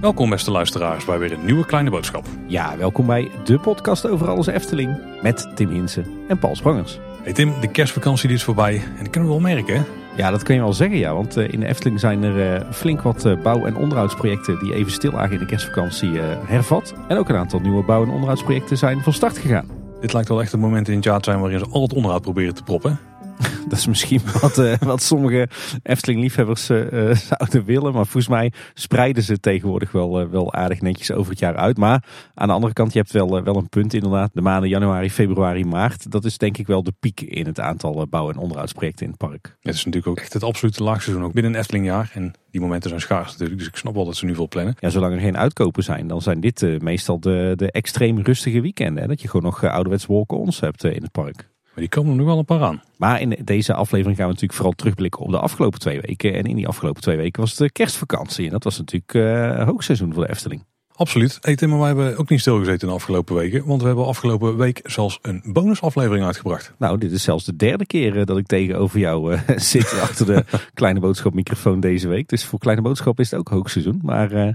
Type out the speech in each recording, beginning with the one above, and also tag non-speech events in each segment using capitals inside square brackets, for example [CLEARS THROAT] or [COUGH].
Welkom beste luisteraars bij weer een nieuwe kleine boodschap. Ja, welkom bij de podcast over alles Efteling met Tim Hinsen en Paul Sprangers. Hey Tim, de kerstvakantie die is voorbij en dat kunnen we wel merken hè? Ja, dat kun je wel zeggen ja, want eh, in de Efteling zijn er eh, flink wat eh, bouw- en onderhoudsprojecten die even stil lagen in de kerstvakantie hervat. En ook een aantal nieuwe bouw- en onderhoudsprojecten zijn van start gegaan. Dit lijkt wel echt een moment in het jaar te zijn waarin ze al het onderhoud proberen te proppen. [LAUGHS] Dat is misschien wat, uh, wat sommige Efteling-liefhebbers uh, zouden willen. Maar volgens mij spreiden ze tegenwoordig wel, uh, wel aardig netjes over het jaar uit. Maar aan de andere kant, je hebt wel, wel een punt inderdaad. De maanden januari, februari, maart. Dat is denk ik wel de piek in het aantal bouw- en onderhoudsprojecten in het park. Het is natuurlijk ook echt het absolute laagseizoen ook binnen een Eftelingjaar. En die momenten zijn schaars natuurlijk. Dus ik snap wel dat ze nu veel plannen. Ja, zolang er geen uitkopen zijn, dan zijn dit meestal de, de extreem rustige weekenden. Hè? Dat je gewoon nog ouderwets walk-ons hebt in het park. Maar die komen er nog wel een paar aan. Maar in deze aflevering gaan we natuurlijk vooral terugblikken op de afgelopen twee weken. En in die afgelopen twee weken was het de kerstvakantie. En dat was natuurlijk uh, hoogseizoen voor de Efteling. Absoluut. Hey Tim, maar wij hebben ook niet stilgezeten de afgelopen weken. Want we hebben afgelopen week zelfs een bonusaflevering uitgebracht. Nou, dit is zelfs de derde keer dat ik tegenover jou uh, [LAUGHS] zit achter de [LAUGHS] Kleine Boodschap microfoon deze week. Dus voor Kleine Boodschap is het ook hoogseizoen. Maar uh,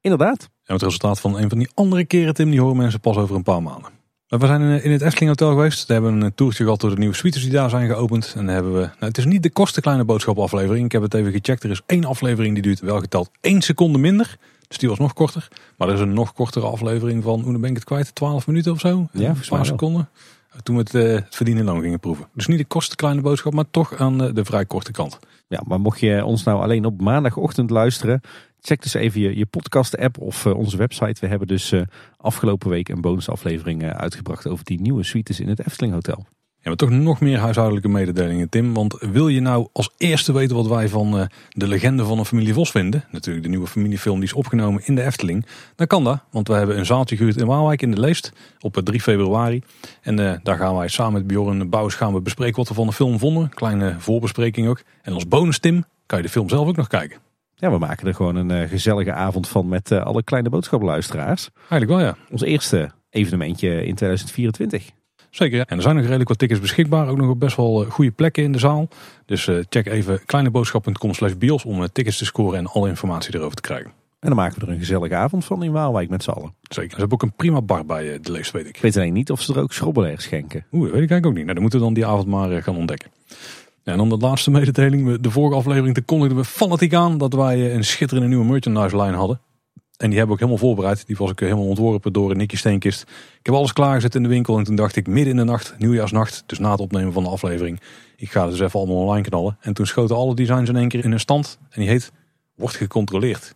inderdaad. En het resultaat van een van die andere keren, Tim, die horen mensen pas over een paar maanden. We zijn in het Efteling Hotel geweest. We hebben een toertje gehad door de nieuwe suites die daar zijn geopend. En dan hebben we, nou, het is niet de koste kleine boodschap aflevering. Ik heb het even gecheckt. Er is één aflevering die duurt wel geteld één seconde minder. Dus die was nog korter. Maar er is een nog kortere aflevering van, hoe ben ik het kwijt? 12 minuten of zo? Ja, een seconden. Toen we het, uh, het verdienen loon gingen proeven. Dus niet de koste kleine boodschap, maar toch aan de vrij korte kant. Ja, maar mocht je ons nou alleen op maandagochtend luisteren, check dus even je, podcast-app of uh, onze website. We hebben dus uh, afgelopen week een bonusaflevering uh, uitgebracht over die nieuwe suites in het Efteling Hotel. Ja, maar toch nog meer huishoudelijke mededelingen, Tim. Want wil je nou als eerste weten wat wij van de legende van een familie Vos vinden? Natuurlijk de nieuwe familiefilm die is opgenomen in de Efteling. Dan kan dat, want we hebben een zaaltje gehuurd in Waalwijk in de Leest op 3 februari. En daar gaan wij samen met Bjorn Bouwers gaan we bespreken wat we van de film vonden. Kleine voorbespreking ook. En als bonus, Tim, kan je de film zelf ook nog kijken. Ja, we maken er gewoon een uh, gezellige avond van met uh, alle kleine boodschappenluisteraars. Eigenlijk wel, ja. Ons eerste evenementje in 2024. Zeker, ja. En er zijn nog redelijk wat tickets beschikbaar. Ook nog op best wel goede plekken in de zaal. Dus check even kleineboodschap.com slash bios om tickets te scoren en alle informatie erover te krijgen. En dan maken we er een gezellige avond van in Waalwijk met z'n allen. Zeker. Ze hebben ook een prima bar bij de leest, weet ik. Ik weet alleen niet of ze er ook schrobbelair schenken. Oeh, dat weet ik eigenlijk ook niet. Nou, dan moeten we dan die avond maar gaan ontdekken. En dan de laatste mededeling. De vorige aflevering te kondigden we fanatiek aan dat wij een schitterende nieuwe merchandise line hadden. En die hebben we ook helemaal voorbereid. Die was ook helemaal ontworpen door Nicky Steenkist. Ik heb alles klaargezet in de winkel. En toen dacht ik midden in de nacht, nieuwjaarsnacht, dus na het opnemen van de aflevering. Ik ga dus even allemaal online knallen. En toen schoten alle designs in één keer in een stand. En die heet, wordt gecontroleerd.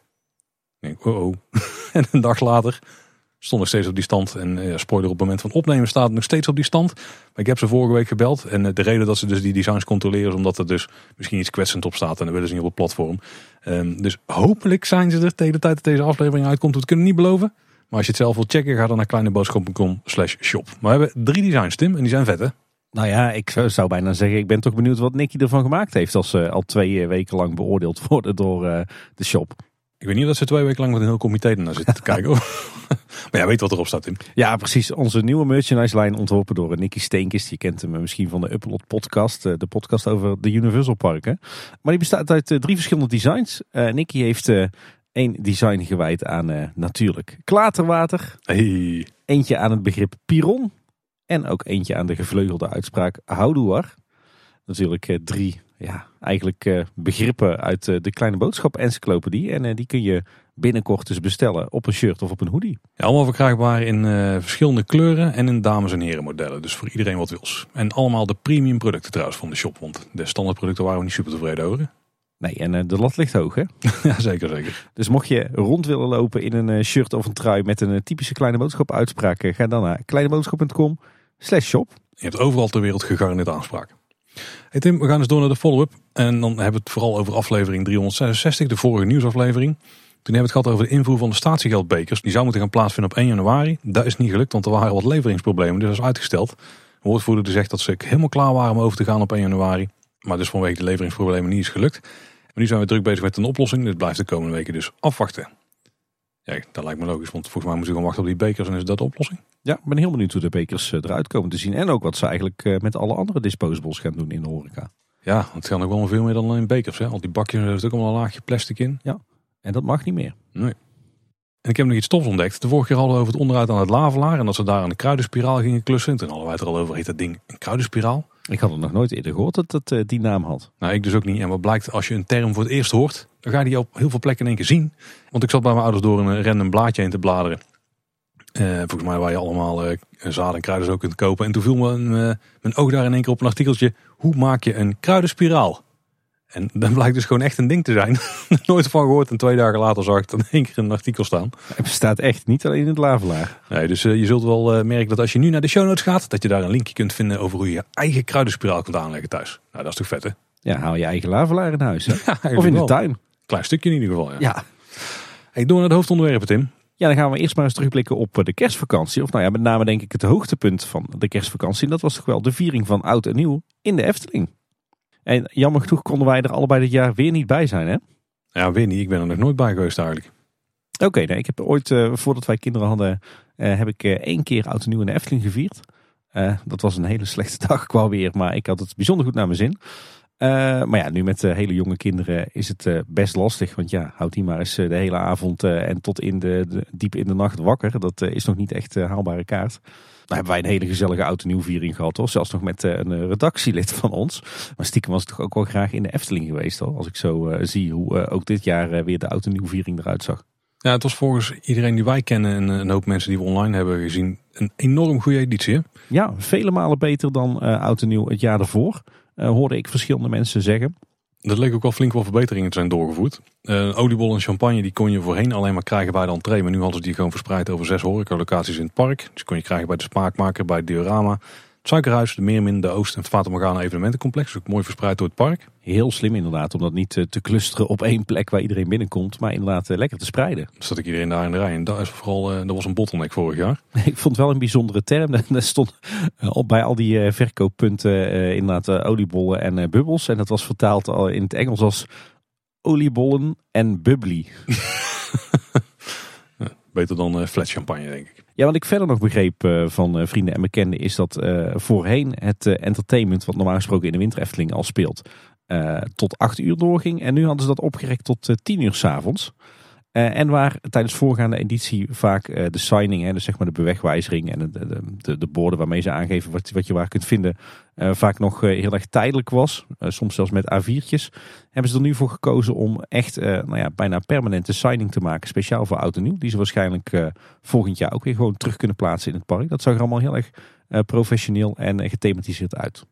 Ik denk, oh oh. [LAUGHS] en een dag later stond nog steeds op die stand. En uh, spoiler op het moment van opnemen staat het nog steeds op die stand. Maar ik heb ze vorige week gebeld. En uh, de reden dat ze dus die designs controleren is omdat er dus misschien iets kwetsend op staat. En dan willen ze niet op het platform. Um, dus hopelijk zijn ze er tegen de tijd dat deze aflevering uitkomt. We kunnen niet beloven. Maar als je het zelf wilt checken, ga dan naar kleineboodschap.com slash shop. Maar we hebben drie designs, Tim. En die zijn vet, hè? Nou ja, ik zou bijna zeggen, ik ben toch benieuwd wat Nicky ervan gemaakt heeft. Als ze al twee weken lang beoordeeld [LAUGHS] worden door uh, de shop. Ik weet niet dat ze twee weken lang met een heel comité naar zitten te kijken. [LAUGHS] ja, weet wat erop staat, Tim. Ja, precies. Onze nieuwe merchandise lijn ontworpen door Nicky Steenkist. Je kent hem misschien van de Upload podcast. De podcast over de Universal Parken. Maar die bestaat uit drie verschillende designs. Uh, Nicky heeft uh, één design gewijd aan uh, natuurlijk klaterwater. Hey. Eentje aan het begrip piron. En ook eentje aan de gevleugelde uitspraak houdoer. Natuurlijk drie ja, eigenlijk uh, begrippen uit uh, de kleine boodschap encyclopedie. En uh, die kun je binnenkort dus bestellen op een shirt of op een hoodie. Ja, allemaal verkrijgbaar in verschillende kleuren en in dames en heren modellen. Dus voor iedereen wat wils. En allemaal de premium producten trouwens van de shop. Want de standaard producten waren we niet super tevreden over. [LAUGHS] Nee, en de lat ligt hoog hè? [LAUGHS] ja, zeker, zeker. Dus mocht je rond willen lopen in een shirt of een trui met een typische kleine boodschap uitspraak. Ga dan naar kleineboodschap.com slash shop. Je hebt overal ter wereld gegarandeerd aanspraak. Hey Tim, we gaan dus door naar de follow-up. En dan hebben we het vooral over aflevering 366, de vorige nieuwsaflevering. Toen hebben we het gehad over de invoer van de statiegeldbekers. Die zou moeten gaan plaatsvinden op 1 januari. Dat is niet gelukt, want er waren wat leveringsproblemen. Dus dat is uitgesteld. De woordvoerder zegt dat ze helemaal klaar waren om over te gaan op 1 januari. Maar dus vanwege de leveringsproblemen niet is gelukt. Maar nu zijn we druk bezig met een oplossing. Dit blijft de komende weken dus afwachten. Ja, dat lijkt me logisch, want volgens mij moeten we gewoon wachten op die bekers en is dat de oplossing. Ja, ik ben heel benieuwd hoe de bekers eh, eruit komen te zien. En ook wat ze eigenlijk eh, met alle andere disposables gaan doen in de horeca. Ja, want het gaat nog wel veel meer dan alleen bekers. Hè? Al die bakjes, er zit ook allemaal een laagje plastic in. En dat mag niet meer. Nee. En ik heb nog iets tofs ontdekt. De vorige keer hadden we over het onderuit aan het lavelaar. En dat ze daar aan de kruidenspiraal gingen klussen. En toen hadden wij het er al over, heet dat ding een kruidenspiraal. Ik had het nog nooit eerder gehoord dat het eh, die naam had. Nou, ik dus ook niet. En wat blijkt, als je een term voor het eerst hoort, dan ga je die op heel veel plekken in één keer zien. Want ik zat bij mijn ouders door een random blaadje heen te bladeren. Eh, volgens mij waar je allemaal eh zaden en kruiden zo kunt kopen. En toen viel eh, mijn oog daar in één keer op een artikeltje. Hoe maak je een kruidenspiraal? En dat blijkt dus gewoon echt een ding te zijn. [LAUGHS] Nooit van gehoord. En twee dagen later zag ik dan in één keer een artikel staan. Het bestaat echt niet alleen in het lavelaar. Nee, dus eh, je zult wel eh, merken dat als je nu naar de show notes gaat, dat je daar een linkje kunt vinden over hoe je je eigen kruidenspiraal kunt aanleggen thuis. Nou, dat is toch vet hè? Ja, haal je eigen lavelaar in huis. [LAUGHS] Ja, Of in de wel. tuin. Klein stukje in ieder geval. Ja. Ja. Hey, door naar de hoofdonderwerpen Tim. Ja, dan gaan we eerst maar eens terugblikken op eh, de kerstvakantie. Of nou ja, met name denk ik het hoogtepunt van de kerstvakantie. En dat was toch wel de viering van oud en nieuw in de Efteling. En jammer genoeg konden wij er allebei dit jaar weer niet bij zijn, hè? Ja, weet niet. Ik ben er nog nooit bij geweest eigenlijk. Oké, nee, ik heb ooit, eh, voordat wij kinderen hadden, eh, heb ik eh, één keer oud en nieuw in de Efteling gevierd. Dat was een hele [LAUGHS] slechte dag qua weer, maar ik had het bijzonder goed naar mijn zin. Maar ja, nu met hele jonge kinderen is het best lastig. Want ja, houd die maar eens de hele avond en tot in de, de- diep in de nacht wakker. Dat is nog niet echt haalbare kaart. Nou hebben wij een hele gezellige oud en nieuw viering gehad hoor. Zelfs nog met eh, een eh, redactielid van ons. Maar stiekem was ik toch ook wel graag in de Efteling geweest hoor. Als ik zo eh, zie hoe ook dit jaar weer de oud en nieuw viering eruit zag. Ja, het was volgens iedereen die wij kennen en een hoop mensen die we online hebben gezien een enorm goede editie. Hè? Ja, vele malen beter dan oud en nieuw het jaar ervoor. Eh, hoorde ik verschillende mensen zeggen. Er leek ook wel flink wat verbeteringen te zijn doorgevoerd. Eh oliebol en champagne die kon je voorheen alleen maar krijgen bij de entree. Maar nu hadden ze die gewoon verspreid over zes horecalocaties in het park. Dus kon je krijgen bij de Smaakmaker, bij het Diorama, het Suikerhuis, de Meermin, de Oost en het Fata Morgana evenementencomplex. Ook mooi verspreid door het park. Heel slim inderdaad, om dat niet eh, te clusteren op één plek waar iedereen binnenkomt. Maar inderdaad eh, lekker te spreiden. Zat ik iedereen daar in de rij. En dat, is vooral, eh, dat was een bottleneck vorig jaar. [LAUGHS] Ik vond het wel een bijzondere term. [LAUGHS] Daar stond op bij al die verkooppunten inderdaad oliebollen en bubbels. En dat was vertaald al in het Engels als oliebollen en bubbly. [LAUGHS] Beter dan flat champagne, denk ik. Ja, wat ik verder nog begreep van vrienden en bekenden is dat voorheen het entertainment, wat normaal gesproken in de Winter Efteling al speelt, eh, tot 8 uur doorging. En nu hadden ze dat opgerekt tot eh, 10 uur s'avonds. Eh en waar tijdens voorgaande editie vaak eh, de signing, hè, dus zeg maar de bewegwijzering en de, de, de, de borden waarmee ze aangeven wat, wat je waar kunt vinden, eh, vaak nog eh, heel erg tijdelijk was. Eh, soms zelfs met A4'tjes. Hebben ze er nu voor gekozen om echt eh, nou ja, bijna permanente signing te maken, speciaal voor oud en nieuw. Die ze waarschijnlijk eh, volgend jaar ook weer gewoon terug kunnen plaatsen in het park. Dat zag er allemaal heel erg eh, professioneel en eh, gethematiseerd uit.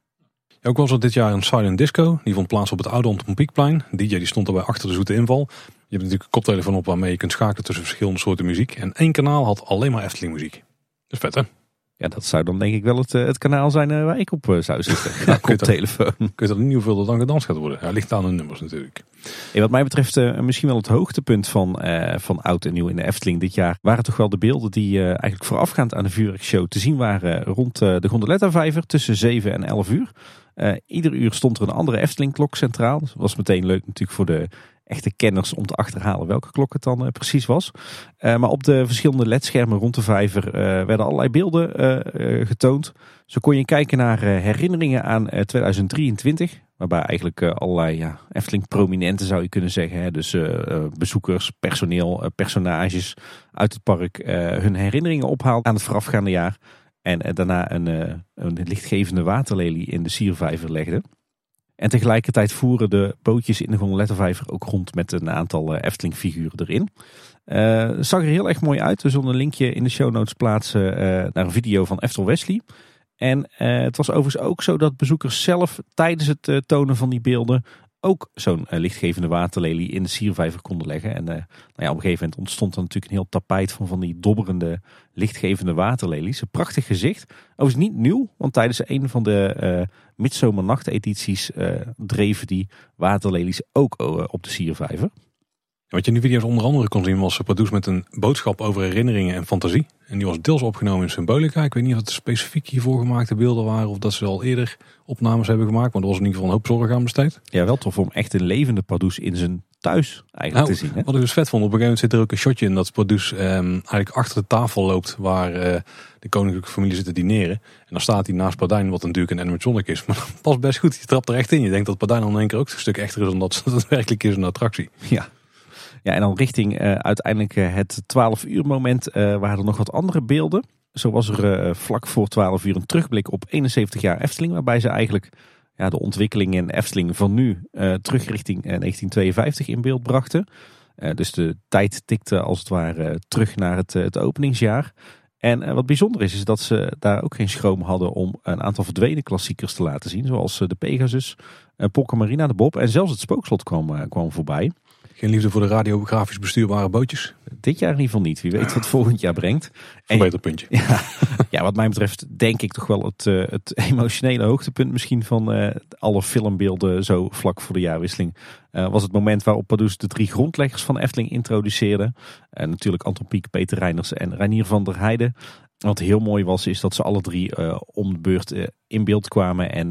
Ook was er dit jaar een silent disco. Die vond plaats op het oude Piekplein. DJ die stond erbij achter de zoete inval. Je hebt natuurlijk een koptelefoon op waarmee je kunt schakelen tussen verschillende soorten muziek. En één kanaal had alleen maar Efteling muziek. Dat is vet hè? Ja, dat zou dan denk ik wel het, eh, het kanaal zijn eh, waar ik op eh, zou zitten. [LAUGHS] Ja, [LAUGHS] kun je dat- telefoon. [LAUGHS] Kun je dat niet hoeveel dan gedanst gaat worden. Ja, ligt aan de nummers natuurlijk. Hey, wat mij betreft misschien wel het hoogtepunt van, van oud en nieuw in de Efteling dit jaar. Waren toch wel de beelden die eigenlijk voorafgaand aan de vuurwerkshow te zien waren rond de Gondoletta-vijver tussen 7 en 11 uur. Ieder uur stond er een andere Efteling-klok centraal. Dus dat was meteen leuk natuurlijk voor de echte kenners om te achterhalen welke klok het dan eh, precies was. Eh, maar op de verschillende ledschermen rond de vijver eh, werden allerlei beelden getoond. Zo kon je kijken naar herinneringen aan eh, 2023. Waarbij eigenlijk allerlei ja, Efteling prominenten zou je kunnen zeggen. Hè? Dus bezoekers, personeel, personages uit het park hun herinneringen ophaalt aan het voorafgaande jaar. En daarna een, een lichtgevende waterlelie in de siervijver legde. En tegelijkertijd voeren de bootjes in de Gondolettenvijver ook rond met een aantal eh, Efteling figuren erin. Het zag er heel erg mooi uit. We zullen een linkje in de show notes plaatsen eh, naar een video van Eftel Wesley. En het was overigens ook zo dat bezoekers zelf tijdens het tonen van die beelden ook zo'n eh, lichtgevende waterlelie in de siervijver konden leggen. En eh, nou ja, op een gegeven moment ontstond er natuurlijk een heel tapijt van van die dobberende lichtgevende waterlelies. Een prachtig gezicht. Overigens niet nieuw, want tijdens een van de eh midzomernachtedities dreven die waterlelies ook op de siervijver. Wat je in die video's onder andere kon zien was Pardoes met een boodschap over herinneringen en fantasie. En die was deels opgenomen in symbolica. Ik weet niet of specifiek hiervoor gemaakte beelden waren of dat ze al eerder opnames hebben gemaakt. Maar er was in ieder geval een hoop zorg aan besteed. Ja, wel tof om echt een levende Pardoes in zijn thuis eigenlijk Nou, te zien. Hè? Wat ik dus vet vond, op een gegeven moment zit er ook een shotje in dat Pardoes ehm, eigenlijk achter de tafel loopt waar eh, de koninklijke familie zit te dineren. En dan staat hij naast Pardijn, wat natuurlijk een animatronic is. [LAUGHS] Maar dat past best goed, je trapt er echt in. Je denkt dat Pardijn dan in één keer ook een stuk echter is dan dat het [LAUGHS] werkelijk is een attractie. Ja. ja, en dan richting eh, uiteindelijk eh, het 12 uur moment eh, waren er nog wat andere beelden. Zo was er eh, vlak voor 12 uur een terugblik op 71 jaar Efteling. Waarbij ze eigenlijk ja, de ontwikkeling in Efteling van nu eh, terug richting eh, 1952 in beeld brachten. Eh, dus de tijd tikte als het ware terug naar het, eh, het openingsjaar. En eh, wat bijzonder is, is dat ze daar ook geen schroom hadden om een aantal verdwenen klassiekers te laten zien. Zoals eh, de Pegasus, Polka Marina, de Bob en zelfs het Spookslot kwam, eh, kwam voorbij. Geen liefde voor de radiografisch bestuurbare bootjes. Dit jaar in ieder geval niet. Wie weet wat volgend jaar brengt. En- Verbeterpuntje. Ja, ja, wat mij betreft denk ik toch wel het, eh, het [LAUGHS] emotionele hoogtepunt misschien van eh, alle filmbeelden zo vlak voor de jaarwisseling. eh, was het moment waarop Pardoes de drie grondleggers van Efteling introduceerde. En natuurlijk Anton Pieck, Peter Reiners en Reinier van der Heijden. Wat heel mooi was, is dat ze alle drie om de beurt in beeld kwamen en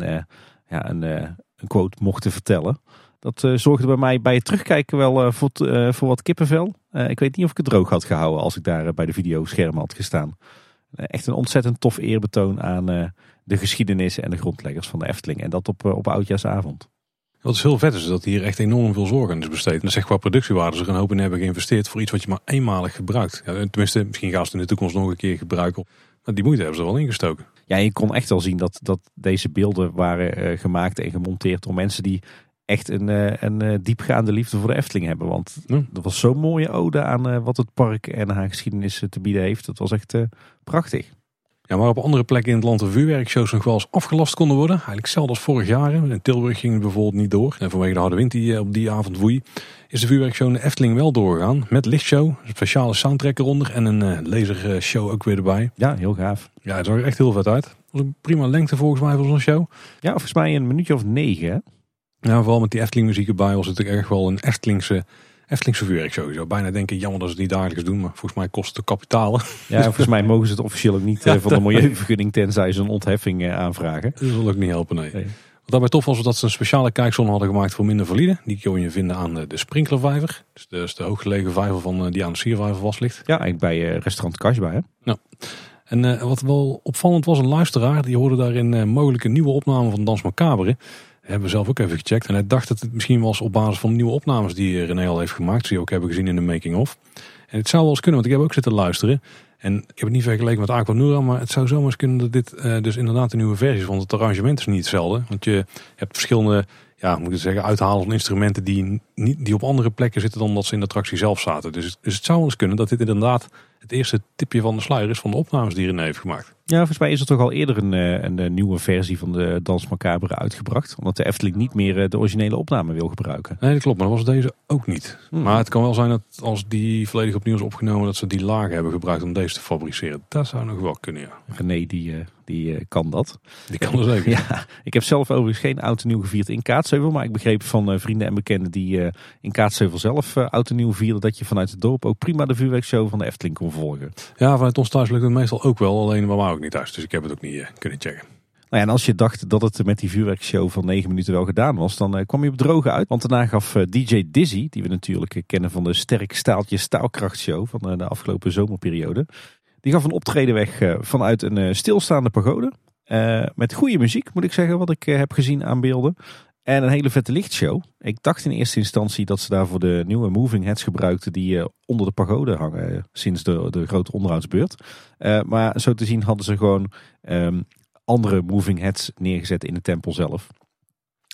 ja, een, een quote mochten vertellen. Dat eh, zorgde bij mij bij het terugkijken wel eh, voor, eh, voor wat kippenvel. Ik weet niet of ik het droog had gehouden als ik daar bij de videoschermen had gestaan. Echt een ontzettend tof eerbetoon aan de geschiedenis en de grondleggers van de Efteling. En dat op, op oudjaarsavond. Wat is heel vet is dat hier echt enorm veel zorg aan is besteed. En dat zegt qua productiewaarde ze er een hoop in hebben geïnvesteerd voor iets wat je maar eenmalig gebruikt. Ja, tenminste, misschien gaan ze het in de toekomst nog een keer gebruiken. Maar die moeite hebben ze er wel ingestoken. Ja, je kon echt wel zien dat, dat deze beelden waren gemaakt en gemonteerd door mensen die echt een, eh, een eh, diepgaande liefde voor de Efteling hebben. Want Ja. dat was zo'n mooie ode aan eh, wat het park en haar geschiedenis te bieden heeft. Dat was echt prachtig. Ja, maar op andere plekken in het land de vuurwerkshows nog wel eens afgelast konden worden. Eigenlijk hetzelfde als vorig jaar. In Tilburg ging het bijvoorbeeld niet door. En vanwege de harde wind die op die avond woei, is de vuurwerkshow in de Efteling wel doorgegaan. Met lichtshow, een speciale soundtrack eronder en een lasershow ook weer erbij. Ja, heel gaaf. Ja, het zag er echt heel vet uit. Het was een prima lengte volgens mij voor zo'n show. Ja, volgens mij een minuutje of negen. Ja, vooral met die Efteling muziek erbij was het ook echt wel een Eftelingse, Eftelingse vuurwerkshow. Je zou bijna denken, jammer dat ze het niet dagelijks doen, maar volgens mij kost het de kapitalen. Ja, volgens mij mogen ze het officieel ook niet eh, Ja, van de milieuvergunning tenzij ze een ontheffing eh, aanvragen. Dat zal ook niet helpen, nee. Nee. Wat daarbij tof was, was dat ze een speciale kijkzone hadden gemaakt voor minder valide. Die kon je vinden aan de, de Sprinklervijver. Dus de, dus de hooggelegen vijver van, eh, die aan de Siervijver vast ligt. Ja, eigenlijk bij eh, restaurant Kasbah. Hè? En eh, wat wel opvallend was, een luisteraar, die hoorde daarin eh, mogelijk een nieuwe opname van Dans Macabre. Hebben we zelf ook even gecheckt. En hij dacht dat het misschien was op basis van nieuwe opnames die René al heeft gemaakt. Die we ook hebben gezien in de making-of. En het zou wel eens kunnen, want ik heb ook zitten luisteren. En ik heb het niet vergeleken met Aquanura, maar het zou zomaar eens kunnen dat dit eh, dus inderdaad een nieuwe versie is. Want het arrangement is niet hetzelfde. Want je hebt verschillende, ja, moet ik zeggen, uithalen van instrumenten die, niet, die op andere plekken zitten dan dat ze in de attractie zelf zaten. Dus, dus het zou wel eens kunnen dat dit inderdaad het eerste tipje van de sluier is van de opnames die René heeft gemaakt. Ja, volgens mij is er toch al eerder een, eh, een, eh, nieuwe versie van de Dans Macabre uitgebracht. Omdat de Efteling niet meer eh, de originele opname wil gebruiken. Nee, dat klopt, maar dat was deze ook niet. Hmm. Maar het kan wel zijn dat als die volledig opnieuw is opgenomen, dat ze die lagen hebben gebruikt om deze te fabriceren. Dat zou nog wel kunnen, ja. René die, die eh, kan dat. Die kan er zeker. [LAUGHS] Ja, ik heb zelf overigens geen oud en nieuw gevierd in Kaatsheuvel. Maar ik begreep van eh, vrienden en bekenden die eh, in Kaatsheuvel zelf oud en nieuw vierden. Dat je vanuit het dorp ook prima de vuurwerkshow van de Efteling kon volgen. Ja, vanuit ons thuis lukt het meestal ook wel, alleen bij mij ook niet thuis. Dus ik heb het ook niet kunnen checken. Nou ja, en als je dacht dat het met die vuurwerkshow van 9 minuten wel gedaan was, dan kwam je op droge uit. Want daarna gaf DJ Dizzy, die we natuurlijk kennen van de Sterk Staaltje Staalkrachtshow van de afgelopen zomerperiode. Die gaf een optreden weg eh, vanuit een eh, stilstaande pagode. Eh, met goede muziek, moet ik zeggen, wat ik heb gezien aan beelden. En een hele vette lichtshow. Ik dacht in eerste instantie dat ze daarvoor de nieuwe moving heads gebruikten die onder de pagode hangen sinds de, de grote onderhoudsbeurt. Maar zo te zien hadden ze gewoon ehm, andere moving heads neergezet in de tempel zelf.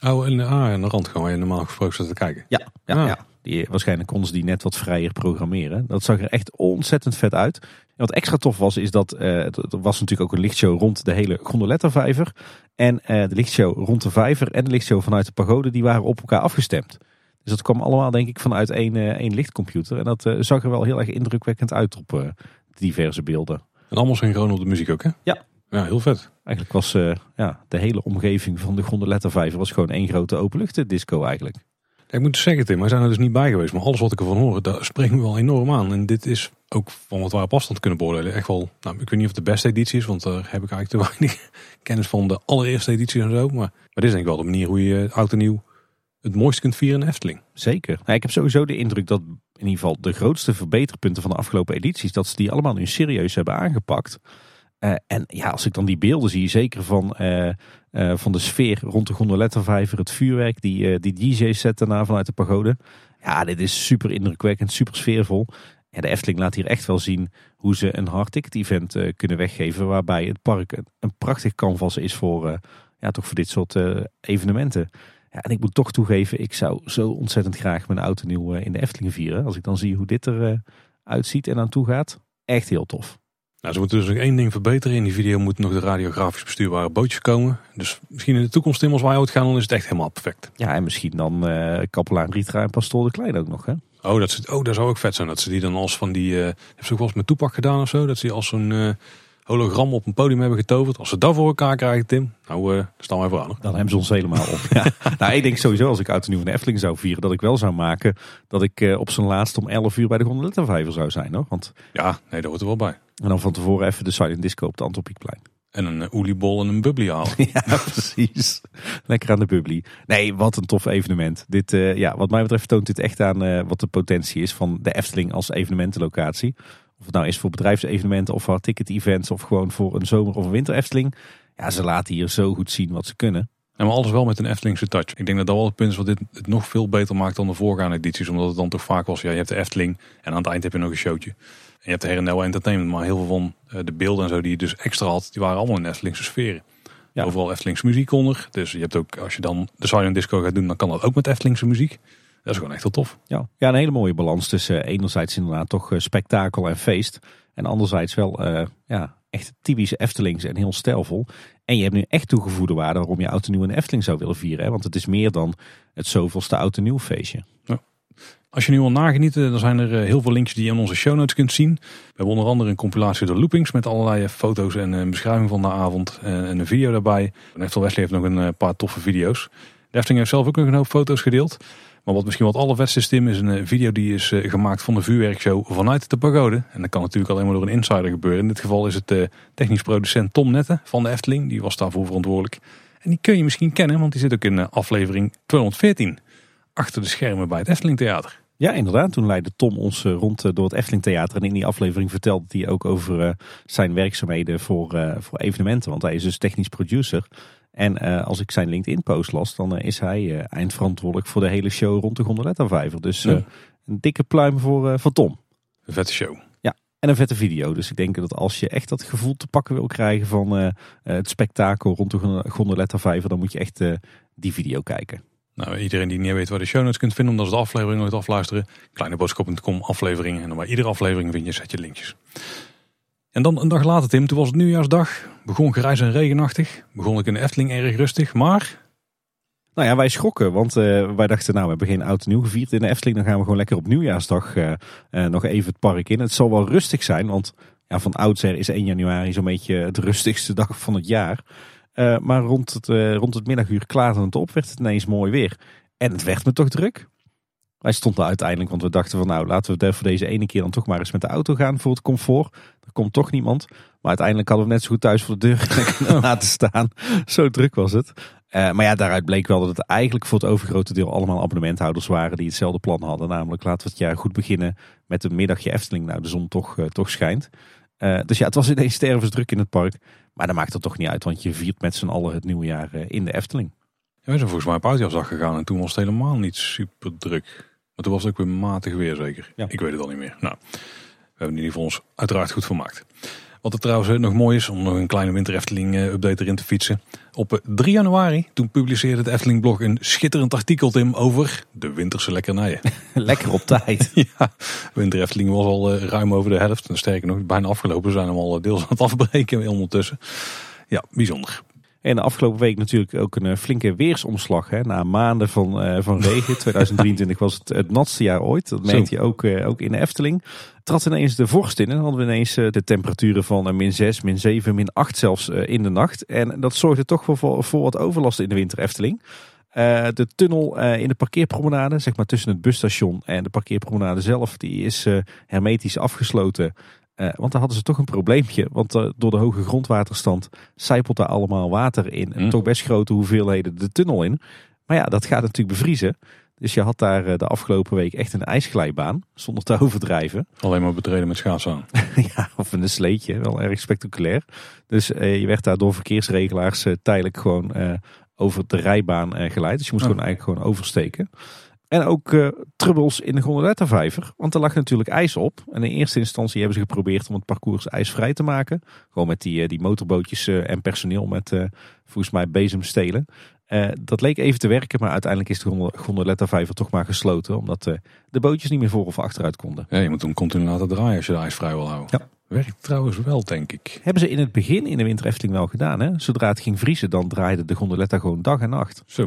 Oh, en ah, aan de rand gaan waar je normaal gesproken zit te kijken. Ja, ja, Ah. ja. Die, waarschijnlijk konden ze die net wat vrijer programmeren. Dat zag er echt ontzettend vet uit. Wat extra tof was, is dat eh, er was natuurlijk ook een lichtshow rond de hele Gondoletta-vijver. En eh, de lichtshow rond de vijver en de lichtshow vanuit de pagode, die waren op elkaar afgestemd. Dus dat kwam allemaal denk ik vanuit één, eh, één lichtcomputer. En dat eh, zag er wel heel erg indrukwekkend uit op eh, diverse beelden. En allemaal synchroon op de muziek ook, hè? Ja. Ja, heel vet. Eigenlijk was eh, ja, de hele omgeving van de Gondoletta-vijver was gewoon één grote openluchtdisco eigenlijk. ik moet zeggen Tim, wij zijn er dus niet bij geweest. Maar alles wat ik ervan hoor, daar spreekt me wel enorm aan. En dit is ook van wat wij op afstand kunnen beoordelen. Echt wel, nou, ik weet niet of het de beste editie is. Want daar heb ik eigenlijk te [LAUGHS] weinig kennis van de allereerste editie en zo. Maar, maar dit is denk ik wel de manier hoe je oud en nieuw het mooiste kunt vieren in Efteling. Zeker. Nou, ik heb sowieso de indruk dat in ieder geval de grootste verbeterpunten van de afgelopen edities, dat ze die allemaal nu serieus hebben aangepakt. Uh, en ja, als ik dan die beelden zie, zeker van, uh, uh, van de sfeer rond de gondolettenvijver, het vuurwerk, die, die DJ's zetten daarna vanuit de pagode. Ja, dit is super indrukwekkend, super sfeervol. En de Efteling laat hier echt wel zien hoe ze een hard ticket event kunnen weggeven. Waarbij het park een, een prachtig canvas is voor, ja, toch voor dit soort evenementen. Ja, en ik moet toch toegeven, ik zou zo ontzettend graag mijn auto nieuw in de Efteling vieren. Als ik dan zie hoe dit eruit uitziet en aan toe gaat. Echt heel tof. Nou, ze moeten dus nog één ding verbeteren. In die video moeten nog de radiografisch bestuurbare bootjes komen. Dus misschien in de toekomst, Tim, als wij ooit gaan, dan is het echt helemaal perfect. Ja, en misschien dan uh, Kapelaan Rietra en Pastoor de Klein ook nog, hè? Oh dat, ze, oh, dat zou ook vet zijn. Dat ze die dan als van die... Uh, hebben ze ook wel eens met toepak gedaan of zo? Dat ze die als zo'n uh, hologram op een podium hebben getoverd. Als ze dat voor elkaar krijgen, Tim, nou, uh, staan wij voor aan. Dan hebben ze ons helemaal op. [LAUGHS] ja. Nou, ik denk sowieso als ik uit de nieuwe Efteling zou vieren, dat ik wel zou maken dat ik op zijn laatst om 11 uur bij de Gondolettenvijver zou zijn, hoor. Want... Ja, nee, dat hoort er wel bij. En dan van tevoren even de silent disco op het Antropiekplein. En een uh, oliebol en een bubbly halen. [LAUGHS] ja, precies. Lekker aan de bubbly. Nee, wat een tof evenement. Dit, uh, ja, wat mij betreft toont dit echt aan uh, wat de potentie is van de Efteling als evenementenlocatie. Of het nou is voor bedrijfsevenementen of voor ticket events of gewoon voor een zomer- of een winter Efteling. Ja, ze laten hier zo goed zien wat ze kunnen. En maar alles wel met een Eftelingse touch. Ik denk dat dat wel het punt is wat dit het nog veel beter maakt dan de voorgaande edities. Omdat het dan toch vaak was, ja, je hebt de Efteling en aan het eind heb je nog een showtje je hebt de Herendel Entertainment, maar heel veel van eh, de beelden en zo die je dus extra had, die waren allemaal in Eftelingse sferen. Ja. Overal Eftelingse muziek onder. Dus je hebt ook, als je dan de silent disco gaat doen, dan kan dat ook met Eftelingse muziek. Dat is gewoon echt heel tof. Ja, ja een hele mooie balans tussen uh, enerzijds inderdaad toch uh, spektakel en feest. En anderzijds wel uh, ja, echt typische Eftelings en heel stijlvol. En je hebt nu echt toegevoegde waarde waarom je oud en nieuw in Efteling zou willen vieren. Hè? Want het is meer dan het zoveelste oud en nieuw feestje. Ja. Als je nu wil nagenieten, dan zijn er eh, heel veel linkjes die je in onze show notes kunt zien. We hebben onder andere een compilatie door loopings met allerlei eh, foto's en een beschrijving van de avond en een video daarbij. En Eftel Wesley heeft nog een eh, paar toffe video's. De Efteling heeft zelf ook een hoop foto's gedeeld. Maar wat misschien wat allervetste is, Tim, is een video die is gemaakt van de vuurwerkshow vanuit de pagode. En dat kan natuurlijk alleen maar door een insider gebeuren. In dit geval is het technisch producent Tom Nette van de Efteling. Die was daarvoor verantwoordelijk. En die kun je misschien kennen, want die zit ook in aflevering 214 achter de schermen bij het Efteling Theater. Ja, inderdaad. Toen leidde Tom ons eh, rond eh, door het Efteling Theater. En in die aflevering vertelde hij ook over eh, zijn werkzaamheden voor, voor evenementen. Want hij is dus technisch producer. En als ik zijn LinkedIn post las, dan is hij eindverantwoordelijk voor de hele show rond de Gondoletta-vijver. Dus een dikke pluim voor, voor Tom. Een vette show. Ja, en een vette video. Dus ik denk dat als je echt dat gevoel te pakken wil krijgen van het spektakel rond de Gondoletta-vijver, dan moet je echt die video kijken. Nou, iedereen die niet weet waar de show notes kunt vinden, omdat ze de aflevering nooit afluisteren. Kleineboodschap.com afleveringen. En dan bij iedere aflevering vind je zet je linkjes. En dan een dag later, Tim, toen was het nieuwjaarsdag. Begon grijs en regenachtig. Begon ik in de Efteling erg rustig, maar... Nou ja, wij schrokken, want uh, wij dachten, nou, we hebben geen oud nieuw gevierd in de Efteling. Dan gaan we gewoon lekker op nieuwjaarsdag uh, uh, nog even het park in. Het zal wel rustig zijn, want ja, van oudsher is 1 januari zo'n beetje het rustigste dag van het jaar. Uh, maar rond het, uh, rond het middaguur klaarde het op, werd het ineens mooi weer. En het werd me toch druk. Wij stonden uiteindelijk, want we dachten van nou laten we voor deze ene keer dan toch maar eens met de auto gaan voor het comfort. Er komt toch niemand. Maar uiteindelijk hadden we net zo goed thuis voor de deur kunnen [LAUGHS] laten staan. Zo druk was het. Uh, maar ja, daaruit bleek wel dat het eigenlijk voor het overgrote deel allemaal abonnementhouders waren die hetzelfde plan hadden. Namelijk laten we het jaar goed beginnen met een middagje Efteling. Nou, de zon toch, toch schijnt. Uh, dus ja, het was ineens stervensdruk in het park. Maar dat maakt het toch niet uit, want je viert met z'n allen het nieuwe jaar eh, in de Efteling. Ja, we zijn volgens mij op Oudjaarsdag gegaan en toen was het helemaal niet super druk. Maar toen was het ook weer matig weer zeker. Ja. Ik weet het al niet meer. Nou, we hebben in ieder geval ons uiteraard goed vermaakt. Wat er trouwens nog mooi is, om nog een kleine winter Efteling eh, update erin te fietsen. Op 3 eh, januari, toen publiceerde het Efteling blog een schitterend artikel Tim over de winterse lekkernijen. [LAUGHS] Lekker op tijd. [LAUGHS] ja, winter Efteling was al eh, ruim over de helft. En sterker nog, bijna afgelopen. We zijn hem al deels aan het afbreken ondertussen. Ja, bijzonder. En de afgelopen week natuurlijk ook een flinke weersomslag. Hè? Na maanden van, uh, van [LAUGHS] regen. 2023 was het het natste jaar ooit. Dat meent je ook, uh, ook in de Efteling. Trad ineens de vorst in en hadden we ineens uh, de temperaturen van min 6, min 7, min 8 zelfs in de nacht. En dat zorgde toch voor, voor, voor wat overlast in de winter Efteling. De tunnel in de parkeerpromenade, zeg maar tussen het busstation en de parkeerpromenade zelf, die is hermetisch afgesloten. Want daar hadden ze toch een probleempje. Want door de hoge grondwaterstand zijpelt daar allemaal water in. En toch best grote hoeveelheden de tunnel in. Maar ja, dat gaat natuurlijk bevriezen. Dus je had daar de afgelopen week echt een ijsglijbaan, zonder te [LAUGHS] overdrijven. Alleen maar betreden met schaatsen aan. [LAUGHS] ja, of een sleetje, wel erg spectaculair. Dus je werd daar door verkeersregelaars tijdelijk gewoon over de rijbaan eh, geleid. Dus je moest oh. gewoon eigenlijk gewoon oversteken. En ook uh, trubbels in de Gondoletta-vijver. Want er lag natuurlijk ijs op. En in eerste instantie hebben ze geprobeerd om het parcours ijsvrij te maken. Gewoon met die, uh, die motorbootjes uh, en personeel met volgens mij bezemstelen. dat leek even te werken, maar uiteindelijk is de Gondoletta-vijver toch maar gesloten. Omdat de bootjes niet meer voor of achteruit konden. Ja, je moet hem continu laten draaien als je de ijs vrij wil houden. Ja. Werkt trouwens wel, denk ik. Hebben ze in het begin in de Winter Efteling wel gedaan. Hè? Zodra het ging vriezen, dan draaide de gondoletta gewoon dag en nacht. Zo.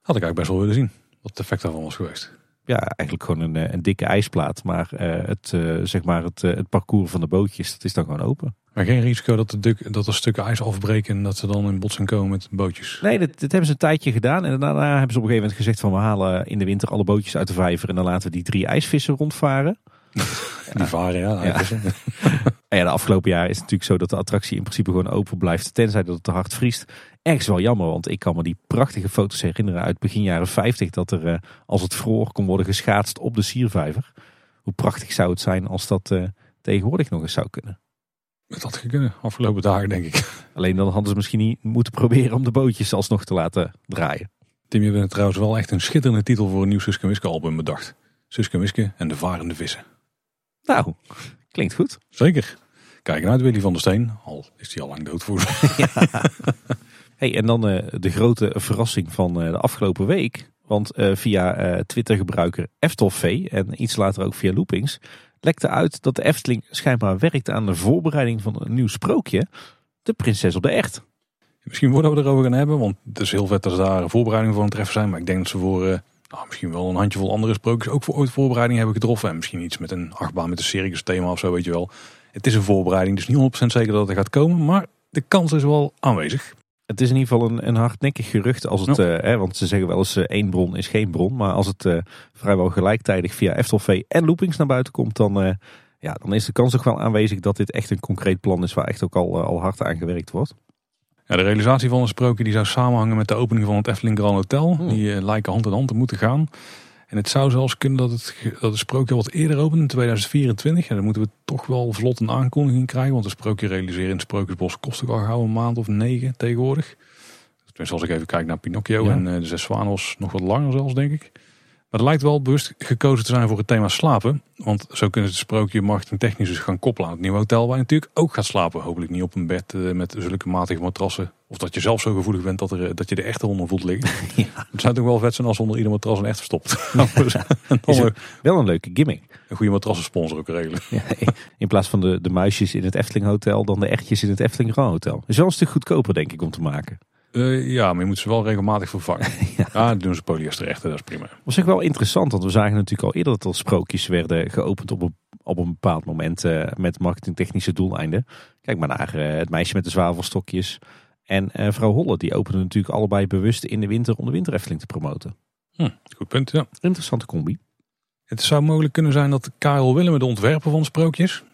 Had ik eigenlijk best wel willen zien. Wat het effect daarvan was geweest. Ja, eigenlijk gewoon een, eh, een dikke ijsplaat. Maar, uh, het, uh, zeg maar het, uh, het parcours van de bootjes, dat is dan gewoon open. Maar geen risico dat, de, dat er stukken ijs afbreken en dat ze dan in botsing komen met bootjes? Nee, dat, dat hebben ze een tijdje gedaan. En daarna hebben ze op een gegeven moment gezegd van we halen in de winter alle bootjes uit de vijver. En dan laten we die drie ijsvissen rondvaren. [LAUGHS] Die varen, ja. ja. [LAUGHS] ja. de afgelopen jaar is het natuurlijk zo dat de attractie in principe gewoon open blijft. Tenzij dat het te hard vriest. Ergens wel jammer, want ik kan me die prachtige foto's herinneren uit begin jaren 50. Dat er, uh, als het vroor, kon worden geschaatst op de siervijver. Hoe prachtig zou het zijn als dat uh, tegenwoordig nog eens zou kunnen. Dat had kunnen, afgelopen dagen denk ik. [LAUGHS] Alleen dan hadden ze misschien niet moeten proberen om de bootjes alsnog te laten draaien. Tim, je bent trouwens wel echt een schitterende titel voor een nieuw Suske Wiske album bedacht. Suske Wiske en de varende vissen. Nou, klinkt goed. Zeker. Kijk uit Willy van der Steen, al is hij al lang dood voor. [LAUGHS] [LAUGHS] ja. Hey, en dan uh, de grote verrassing van uh, de afgelopen week. Want uh, via Twitter-gebruiker Eftelv en iets later ook via Loopings... lekte uit dat de Efteling schijnbaar werkt aan de voorbereiding van een nieuw sprookje. De prinses op de echt. Misschien worden we erover gaan hebben, want het is heel vet dat ze daar voorbereiding voor aan het treffen zijn. Maar ik denk dat ze voor nou, misschien wel een handjevol andere sprookjes ook voor ooit voorbereiding hebben getroffen. En misschien iets met een achtbaan met een circus thema of zo, weet je wel. Het is een voorbereiding, dus niet 100% zeker dat het gaat komen. Maar de kans is wel aanwezig. Het is in ieder geval een, een hardnekkig gerucht. Als het, ja. uh, hè, want ze zeggen wel eens uh, één bron is geen bron. Maar als het uh, vrijwel gelijktijdig via Eftelvee en Loopings naar buiten komt, dan, ja, dan is de kans ook wel aanwezig dat dit echt een concreet plan is waar echt ook al, al hard aan gewerkt wordt. Ja, de realisatie van een sprookje die zou samenhangen met de opening van het Efteling Grand Hotel. Die uh, lijken hand in hand te moeten gaan. En het zou zelfs kunnen dat het, dat het sprookje wat eerder opent in 2024. En dan moeten we toch wel vlot een aankondiging krijgen. Want een sprookje realiseren in het Sprookjesbos kost ook al gauw een maand of negen tegenwoordig. Tenminste als ik even kijk naar Pinocchio en uh, de Zes was nog wat langer zelfs denk ik. Maar het lijkt wel bewust gekozen te zijn voor het thema slapen. Want zo kunnen ze het sprookje marketingtechnisch dus gaan koppelen aan het nieuwe hotel. Waar je natuurlijk ook gaat slapen. Hopelijk niet op een bed eh, met zulke matige matrassen. Of dat je zelf zo gevoelig bent dat, er, eh, dat je de echte onder voelt liggen. [LAUGHS] Ja. Het zou toch wel vet zijn als onder ieder matras een echt verstopt. [LAUGHS] Ja. [LAUGHS] wel een leuke gimmick. Een goede matrassensponsor ook regelen. Ja, in plaats van de, de muisjes in het Efteling Hotel, dan de echtjes in het Efteling Grand Hotel. is wel een stuk goedkoper denk ik om te maken. Uh, ja, maar je moet ze wel regelmatig vervangen. [LAUGHS] ja. ja, doen ze polyester dat is prima. Was ook wel interessant, want we zagen natuurlijk al eerder dat er sprookjes werden geopend op een, op een bepaald moment uh, met marketingtechnische doeleinden. Kijk maar naar uh, het meisje met de zwavelstokjes en vrouw Holle. Die openden natuurlijk allebei bewust in de winter om de winterefteling te promoten. Hm, goed punt, ja. Interessante combi. Het zou mogelijk kunnen zijn dat Karel Willem, de ontwerper van sprookjes,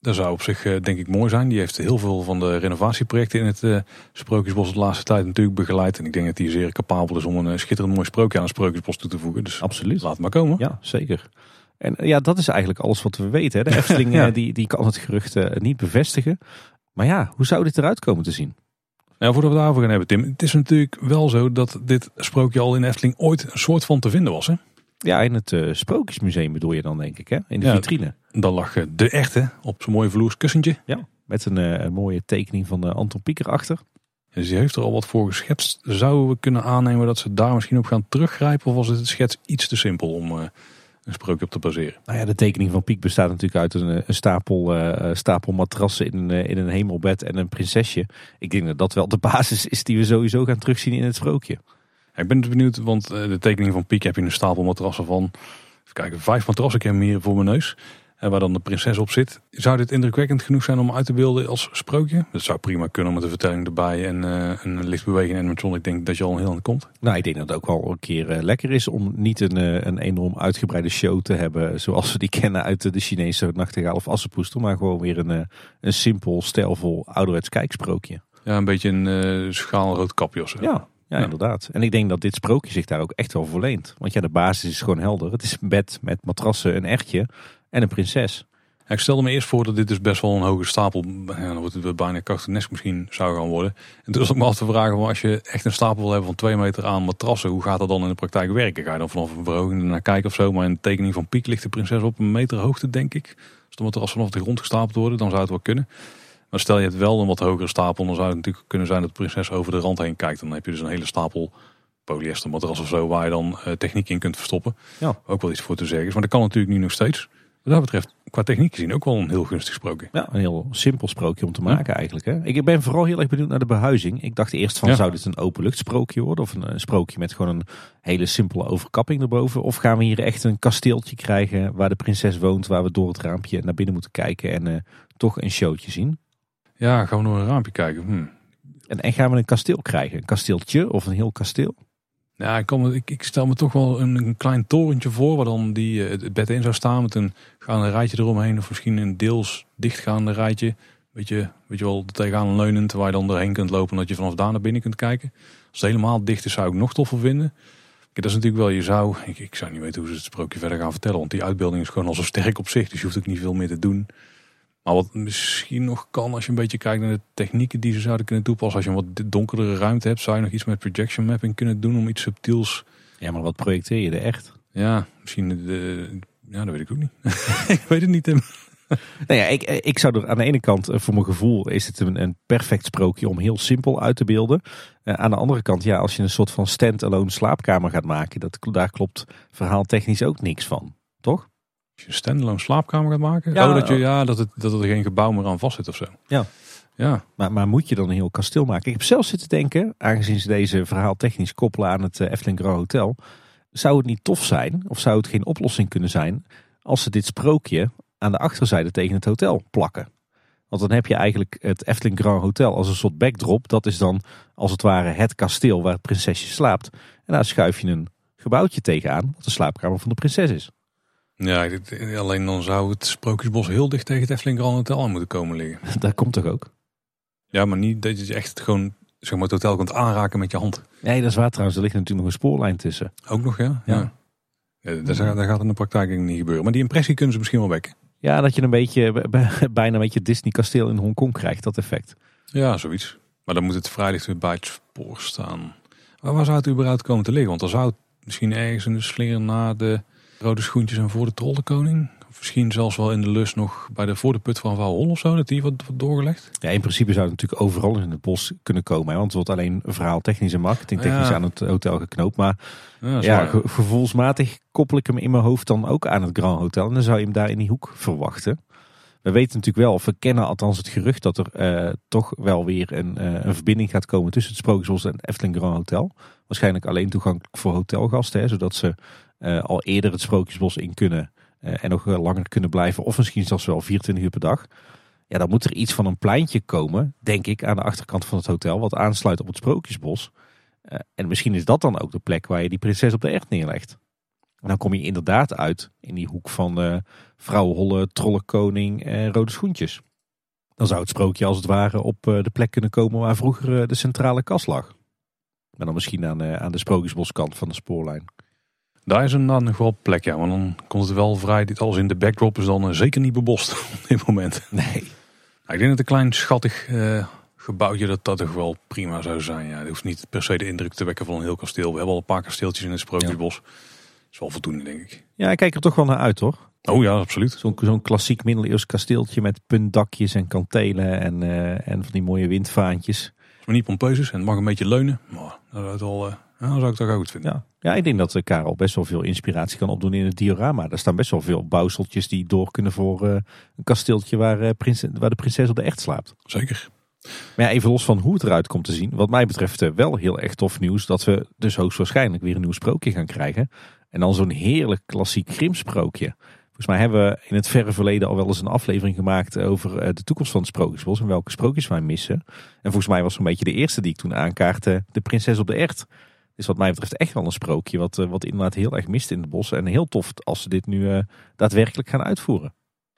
dat zou op zich denk ik mooi zijn. Die heeft heel veel van de renovatieprojecten in het uh, Sprookjesbos de laatste tijd natuurlijk begeleid. En ik denk dat hij zeer capabel is om een schitterend mooi sprookje aan het Sprookjesbos toe te voegen. Dus Absoluut. laat het maar komen. Ja, zeker. En ja, dat is eigenlijk alles wat we weten. Hè. De [LAUGHS] Efteling ja. die, die kan het gerucht niet bevestigen. Maar ja, hoe zou dit eruit komen te zien? Nou, voordat we daarover gaan hebben, Tim. Het is natuurlijk wel zo dat dit sprookje al in Efteling ooit een soort van te vinden was. Hè? Ja, in het Sprookjesmuseum bedoel je dan denk ik, hè? In de ja, vitrine. Dan lag uh, de echte op zo'n mooi vloerskussentje. Ja, met een, uh, een mooie tekening van Anton Pieker achter. Dus die heeft er al wat voor geschetst. Zouden we kunnen aannemen dat ze daar misschien op gaan teruggrijpen? Of was het schets iets te simpel om een sprookje op te baseren? Nou ja, de tekening van Piek bestaat natuurlijk uit een, een stapel, stapel matrassen in, in een hemelbed en een prinsesje. Ik denk dat dat wel de [LAUGHS] basis is die we sowieso gaan terugzien in het sprookje. Ik ben dus benieuwd, want eh, de tekening van Piek heb je een stapel matrassen van, even kijken, vijf matrassen, ik heb meer voor mijn neus. En waar dan de prinses op zit. Zou dit indrukwekkend genoeg zijn om uit te beelden als sprookje? Dat zou prima kunnen met de vertelling erbij en uh, een lichtbeweging en animation. Ik denk dat je al een heel aan komt. Nou, ik denk dat het ook wel een keer uh, lekker is om niet een, uh, een enorm uitgebreide show te hebben. Zoals we die kennen uit de Chinese nachtegaal of assenpoester. Maar gewoon weer een, een simpel, stijlvol, ouderwets kijksprookje. Ja, een beetje een schaalrood kapje of zo. Ja, ja, inderdaad. En ik denk dat dit sprookje zich daar ook echt wel voor leent. Want ja, de basis is gewoon helder. Het is een bed met matrassen, een echtje en een prinses. ik stelde me eerst voor dat dit dus best wel een hoge stapel, ja, dan wordt het bijna kachtinesk misschien zou gaan worden. En toen was ik me af te vragen, als je echt een stapel wil hebben van twee meter aan matrassen, hoe gaat dat dan in de praktijk werken? Ga je dan vanaf een verhoging naar kijken of zo? Maar in de tekening van Piek ligt de prinses op een meter hoogte, denk ik. Als de matras vanaf de grond gestapeld worden, dan zou het wel kunnen. Maar stel je het wel een wat hogere stapel, dan zou het natuurlijk kunnen zijn dat de prinses over de rand heen kijkt. Dan heb je dus een hele stapel polyester matras of zo waar je dan uh, techniek in kunt verstoppen. Ja. Ook wel iets voor te zeggen Maar dat kan natuurlijk nu nog steeds. Wat dat betreft, qua techniek gezien ook wel een heel gunstig sprookje. Ja, een heel simpel sprookje om te maken eigenlijk. Hè? Ik ben vooral heel erg benieuwd naar de behuizing. Ik dacht eerst van, zou dit een openluchtsprookje worden? Of een, een, sprookje met gewoon een hele simpele overkapping erboven? Of gaan we hier echt een kasteeltje krijgen waar de prinses woont, waar we door het raampje naar binnen moeten kijken en uh, toch een showtje zien? Ja, gaan we door een raampje kijken. Hm. En, en gaan we een kasteel krijgen? Een kasteeltje of een heel kasteel? Ja, ik, kom, ik, ik, stel me toch wel een, klein torentje voor waar dan die, eh, het bed in zou staan met een gaande rijtje eromheen. Of misschien een deels dichtgaande rijtje. Beetje, weet je wel, tegenaan leunend waar je dan doorheen kunt lopen. Dat je vanaf daar naar binnen kunt kijken. Als het helemaal dicht is zou ik nog toffer vinden. Kijk, dat is natuurlijk wel, je zou, ik, ik zou niet weten hoe ze het sprookje verder gaan vertellen. Want die uitbeelding is gewoon al zo sterk op zich. Dus je hoeft ook niet veel meer te doen. Maar wat misschien nog kan als je een beetje kijkt naar de technieken die ze zouden kunnen toepassen. Als je een wat donkerdere ruimte hebt, zou je nog iets met projection mapping kunnen doen om iets subtiels. Ja, maar wat projecteer je er echt? Ja, misschien de. Ja, dat weet ik ook niet. [LAUGHS] ik weet het niet, Tim. Nou ja, ik, ik zou er aan de ene kant, eh, voor mijn gevoel, is het een, een perfect sprookje om heel simpel uit te beelden. Uh, aan de andere kant, ja, als je een soort van stand-alone slaapkamer gaat maken, dat, daar klopt verhaaltechnisch ook niks van, toch? Je een standalone slaapkamer gaat maken? Ja, oh, dat, je, ja, dat, het, dat er geen gebouw meer aan vast zit of zo. Ja. Ja. Maar, maar moet je dan een heel kasteel maken? Ik heb zelf zitten denken, aangezien ze deze verhaal technisch koppelen aan het uh, Efteling Grand Hotel. Zou het niet tof zijn, of zou het geen oplossing kunnen zijn, als ze dit sprookje aan de achterzijde tegen het hotel plakken? Want dan heb je eigenlijk het Efteling Grand Hotel als een soort backdrop. Dat is dan als het ware het kasteel waar het prinsesje slaapt. En daar schuif je een gebouwtje tegenaan, wat de slaapkamer van de prinses is. Ja, alleen dan zou het Sprookjesbos heel dicht tegen het Efteling Grand Hotel aan moeten komen liggen. [LAUGHS] Dat komt toch ook? Ja, maar niet dat je echt gewoon zeg maar, het hotel kunt aanraken met je hand. Nee, dat is waar trouwens. Er ligt natuurlijk nog een spoorlijn tussen. Ook nog, ja? Ja. ja. dat, gaat in de praktijk niet gebeuren. Maar die impressie kunnen ze misschien wel wekken. Ja, dat je een beetje, [LAUGHS] bijna een beetje Disney kasteel in Hongkong krijgt, dat effect. Ja, zoiets. Maar dan moet het vrij dicht bij het spoor staan. Maar waar zou het überhaupt komen te liggen? Want dan zou het misschien ergens in de slinger na de rode schoentjes en voor de trollenkoning. Misschien zelfs wel in de lus nog bij de voor de put van Hol of zo, dat die wat, doorgelegd. Ja, in principe zou het natuurlijk overal in het bos kunnen komen. Hè, want het wordt alleen verhaal technisch en marketing technisch aan het hotel geknoopt. Maar ja, ja gevoelsmatig koppel ik hem in mijn hoofd dan ook aan het Grand Hotel. En dan zou je hem daar in die hoek verwachten. We weten natuurlijk wel, of we kennen althans het gerucht dat er uh, toch wel weer een, uh, een verbinding gaat komen tussen het Sprookjesbos en het Efteling Grand Hotel. Waarschijnlijk alleen toegankelijk voor hotelgasten, hè, zodat ze al eerder het Sprookjesbos in kunnen en nog langer kunnen blijven. Of misschien zelfs wel 24 uur per dag. Ja, dan moet er iets van een pleintje komen, denk ik, aan de achterkant van het hotel, wat aansluit op het Sprookjesbos. en misschien is dat dan ook de plek waar je die prinses op de echt neerlegt. En dan kom je inderdaad uit in die hoek van uh, Vrouwenholle, Trollenkoning en Rode Schoentjes. Dan zou het sprookje als het ware op de plek kunnen komen waar vroeger de centrale kas lag. Maar dan misschien aan, aan de Sprookjesboskant van de spoorlijn. Daar is een dan nog wel plek, ja. Maar dan komt het wel vrij. Dit alles in de backdrop is dan zeker niet bebost [LAUGHS] op dit moment. Nee. Nou, ik denk dat een klein schattig gebouwtje dat dat toch wel prima zou zijn. Ja, het hoeft niet per se de indruk te wekken van een heel kasteel. We hebben al een paar kasteeltjes in het Sprookjesbos. Ja is wel voldoende, denk ik. Ja, ik kijk er toch wel naar uit, hoor. Oh ja, absoluut. Zo'n zo'n klassiek middeleeuws kasteeltje met puntdakjes en kantelen en, uh, en van die mooie windvaantjes. Als maar niet pompeus is en het mag een beetje leunen, maar dat al, uh, dan zou ik toch ook goed vinden. Ja. ja, ik denk dat uh, Karel best wel veel inspiratie kan opdoen in het diorama. Daar staan best wel veel bouwseltjes die door kunnen voor een kasteeltje waar, prins, waar de prinses op de echt slaapt. Zeker. Maar ja, even los van hoe het eruit komt te zien. Wat mij betreft wel heel erg tof nieuws dat we dus hoogstwaarschijnlijk weer een nieuw sprookje gaan krijgen. En dan zo'n heerlijk klassiek Grimsprookje. Volgens mij hebben we in het verre verleden al wel eens een aflevering gemaakt over de toekomst van het Sprookjesbos en welke sprookjes wij missen. En volgens mij was een beetje de eerste die ik toen aankaartte, de prinses op de echt. Is wat mij betreft echt wel een sprookje wat, wat inderdaad heel erg mist in het bos. En heel tof als ze dit nu daadwerkelijk gaan uitvoeren.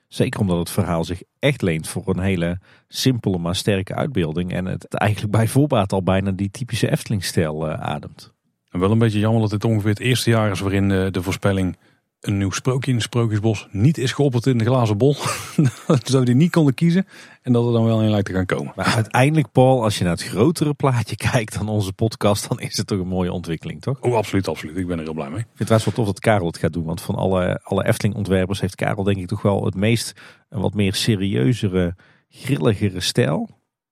Zeker omdat het verhaal zich echt leent voor een hele simpele maar sterke uitbeelding. En het eigenlijk bij voorbaat al bijna die typische Efteling-stijl ademt. En wel een beetje jammer dat dit ongeveer het eerste jaar is waarin de voorspelling een nieuw sprookje in het Sprookjesbos niet is geopperd in de glazen bol. [LAUGHS] dat we die niet konden kiezen en dat er dan wel een lijkt te gaan komen. Maar uiteindelijk Paul, als je naar het grotere plaatje [LAUGHS] kijkt dan onze podcast, dan is het toch een mooie ontwikkeling, toch? Oh, absoluut, absoluut. Ik ben er heel blij mee. Ik vind het wel tof dat Karel het gaat doen, want van alle, alle Efteling ontwerpers heeft Karel denk ik toch wel het meest, een wat meer serieuzere, grilligere stijl.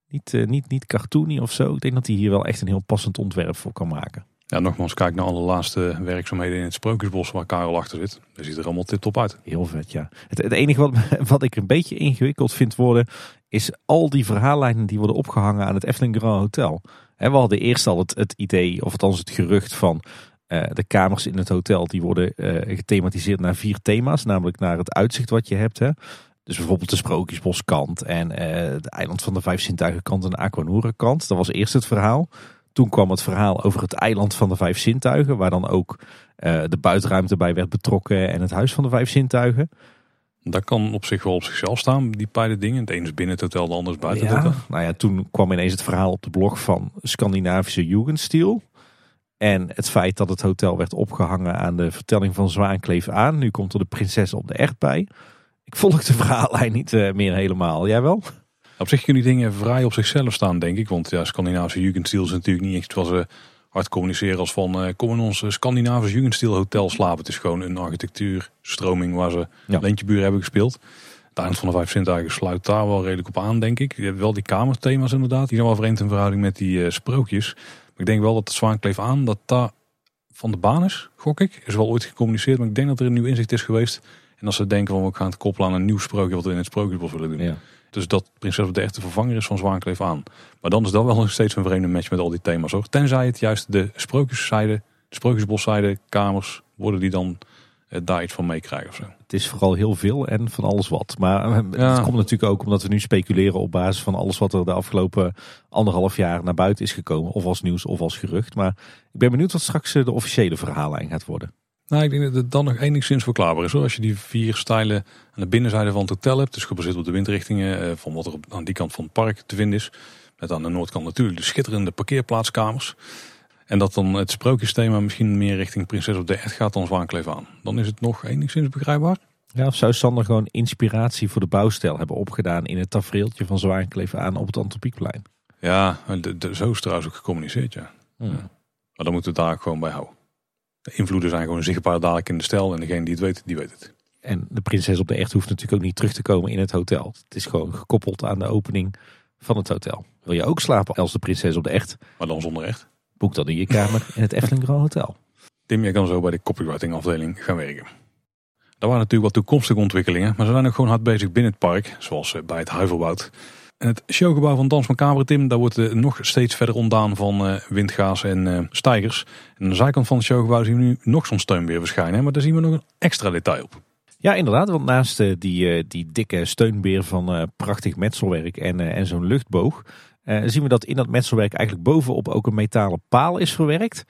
Niet, uh, niet, niet cartoony of zo. Ik denk dat hij hier wel echt een heel passend ontwerp voor kan maken. Ja, nogmaals, kijk naar alle laatste werkzaamheden in het Sprookjesbos waar Karel achter zit. Dat ziet er allemaal tip-top uit. Heel vet, ja. Het, het enige wat, [LAUGHS] wat ik een beetje ingewikkeld vind worden, is al die verhaallijnen die worden opgehangen aan het Efteling Grand Hotel. we hadden eerst al het, het idee, of althans het gerucht van uh, de kamers in het hotel, die worden uh, gethematiseerd naar vier thema's. Namelijk naar het uitzicht wat je hebt. Hè. Dus bijvoorbeeld de Sprookjesboskant en uh, de Eiland van de Vijf Zintuigen kant en de Aquanura kant. Dat was eerst het verhaal. Toen kwam het verhaal over het eiland van de vijf zintuigen, waar dan ook uh, de buitenruimte bij werd betrokken en het huis van de vijf zintuigen. Dat kan op zich wel op zichzelf staan, die beide dingen. Het ene is binnen het hotel, de ander is buiten ja, het hotel. Nou ja, toen kwam ineens het verhaal op de blog van Scandinavische Jugendstil. En het feit dat het hotel werd opgehangen aan de vertelling van Zwaankleef aan. Nu komt er de prinses op de echt bij. Ik volg de verhaallijn niet uh, meer helemaal. Jij wel? Op zich kunnen die dingen vrij op zichzelf staan, denk ik. Want ja, Scandinavische Jugendstil is natuurlijk niet echt wat ze hard communiceren als van... Uh, kom in ons Scandinavische Jugendstil hotel slapen. Het is gewoon een architectuurstroming waar ze ja. Leentjeburen hebben gespeeld. Het eind van de vijf zintuigen sluit daar wel redelijk op aan, denk ik. Je hebt wel die kamerthema's inderdaad. Die zijn wel vreemd in verhouding met die uh, sprookjes. Maar ik denk wel dat de Zwaankleef aan, dat daar van de baan is, gok ik. Is wel ooit gecommuniceerd, maar ik denk dat er een nieuw inzicht is geweest. En als ze denken van we gaan het koppelen aan een nieuw sprookje wat we in het sprookjesbos willen doen. Ja. Dus dat Prinses de echte vervanger is van Zwaankleef aan. Maar dan is dat wel nog steeds een vreemde match met al die thema's hoor. Tenzij het juist de sprookjeszijde, de sprookjesboszijde, kamers, worden die dan eh, daar iets van meekrijgen of zo. Het is vooral heel veel en van alles wat. Maar eh, het komt natuurlijk ook omdat we nu speculeren op basis van alles wat er de afgelopen anderhalf jaar naar buiten is gekomen. Of als nieuws of als gerucht. Maar ik ben benieuwd wat straks eh, de officiële verhaallijn gaat worden. Nou, ik denk dat het dan nog enigszins verklaarbaar is. Hoor. Als je die vier stijlen aan de binnenzijde van het hotel hebt. Dus gebaseerd op de windrichtingen eh, van wat er aan die kant van het park te vinden is. Met aan de noordkant natuurlijk de schitterende parkeerplaatskamers. En dat dan het sprookjesthema misschien meer richting Prinses op de Echt gaat dan Zwaankleef aan. Dan is het nog enigszins begrijpbaar. Ja, of zou Sander gewoon inspiratie voor de bouwstijl hebben opgedaan in het tafereeltje van Zwaankleef aan op het Antropiekplein? Ja, de, de, zo is trouwens ook gecommuniceerd, ja. Hmm. ja. Maar dan moeten we daar gewoon bij houden. De invloeden zijn gewoon zichtbaar dadelijk in de stijl. En degene die het weet, die weet het. En de prinses op de echt hoeft natuurlijk ook niet terug te komen in het hotel. Het is gewoon gekoppeld aan de opening van het hotel. Wil je ook slapen als de prinses op de echt? Maar dan zonder echt. Boek dan in je kamer in het Efteling Grand Hotel. Tim, jij kan zo bij de copywriting afdeling gaan werken. Daar waren natuurlijk wat toekomstige ontwikkelingen. Maar ze zijn ook gewoon hard bezig binnen het park. Zoals eh, bij het Huivelwoud. En het showgebouw van Dans Macabre, Tim, daar wordt uh, nog steeds verder ontdaan van uh, windgaas en uh, stijgers. En aan de zijkant van het showgebouw zien we nu nog zo'n steunbeer verschijnen. Maar daar zien we nog een extra detail op. Ja, inderdaad. Want naast die, die dikke steunbeer van prachtig metselwerk en, en zo'n luchtboog... zien we dat in dat metselwerk eigenlijk bovenop ook een metalen paal is verwerkt.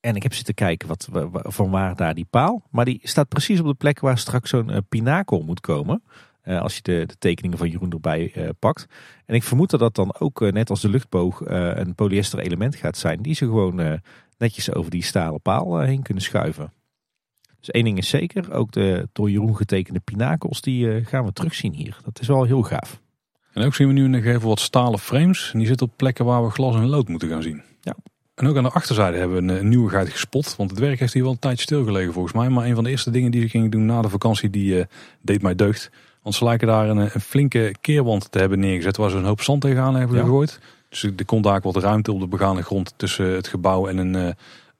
En ik heb zitten kijken wat, van waar daar die paal. Maar die staat precies op de plek waar straks zo'n pinakel moet komen... Uh, als je de, de, tekeningen van Jeroen erbij uh, pakt. En ik vermoed dat dat dan ook, uh, net als de luchtboog, een polyester element gaat zijn. Die ze gewoon netjes over die stalen paal heen kunnen schuiven. Dus één ding is zeker, ook de door Jeroen getekende pinakels, die gaan we terugzien hier. Dat is wel heel gaaf. En ook zien we nu in de gevel wat stalen frames. En die zitten op plekken waar we glas en lood moeten gaan zien. Ja. En ook aan de achterzijde hebben we een, een nieuwigheid gespot. Want het werk heeft hier wel een tijdje stilgelegen volgens mij. Maar een van de eerste dingen die ze gingen doen na de vakantie, die deed mij deugd. Want ze lijken daar een, een, flinke keerwand te hebben neergezet waar ze een hoop zand tegenaan hebben gegooid. Dus er komt daar wat ruimte op de begane grond tussen het gebouw en een, uh,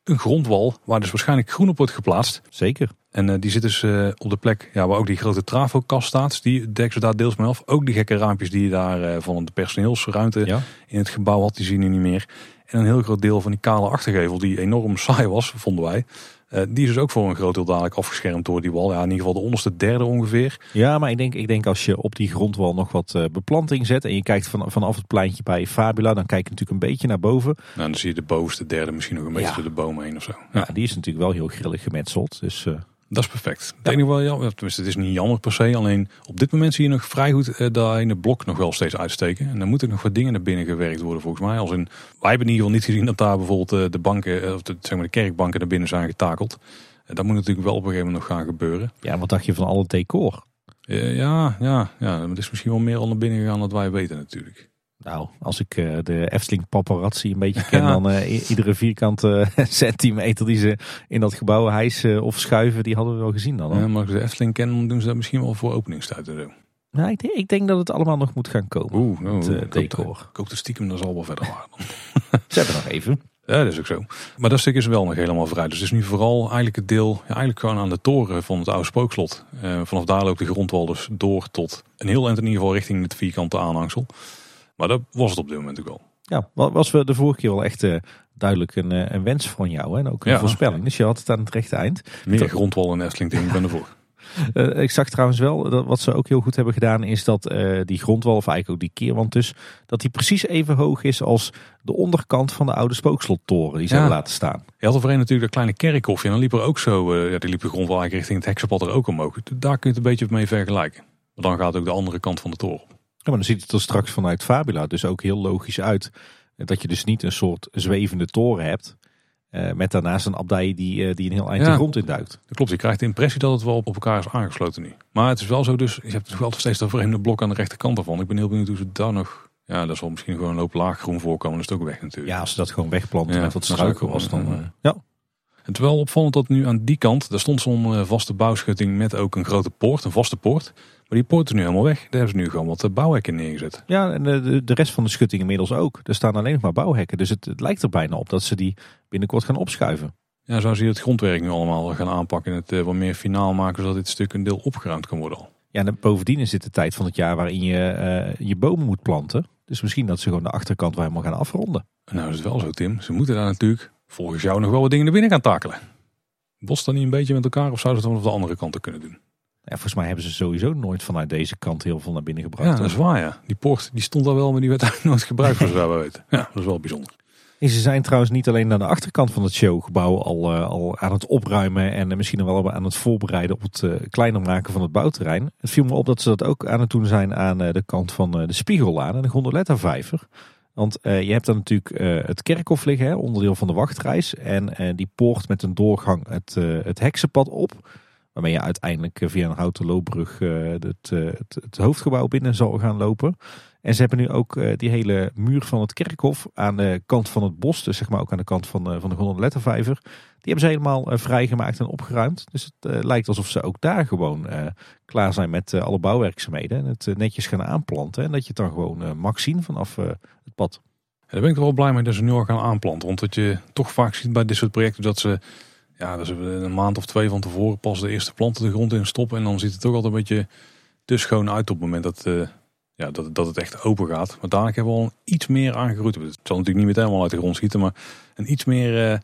een grondwal waar dus waarschijnlijk groen op wordt geplaatst. Zeker. En uh, die zit dus uh, op de plek ja, waar ook die grote trafokast staat. Die dekken ze daar deels mee af. Ook die gekke raampjes die je daar van de personeelsruimte in het gebouw had, die zien nu niet meer. En een heel groot deel van die kale achtergevel, die enorm [LAUGHS] saai was, vonden wij. Eh, die is dus ook voor een groot deel dadelijk afgeschermd door die wal. Ja, in ieder geval de onderste derde ongeveer. Ja, maar ik denk, ik denk als je op die grondwal nog wat eh, beplanting zet en je kijkt van, vanaf het pleintje bij Fabula, dan kijk je natuurlijk een beetje naar boven. Nou, dan zie je de bovenste derde misschien nog een beetje Ja. door de bomen heen of zo. Ja, die is natuurlijk wel heel grillig gemetseld. Dus eh, Dat is perfect. Het enige wel jammer, tenminste het is niet jammer per se. Alleen op dit moment zie je nog vrij goed eh, dat ene blok nog wel steeds uitsteken. En dan moeten nog wat dingen naar binnen gewerkt worden volgens mij. Als in, wij hebben in ieder geval niet gezien dat daar bijvoorbeeld eh, de banken, eh, of de, zeg maar de kerkbanken naar binnen zijn getakeld. Dat moet natuurlijk wel op een gegeven moment nog gaan gebeuren. ja, wat dacht je van alle decor? Ja, ja, ja, het is misschien wel meer al naar binnen gegaan dan wij weten natuurlijk. Nou, als ik eh, de Efteling paparazzi een beetje ken, Ja. [LAUGHS] dan eh, iedere vierkante [LAUGHS] centimeter die ze in dat gebouw hijsen of schuiven, die hadden we wel gezien dan. hoor. Ja, maar als ik de Efteling ken, dan doen ze dat misschien wel voor openingstijd en zo. Nou, ik, denk, ik denk dat het allemaal nog moet gaan komen. Oeh, nou, het eh, ik hoop decor. Dat stiekem dat zal wel verder waren. [LAUGHS] Ze hebben nog even. Ja, dat is ook zo. Maar dat stuk is wel nog helemaal vrij. Dus het is nu vooral eigenlijk het deel, ja, eigenlijk gewoon aan de toren van het oude spookslot. Eh, vanaf daar loopt de grondwal dus door tot een heel eind in ieder geval richting het vierkante aanhangsel. Maar dat was het op dit moment ook al. Ja, wa- was we de vorige keer wel echt eh, duidelijk een, eh, een wens van jou hè? en ook een Ja. voorspelling. Dus je had het aan het rechte eind. Meer Dat- grondwal en Efteling denk ik ben ervoor. Ik zag trouwens wel, dat wat ze ook heel goed hebben gedaan, is dat eh, die grondwal, of eigenlijk ook die keerwand dus, dat die precies even hoog is als de onderkant van de oude spookslottoren die ze Ja. hebben laten staan. Je had er voorheen natuurlijk dat kleine kerkhofje en dan liep er ook zo, ja, die liep de grondwal eigenlijk richting het heksenpad er ook omhoog. Daar kun je het een beetje mee vergelijken. Maar dan gaat ook de andere kant van de toren. Maar dan ziet het er straks vanuit Fabula dus ook heel logisch uit. eh, Dat je dus niet een soort zwevende toren hebt. eh, met daarnaast een abdij die, eh, die een heel eind Ja. de grond induikt. Dat klopt, je krijgt de impressie dat het wel op elkaar is aangesloten nu. Maar het is wel zo dus, je hebt nog wel steeds dat vreemde blok aan de rechterkant ervan. Ik ben heel benieuwd hoe ze daar nog, ja dat zal misschien gewoon een loop laag groen voorkomen. Dat is het ook weg natuurlijk. Ja, als ze dat gewoon wegplanten Ja, met wat struiken was, dan... eh, ja. Het wel opvallend dat nu aan die kant, daar stond zo'n vaste bouwschutting met ook een grote poort, een vaste poort. Maar die poort is nu helemaal weg. Daar hebben ze nu gewoon wat eh, bouwhekken neergezet. Ja, en de, de, de rest van de schutting inmiddels ook. Er staan alleen nog maar bouwhekken. Dus het, het lijkt er bijna op dat ze die binnenkort gaan opschuiven. Ja, zo zie je het grondwerk nu allemaal gaan aanpakken en het eh, wat meer finaal maken, zodat dit stuk een deel opgeruimd kan worden al. Ja, en bovendien is dit de tijd van het jaar waarin je eh, je bomen moet planten. Dus misschien dat ze gewoon de achterkant wel helemaal gaan afronden. En nou is het wel zo Tim, ze moeten daar natuurlijk volgens jou nog wel wat dingen naar binnen gaan takelen. Botst dan niet een beetje met elkaar of zouden ze het dan op de andere kant kunnen doen? Ja, volgens mij hebben ze sowieso nooit vanuit deze kant heel veel naar binnen gebracht. Ja, dat is waar ja. Die poort die stond daar wel, maar die werd [LAUGHS] eigenlijk nooit gebruikt voor zover we weten. Ja, dat is wel bijzonder. En ze zijn trouwens niet alleen aan de achterkant van het showgebouw al, eh, al aan het opruimen en misschien wel aan het voorbereiden op het eh, kleiner maken van het bouwterrein. Het viel me op dat ze dat ook aan het doen zijn aan eh, de kant van de Spiegellaan en de Gondoletta-vijver. Want eh, je hebt dan natuurlijk het kerkhof liggen, hè, onderdeel van de wachtreis. En die poort met een doorgang het, het heksenpad op. Waarmee je uiteindelijk eh, via een houten loopbrug eh, het, eh, het, het hoofdgebouw binnen zal gaan lopen. En ze hebben nu ook die hele muur van het kerkhof aan de kant van het bos, dus zeg maar ook aan de kant van, eh, van de. Die hebben ze helemaal vrijgemaakt en opgeruimd. Dus het lijkt alsof ze ook daar gewoon klaar zijn met alle bouwwerkzaamheden. En het netjes gaan aanplanten. En dat je het dan gewoon mag zien vanaf het pad. En daar ben ik wel blij mee dat ze nu al gaan aanplanten. Want wat je toch vaak ziet bij dit soort projecten, dat ze, ja, ze een maand of twee van tevoren pas de eerste planten de grond in stoppen. En dan ziet het toch altijd een beetje te schoon uit op het moment dat, eh, ja, dat, dat het echt open gaat. Maar dadelijk hebben we al iets meer aangegroeid. Het zal natuurlijk niet meteen wel uit de grond schieten, maar een iets meer eh,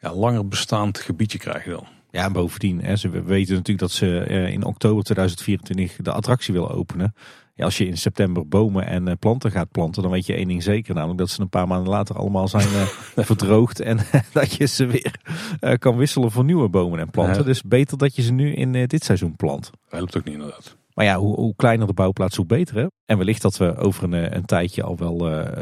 ja, langer bestaand gebiedje krijg je dan. Ja, en bovendien, hè, ze we weten natuurlijk dat ze eh, in oktober 2024 de attractie willen openen. Ja, als je in september bomen en eh, planten gaat planten, dan weet je één ding zeker. Namelijk dat ze een paar maanden later allemaal zijn eh, [LAUGHS] verdroogd. En [LAUGHS] dat je ze weer eh, kan wisselen voor nieuwe bomen en planten. Ja. Dus beter dat je ze nu in dit seizoen plant. Dat helpt ook niet inderdaad. Maar ja, hoe, hoe kleiner de bouwplaats, hoe beter. Hè? En wellicht dat we over een, een tijdje al wel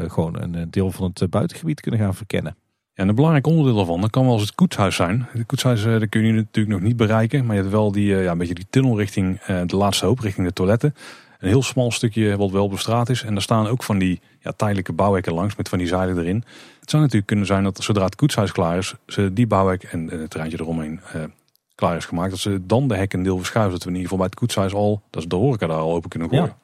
gewoon een deel van het buitengebied kunnen gaan verkennen. En een belangrijk onderdeel daarvan, dat kan wel eens het koetshuis zijn. Het koetshuis eh, dat kun je natuurlijk nog niet bereiken. Maar je hebt wel die, eh, ja, een beetje die tunnel richting eh, de laatste hoop, richting de toiletten. Een heel smal stukje wat wel bestraat is. En daar staan ook van die ja, tijdelijke bouwhekken langs met van die zeilen erin. Het zou natuurlijk kunnen zijn dat zodra het koetshuis klaar is, ze die bouwhek en, het terreintje eromheen eh, klaar is gemaakt. Dat ze dan de hekken een deel verschuiven. Dat we in ieder geval bij het koetshuis al, dat is de horeca daar al open kunnen gooien. Ja.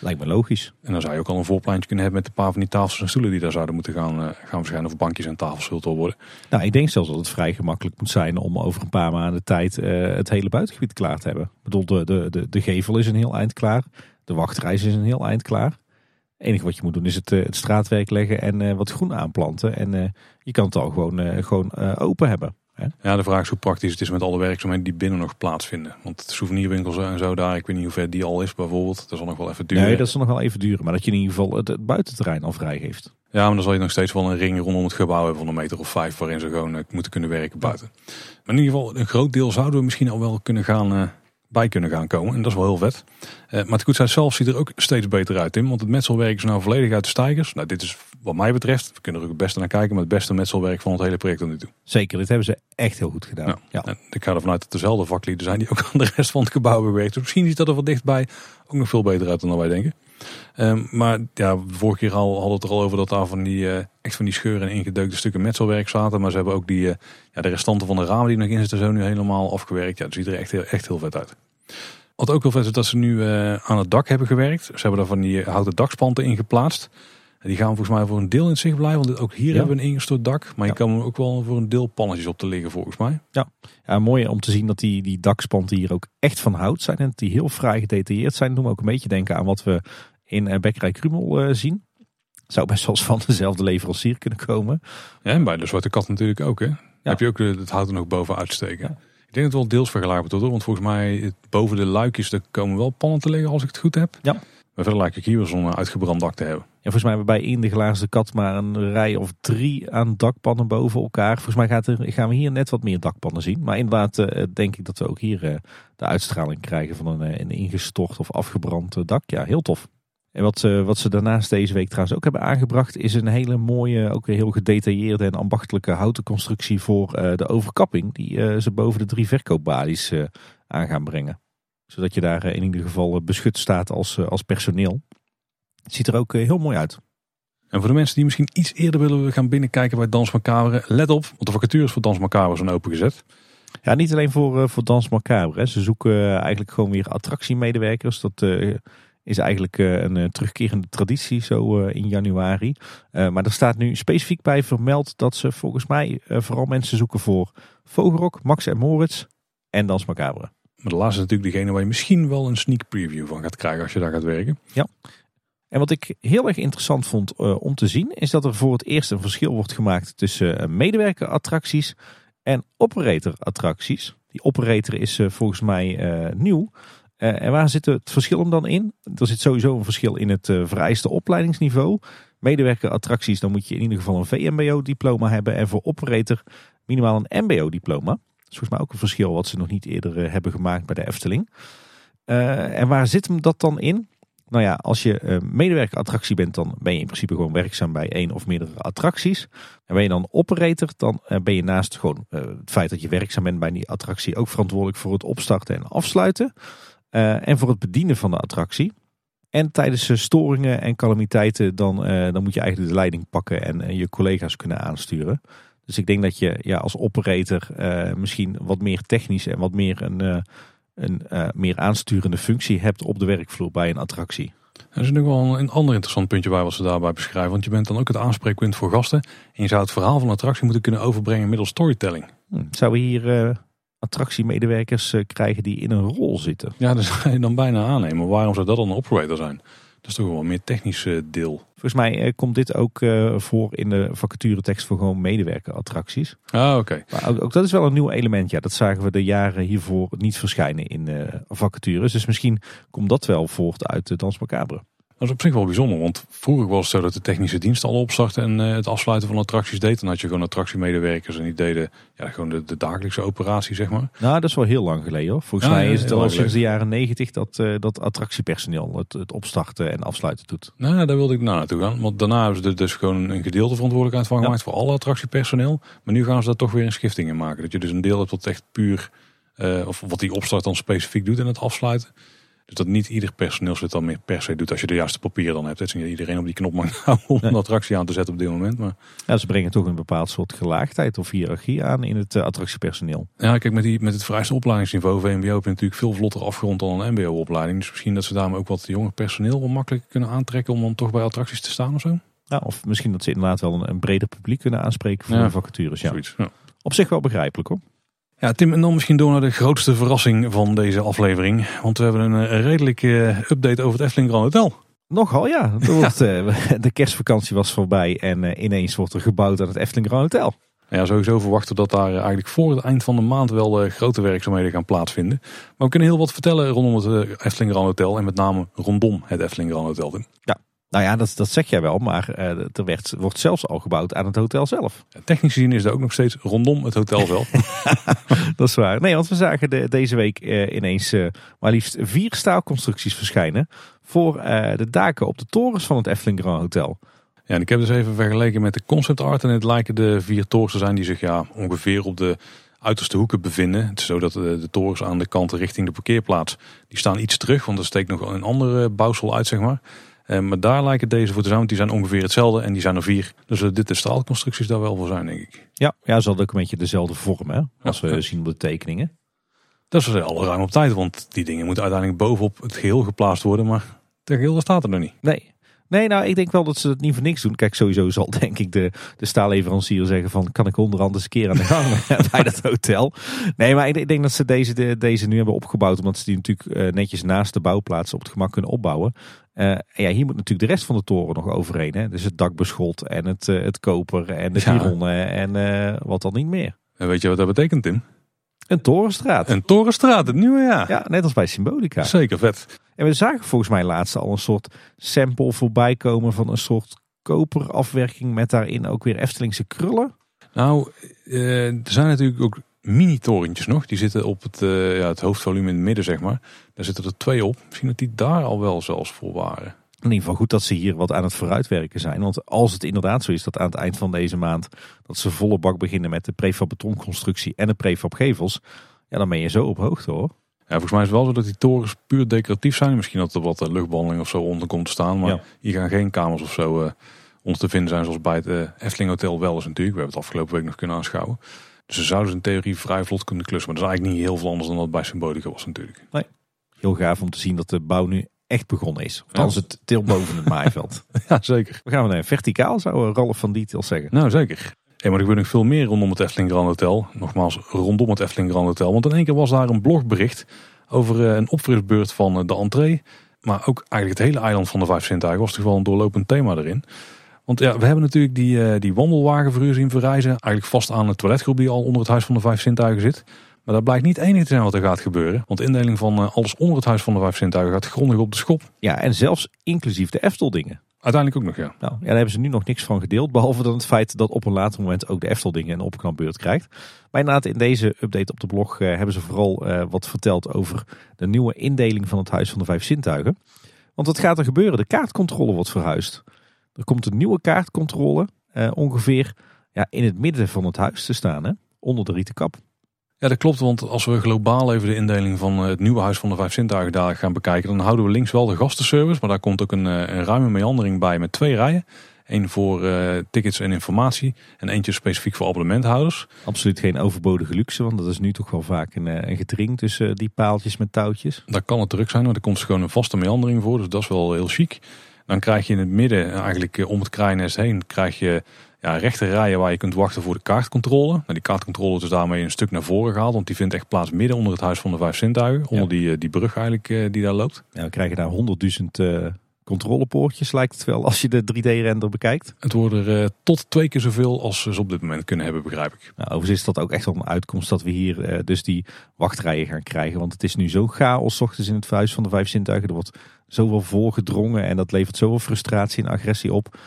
Lijkt me logisch. En dan zou je ook al een voorpleintje kunnen hebben met een paar van die tafels en stoelen die daar zouden moeten gaan, eh, gaan verschijnen. Of bankjes en tafels zult wel worden. Nou, ik denk zelfs dat het vrij gemakkelijk moet zijn om over een paar maanden tijd eh, het hele buitengebied klaar te hebben. Ik bedoel, de, de, de, de gevel is een heel eind klaar. De wachtreis is een heel eind klaar. Het enige wat je moet doen is het, het straatwerk leggen en wat groen aanplanten. En je kan het al gewoon, gewoon open hebben. Ja, de vraag is hoe praktisch het is met alle werkzaamheden die binnen nog plaatsvinden. Want souvenirwinkels en zo daar, ik weet niet hoe ver die al is bijvoorbeeld. Dat zal nog wel even duren. Nee, dat zal nog wel even duren. Maar dat je in ieder geval het, buitenterrein al vrijgeeft. Ja, maar dan zal je nog steeds wel een ring rondom het gebouw hebben van een meter of vijf waarin ze gewoon moeten kunnen werken buiten. Maar in ieder geval, een groot deel zouden we misschien al wel kunnen gaan, bij kunnen gaan komen. En dat is wel heel vet. Uh, maar het Goedzij zelf ziet er ook steeds beter uit, Tim. Want het metselwerk is nou volledig uit de stijgers. Nou, dit is wat mij betreft, we kunnen er ook het beste naar kijken, maar het beste metselwerk van het hele project tot nu toe. Zeker, dit hebben ze echt heel goed gedaan. Ja. En ik ga ervan uit dat dezelfde vaklieden zijn die ook aan de rest van het gebouw bewerkt. Dus misschien ziet dat er wat dichtbij ook nog veel beter uit dan wij denken. Um, maar ja, vorige keer al hadden we het er al over dat daar van die, uh, echt van die scheuren en ingedeukte stukken metselwerk zaten. Maar ze hebben ook die, uh, ja, de restanten van de ramen die nog in zitten zo nu helemaal afgewerkt. Ja, dat ziet er echt heel, echt heel vet uit. Wat ook heel vet is dat ze nu uh, aan het dak hebben gewerkt. Ze hebben daar van die houten dakspanten in geplaatst. Die gaan volgens mij voor een deel in het zicht blijven. Want ook hier hebben we een ingestort dak. Maar je kan ook wel voor een deel pannetjes op te liggen volgens mij. Ja, ja mooi om te zien dat die, die dakspanten hier ook echt van hout zijn. En dat die heel fraai gedetailleerd zijn. Doen we ook een beetje denken aan wat we in uh, Bekkerij Krumel uh, zien. Zou best wel eens van [LAUGHS] dezelfde leverancier kunnen komen. Ja, en bij de Zwarte Kat natuurlijk ook. Hè? Heb je ook het hout er nog boven uitsteken. Ik denk dat het wel deels vergelijkbaar wordt. Want volgens mij boven de luikjes er komen wel pannen te liggen als ik het goed heb. Ja. Maar verder lijkt ik hier wel zo'n uitgebrand dak te hebben. Ja, volgens mij hebben we bij in de glazen kat maar een rij of drie aan dakpannen boven elkaar. Volgens mij gaat er, gaan we hier net wat meer dakpannen zien. Maar inderdaad uh, denk ik dat we ook hier uh, de uitstraling krijgen van een, een ingestort of afgebrand dak. Ja, heel tof. En wat, wat ze daarnaast deze week trouwens ook hebben aangebracht, is een hele mooie, ook heel gedetailleerde en ambachtelijke houten constructie voor de overkapping. Die ze boven de drie verkoopbalies aan gaan brengen. Zodat je daar in ieder geval beschut staat als, als personeel. Het ziet er ook heel mooi uit. En voor de mensen die misschien iets eerder willen gaan binnenkijken bij Dans Macabre, let op, want de vacatures voor Dans Macabre zijn opengezet. Ja, niet alleen voor, voor Dans Macabre. Hè. Ze zoeken eigenlijk gewoon weer attractiemedewerkers. Dat is eigenlijk een terugkerende traditie zo in januari. Maar er staat nu specifiek bij vermeld dat ze volgens mij vooral mensen zoeken voor Vogelrok, Max en Moritz en Dans Macabre. Maar de laatste is natuurlijk degene waar je misschien wel een sneak preview van gaat krijgen als je daar gaat werken. Ja. En wat ik heel erg interessant vond uh, om te zien, is dat er voor het eerst een verschil wordt gemaakt tussen uh, medewerkerattracties en operator-attracties. Die operator is uh, volgens mij nieuw. en waar zit het verschil hem dan in? Er zit sowieso een verschil in het vereiste opleidingsniveau. Medewerkerattracties, dan moet je in ieder geval een VMBO-diploma hebben. En voor operator minimaal een MBO-diploma. Dat is volgens mij ook een verschil wat ze nog niet eerder hebben gemaakt bij de Efteling. en waar zit hem dat dan in? Nou ja, als je uh, medewerkerattractie bent, dan ben je in principe gewoon werkzaam bij één of meerdere attracties. En ben je dan operator, dan uh, ben je naast gewoon uh, het feit dat je werkzaam bent bij die attractie ook verantwoordelijk voor het opstarten en afsluiten. en voor het bedienen van de attractie. En tijdens storingen en calamiteiten, dan, dan moet je eigenlijk de leiding pakken en je collega's kunnen aansturen. Dus ik denk dat je ja, als operator misschien wat meer technisch en wat meer een een uh, meer aansturende functie hebt op de werkvloer bij een attractie. Er is nog wel een ander interessant puntje bij wat ze daarbij beschrijven. Want je bent dan ook het aanspreekpunt voor gasten. En je zou het verhaal van een attractie moeten kunnen overbrengen middels storytelling. Hm, zouden we hier uh, attractiemedewerkers uh, krijgen die in een rol zitten? Ja, [LAUGHS] dat zou je dan bijna aannemen. Waarom zou dat dan een operator zijn? Dat is toch wel een meer technisch deel. Volgens mij eh, komt dit ook uh, voor in de vacaturetekst voor gewoon medewerkerattracties. Ah, oké. Maar ook, ook, dat is wel een nieuw element. Ja, dat zagen we de jaren hiervoor niet verschijnen in uh, vacatures. Dus misschien komt dat wel voort uit de Dans Macabre. Dat is op zich wel bijzonder, want vroeger was het zo dat de technische dienst al opstartte en uh, het afsluiten van attracties deed. Dan had je gewoon attractiemedewerkers en die deden ja, gewoon de, de dagelijkse operatie, zeg maar. Nou, dat is wel heel lang geleden hoor. Volgens mij is het al sinds de jaren negentig dat, uh, dat attractiepersoneel het, het opstarten en afsluiten doet. Nou, daar wilde ik naartoe gaan. Want daarna hebben ze er dus gewoon een gedeelte verantwoordelijkheid van gemaakt voor alle attractiepersoneel. Maar nu gaan ze daar toch weer een schifting in maken. Dat je dus een deel hebt wat echt puur, uh, of wat die opstart dan specifiek doet en het afsluiten. Dus dat niet ieder personeelslid dan meer per se doet als je de juiste papieren dan hebt. Dat niet iedereen op die knop mag [LAUGHS] houden om een attractie aan te zetten op dit moment. Maar... Ja, ze brengen toch een bepaald soort gelaagdheid of hiërarchie aan in het uh, attractiepersoneel. Ja, kijk, met, die, met het vereiste opleidingsniveau VMBO heb je natuurlijk veel vlotter afgerond dan een MBO-opleiding. Dus misschien dat ze daarmee ook wat jonger personeel makkelijker kunnen aantrekken om dan toch bij attracties te staan of zo. Ja, of misschien dat ze inderdaad wel een, een breder publiek kunnen aanspreken voor de vacatures. Ja. Zoiets, ja. Op zich wel begrijpelijk hoor. Ja, Tim, en dan misschien door naar de grootste verrassing van deze aflevering. Want we hebben een, redelijke update over het Efteling Grand Hotel. Nogal ja. Wordt, eh, [LAUGHS] de kerstvakantie was voorbij en eh, ineens wordt er gebouwd aan het Efteling Grand Hotel. Ja, sowieso verwachten we dat daar eigenlijk voor het eind van de maand wel eh, grote werkzaamheden gaan plaatsvinden. Maar we kunnen heel wat vertellen rondom het eh, Efteling Grand Hotel en met name rondom het Efteling Grand Hotel. Tim. Nou ja, dat, dat zeg jij wel, maar eh, er werd, wordt zelfs al gebouwd aan het hotel zelf. Technisch gezien is er ook nog steeds rondom het hotel zelf. [LAUGHS] Dat is waar. Nee, want we zagen de, deze week eh, ineens eh, maar liefst vier staalconstructies verschijnen voor de daken op de torens van het Efteling Grand Hotel. Ja, en ik heb dus even vergeleken met de concept art. En het lijken de vier torens te zijn die zich ja, ongeveer op de uiterste hoeken bevinden. Het is zo dat de, de torens aan de kanten richting de parkeerplaats, die staan iets terug. Want er steekt nog een andere bouwsel uit, zeg maar. Eh, maar daar lijken deze voor te zijn, want die zijn ongeveer hetzelfde. En die zijn er vier. Dus eh, dit de straalconstructies daar wel voor zijn, denk ik. Ja, ja, ze hadden ook een beetje dezelfde vorm, hè? Als Ja. we zien op de tekeningen. Dat is al ruim op tijd, want die dingen moeten uiteindelijk bovenop het geheel geplaatst worden. Maar het geheel staat er nog niet. Nee. Nee, nou, ik denk wel dat ze dat niet voor niks doen. Kijk, sowieso zal [LAUGHS] denk ik de, de staalleverancier zeggen van... kan ik onderhand eens een keer aan de gang [LAUGHS] bij dat hotel? Nee, maar ik, ik denk dat ze deze, de- deze nu hebben opgebouwd... omdat ze die natuurlijk eh, netjes naast de bouwplaats op het gemak kunnen opbouwen. En ja, hier moet natuurlijk de rest van de toren nog overheen. Hè? Dus het dakbeschot en het, eh, het koper en de Ja. pironnen en eh, wat dan niet meer. En weet je wat dat betekent, Tim? Een torenstraat. Een torenstraat, het nieuwe jaar. Ja, net als bij Symbolica. Zeker vet. En we zagen volgens mij laatst al een soort sample voorbij komen van een soort koperafwerking met daarin ook weer Eftelingse krullen. Nou, er zijn natuurlijk ook mini-torentjes nog. Die zitten op het, eh, ja, het hoofdvolume in het midden, zeg maar. Daar zitten er twee op. Misschien dat die daar al wel zelfs voor waren. In ieder geval goed dat ze hier wat aan het vooruitwerken zijn. Want als het inderdaad zo is dat aan het eind van deze maand dat ze volle bak beginnen met de prefab betonconstructie en de prefab gevels. Ja, dan ben je zo op hoogte hoor. Ja, volgens mij is het wel zo dat die torens puur decoratief zijn. Misschien dat er wat eh, luchtbehandeling of zo onder komt te staan. Maar Ja. hier gaan geen kamers of zo eh, onder te vinden zijn. Zoals bij het Efteling Hotel wel eens natuurlijk. We hebben het afgelopen week nog kunnen aanschouwen. Ze zouden in theorie vrij vlot kunnen klussen. Maar dat is eigenlijk niet heel veel anders dan dat bij Symbolica was natuurlijk. Heel gaaf om te zien dat de bouw nu echt begonnen is. Althans het til boven het maaiveld. [LAUGHS] Ja, zeker. We gaan naar verticaal, zou eh, Ralf van Detail zeggen. Nou, zeker. Hey, maar er gebeurt nog veel meer rondom het Efteling Grand Hotel. Nogmaals, rondom het Efteling Grand Hotel. Want in één keer was daar een blogbericht over eh, een opfrisbeurt van eh, de entree. Maar ook eigenlijk het hele eiland van de Vijf Sintuigen was toch wel een doorlopend thema erin. Want ja, we hebben natuurlijk die, eh, die wandelwagen voor u zien verrijzen. Eigenlijk vast aan de toiletgroep die al onder het Huis van de Vijf Sintuigen zit. Maar dat blijkt niet enig te zijn wat er gaat gebeuren. Want de indeling van eh, alles onder het Huis van de Vijf Sintuigen gaat grondig op de schop. Ja, en zelfs inclusief de Efteldingen. Uiteindelijk ook nog, ja. Nou, ja, daar hebben ze nu nog niks van gedeeld. Behalve dan het feit dat op een later moment ook de Efteldingen een opknapbeurt krijgt. Maar inderdaad, in deze update op de blog eh, hebben ze vooral wat verteld over de nieuwe indeling van het Huis van de Vijf Zintuigen. Want wat gaat er gebeuren? De kaartcontrole wordt verhuisd. Er komt een nieuwe kaartcontrole eh, ongeveer ja, in het midden van het huis te staan, hè? onder de rieten kap. Ja, dat klopt. Want als we globaal even de indeling van eh, het nieuwe Huis van de Vijf Sintuigen daar gaan bekijken, dan houden we links wel de gastenservice. Maar daar komt ook een, eh, een ruime meandering bij met twee rijen. Eén voor tickets en informatie en eentje specifiek voor abonnementhouders. Absoluut geen overbodige luxe, want dat is nu toch wel vaak een, een gedring tussen die paaltjes met touwtjes. Daar kan het druk zijn, maar er komt gewoon een vaste meandering voor. Dus dat is wel heel chic. Dan krijg je in het midden, eigenlijk eh, om het kraaiennest heen, krijg je ja, rechte rijen waar je kunt wachten voor de kaartcontrole. Nou, die kaartcontrole is dus daarmee een stuk naar voren gehaald, want die vindt echt plaats midden onder het Huis van de Vijf Sintuigen. Onder die, eh, die brug eigenlijk eh, die daar loopt. Ja, we krijgen daar honderdduizend eh controlepoortjes, lijkt het wel, als je de 3D-render bekijkt. Het worden er eh, tot twee keer zoveel als ze op dit moment kunnen hebben, begrijp ik. Nou, overigens is dat ook echt wel een uitkomst dat we hier eh, dus die wachtrijen gaan krijgen. Want het is nu zo chaos ochtends in het huis van de vijf zintuigen. Er wordt zoveel voorgedrongen en dat levert zoveel frustratie en agressie op.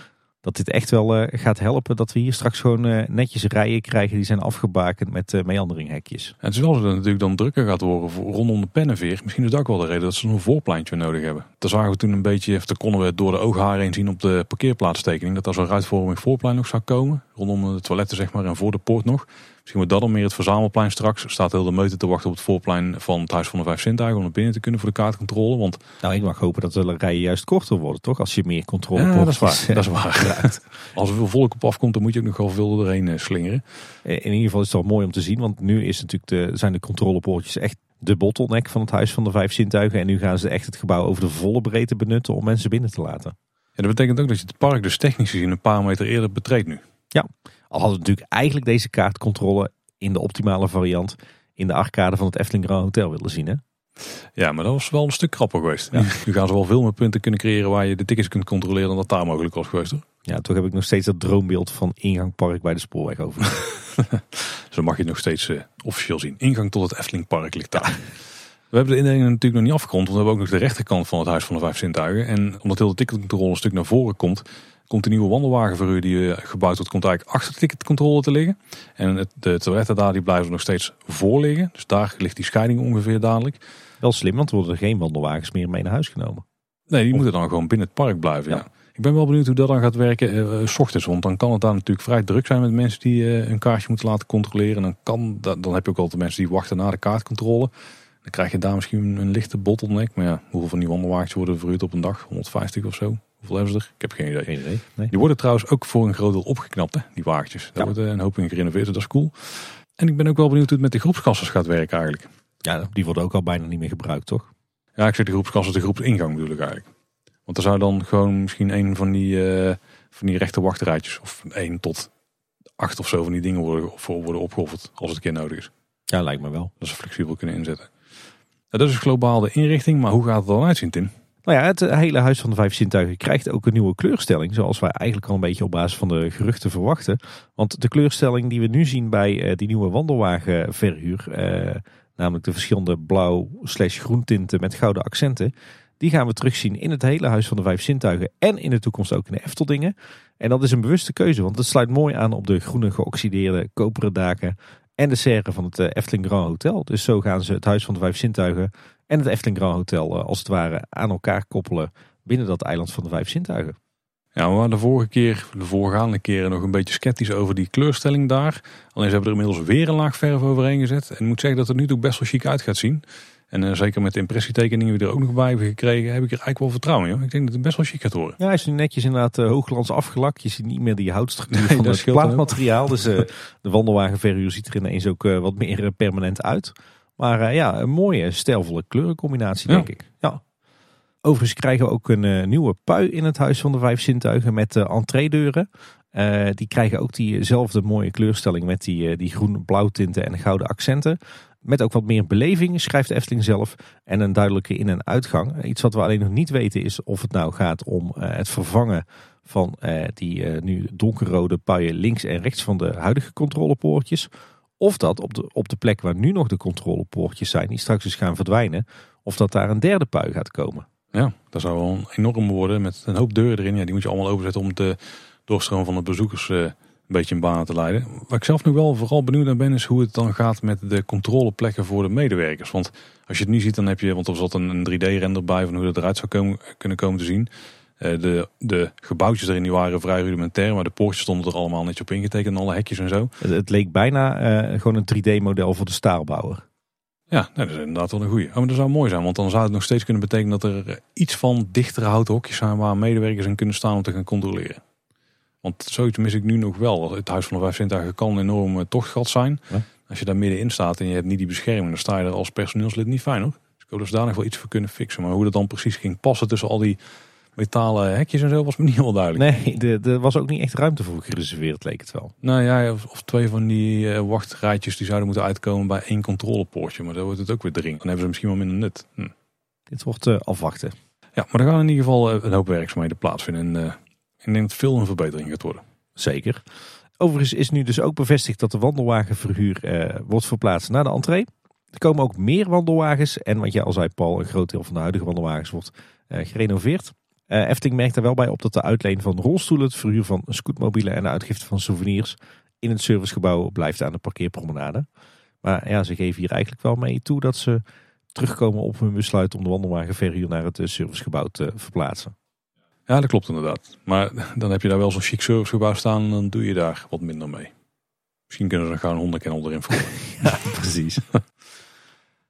Dat dit echt wel eh, gaat helpen dat we hier straks gewoon eh, netjes rijen krijgen die zijn afgebakend met eh meanderinghekjes. En het natuurlijk dan drukker gaat worden rondom de pennenveer. Misschien is dat ook wel de reden dat ze een voorpleintje nodig hebben. Daar zagen we toen een beetje, of daar konden we door de oogharen heen zien op de parkeerplaatstekening. Dat daar zo'n ruitvormig voorplein nog zou komen. Rondom de toiletten zeg maar en voor de poort nog. Misschien wordt dat dan meer het verzamelplein straks. Staat heel de meute te wachten op het voorplein van het Huis van de Vijf Sintuigen. Om naar binnen te kunnen voor de kaartcontrole. Want Nou, ik mag hopen dat de rijen juist korter worden, toch? Als je meer controle ja, dat is waar. [LAUGHS] Dat is waar. [LAUGHS] Als er veel volk op afkomt, dan moet je ook nog wel veel doorheen eh, slingeren. In ieder geval is het wel mooi om te zien, want nu is natuurlijk de, zijn de controlepoortjes echt de bottleneck van het Huis van de Vijf Zintuigen. En nu gaan ze echt het gebouw over de volle breedte benutten om mensen binnen te laten. Ja, dat betekent ook dat je het park dus technisch gezien een paar meter eerder betreedt nu. Al hadden we natuurlijk eigenlijk deze kaartcontrole in de optimale variant in de arcade van het Efteling Grand Hotel willen zien. Hè? Ja, maar dat was wel een stuk krapper geweest. Nu, nu gaan ze wel veel meer punten kunnen creëren waar je de tickets kunt controleren dan dat daar mogelijk was geweest. Hoor. Ja, toch heb ik nog steeds dat droombeeld van ingangpark bij de spoorweg over. [LAUGHS] Zo mag je het nog steeds eh, officieel zien. Ingang tot het Eftelingpark ligt daar. We hebben de indeling natuurlijk nog niet afgerond, want we hebben ook nog de rechterkant van het Huis van de Vijf Zintuigen. En omdat heel de ticketcontrole een stuk naar voren komt, komt de nieuwe wandelwagenverhuur die eh, gebouwd wordt, komt eigenlijk achter de ticketcontrole te liggen. En het, de toiletten daar die blijven nog steeds voor liggen. Dus daar ligt die scheiding ongeveer dadelijk. Wel slim, want er worden geen wandelwagens meer mee naar huis genomen. Nee, die moeten dan gewoon binnen het park blijven. Ja. Ja. Ik ben wel benieuwd hoe dat dan gaat werken eh, s ochtends. Want dan kan het daar natuurlijk vrij druk zijn met mensen die een kaartje moeten laten controleren. En dan, kan, dat, dan heb je ook altijd mensen die wachten na de kaartcontrole. Dan krijg je daar misschien een lichte bottleneck. Maar ja, hoeveel van die wandelwagens worden verhuurd op een dag? 150 of zo? Hoeveel hebben ze er? Ik heb geen idee. Geen idee. Nee. Die worden trouwens ook voor een groot deel opgeknapt, hè, die wagentjes. Daar Ja. wordt eh, een hoop in gerenoveerd, dat is cool. En ik ben ook wel benieuwd hoe het met de groepskassers gaat werken eigenlijk. Ja, die worden ook al bijna niet meer gebruikt, toch? Ja, ik zeg de groepskassers, de groepsingang bedoel ik eigenlijk. Want er zou dan gewoon misschien een van die, eh, van die rechte wachtrijtjes, of één tot acht of zo van die dingen worden, voor worden opgeofferd als het een keer nodig is. Ja, lijkt me wel. Dat ze flexibel kunnen inzetten. Dat is globaal de inrichting, maar hoe gaat het dan uitzien, Tim? Nou ja, het hele Huis van de Vijf Zintuigen krijgt ook een nieuwe kleurstelling. Zoals wij eigenlijk al een beetje op basis van de geruchten verwachten. Want de kleurstelling die we nu zien bij eh, die nieuwe wandelwagenverhuur. eh, namelijk de verschillende blauw slash groen tinten met gouden accenten. Die gaan we terugzien in het hele Huis van de Vijf Zintuigen. En in de toekomst ook in de Efteldingen. En dat is een bewuste keuze. Want het sluit mooi aan op de groene geoxideerde koperen daken. En de serre van het eh, Efteling Grand Hotel. Dus zo gaan ze het Huis van de Vijf Zintuigen en het Efteling Grand Hotel eh, als het ware aan elkaar koppelen binnen dat eiland van de vijf zintuigen. Ja, we waren de vorige keer, de voorgaande keren nog een beetje sceptisch over die kleurstelling daar. Alleen ze hebben er inmiddels weer een laag verf overheen gezet. En ik moet zeggen dat het nu toch best wel chic uit gaat zien. En eh, zeker met de impressietekeningen die we er ook nog bij hebben gekregen, heb ik er eigenlijk wel vertrouwen in. Joh. Ik denk dat het best wel chic gaat worden. Ja, hij is nu netjes inderdaad uh, hoogglans afgelakt. Je ziet niet meer die houtstructuur Nee, van het plaatmateriaal. Dus eh, de wandelwagenverhuur ziet er ineens ook eh, wat meer eh, permanent uit. Maar eh, ja, een mooie stijlvolle kleurencombinatie Ja. denk ik. Ja. Overigens krijgen we ook een eh, nieuwe pui in het Huis van de Vijf Zintuigen met uh, entreedeuren. Die krijgen ook diezelfde mooie kleurstelling met die, die groen-blauw tinten en gouden accenten. Met ook wat meer beleving, schrijft de Efteling zelf. En een duidelijke in- en uitgang. Iets wat we alleen nog niet weten is of het nou gaat om het vervangen van die nu donkerrode puien links en rechts van de huidige controlepoortjes. Of dat op de, op de plek waar nu nog de controlepoortjes zijn, die straks dus gaan verdwijnen. Of dat daar een derde pui gaat komen. Ja, dat zou wel enorm worden met een hoop deuren erin. Ja, die moet je allemaal overzetten om de doorstroom van de bezoekers eh, een beetje in banen te leiden. Waar ik zelf nu wel vooral benieuwd naar ben, is hoe het dan gaat met de controleplekken voor de medewerkers. Want als je het nu ziet, dan heb je, want er zat een, een 3D-render bij van hoe dat eruit zou komen, kunnen komen te zien. Eh, de, de gebouwtjes erin die waren vrij rudimentair, maar de poortjes stonden er allemaal netjes op ingetekend, alle hekjes en zo. Het, het leek bijna eh, gewoon een 3D-model voor de staalbouwer. Ja, nou, dat is inderdaad wel een goeie. Oh, maar dat zou mooi zijn, want dan zou het nog steeds kunnen betekenen dat er eh, iets van dichtere houten hokjes zijn waar medewerkers in kunnen staan om te gaan controleren. Want zoiets mis ik nu nog wel. Het Huis van de Vijf Zintuigen kan een enorm tochtgat zijn. Ja. Als je daar middenin staat en je hebt niet die bescherming, dan sta je er als personeelslid niet fijn hoor. Dus ik hoop dat ze daar nog wel iets voor kunnen fixen. Maar hoe dat dan precies ging passen tussen al die metalen hekjes en zo was me niet helemaal duidelijk. Nee, de- er was ook niet echt ruimte voor gereserveerd, leek het wel. Nou ja, of, of twee van die eh, wachtrijtjes die zouden moeten uitkomen bij één controlepoortje. Maar dan wordt het ook weer dring. Dan hebben ze misschien wel minder nut. Hm. Dit wordt eh, afwachten. Ja, maar er gaan in ieder geval eh, een hoop werkzaamheden plaatsvinden. En eh, ik denk dat veel een verbetering gaat worden. Zeker. Overigens is nu dus ook bevestigd dat de wandelwagenverhuur eh, wordt verplaatst naar de entree. Er komen ook meer wandelwagens. En wat je al zei, Paul, een groot deel van de huidige wandelwagens wordt eh, gerenoveerd. Eh Efting merkt er wel bij op dat de uitleen van rolstoelen, het verhuur van scootmobielen en de uitgifte van souvenirs in het servicegebouw blijft aan de parkeerpromenade. Maar ja, ze geven hier eigenlijk wel mee toe dat ze terugkomen op hun besluit om de wandelwagenverhuur naar het eh, servicegebouw te verplaatsen. Ja, dat klopt inderdaad. Maar dan heb je daar wel zo'n chic servicegebouw staan en dan doe je daar wat minder mee. Misschien kunnen ze er gewoon een hondenkennel erin [LAUGHS] voeren. Precies.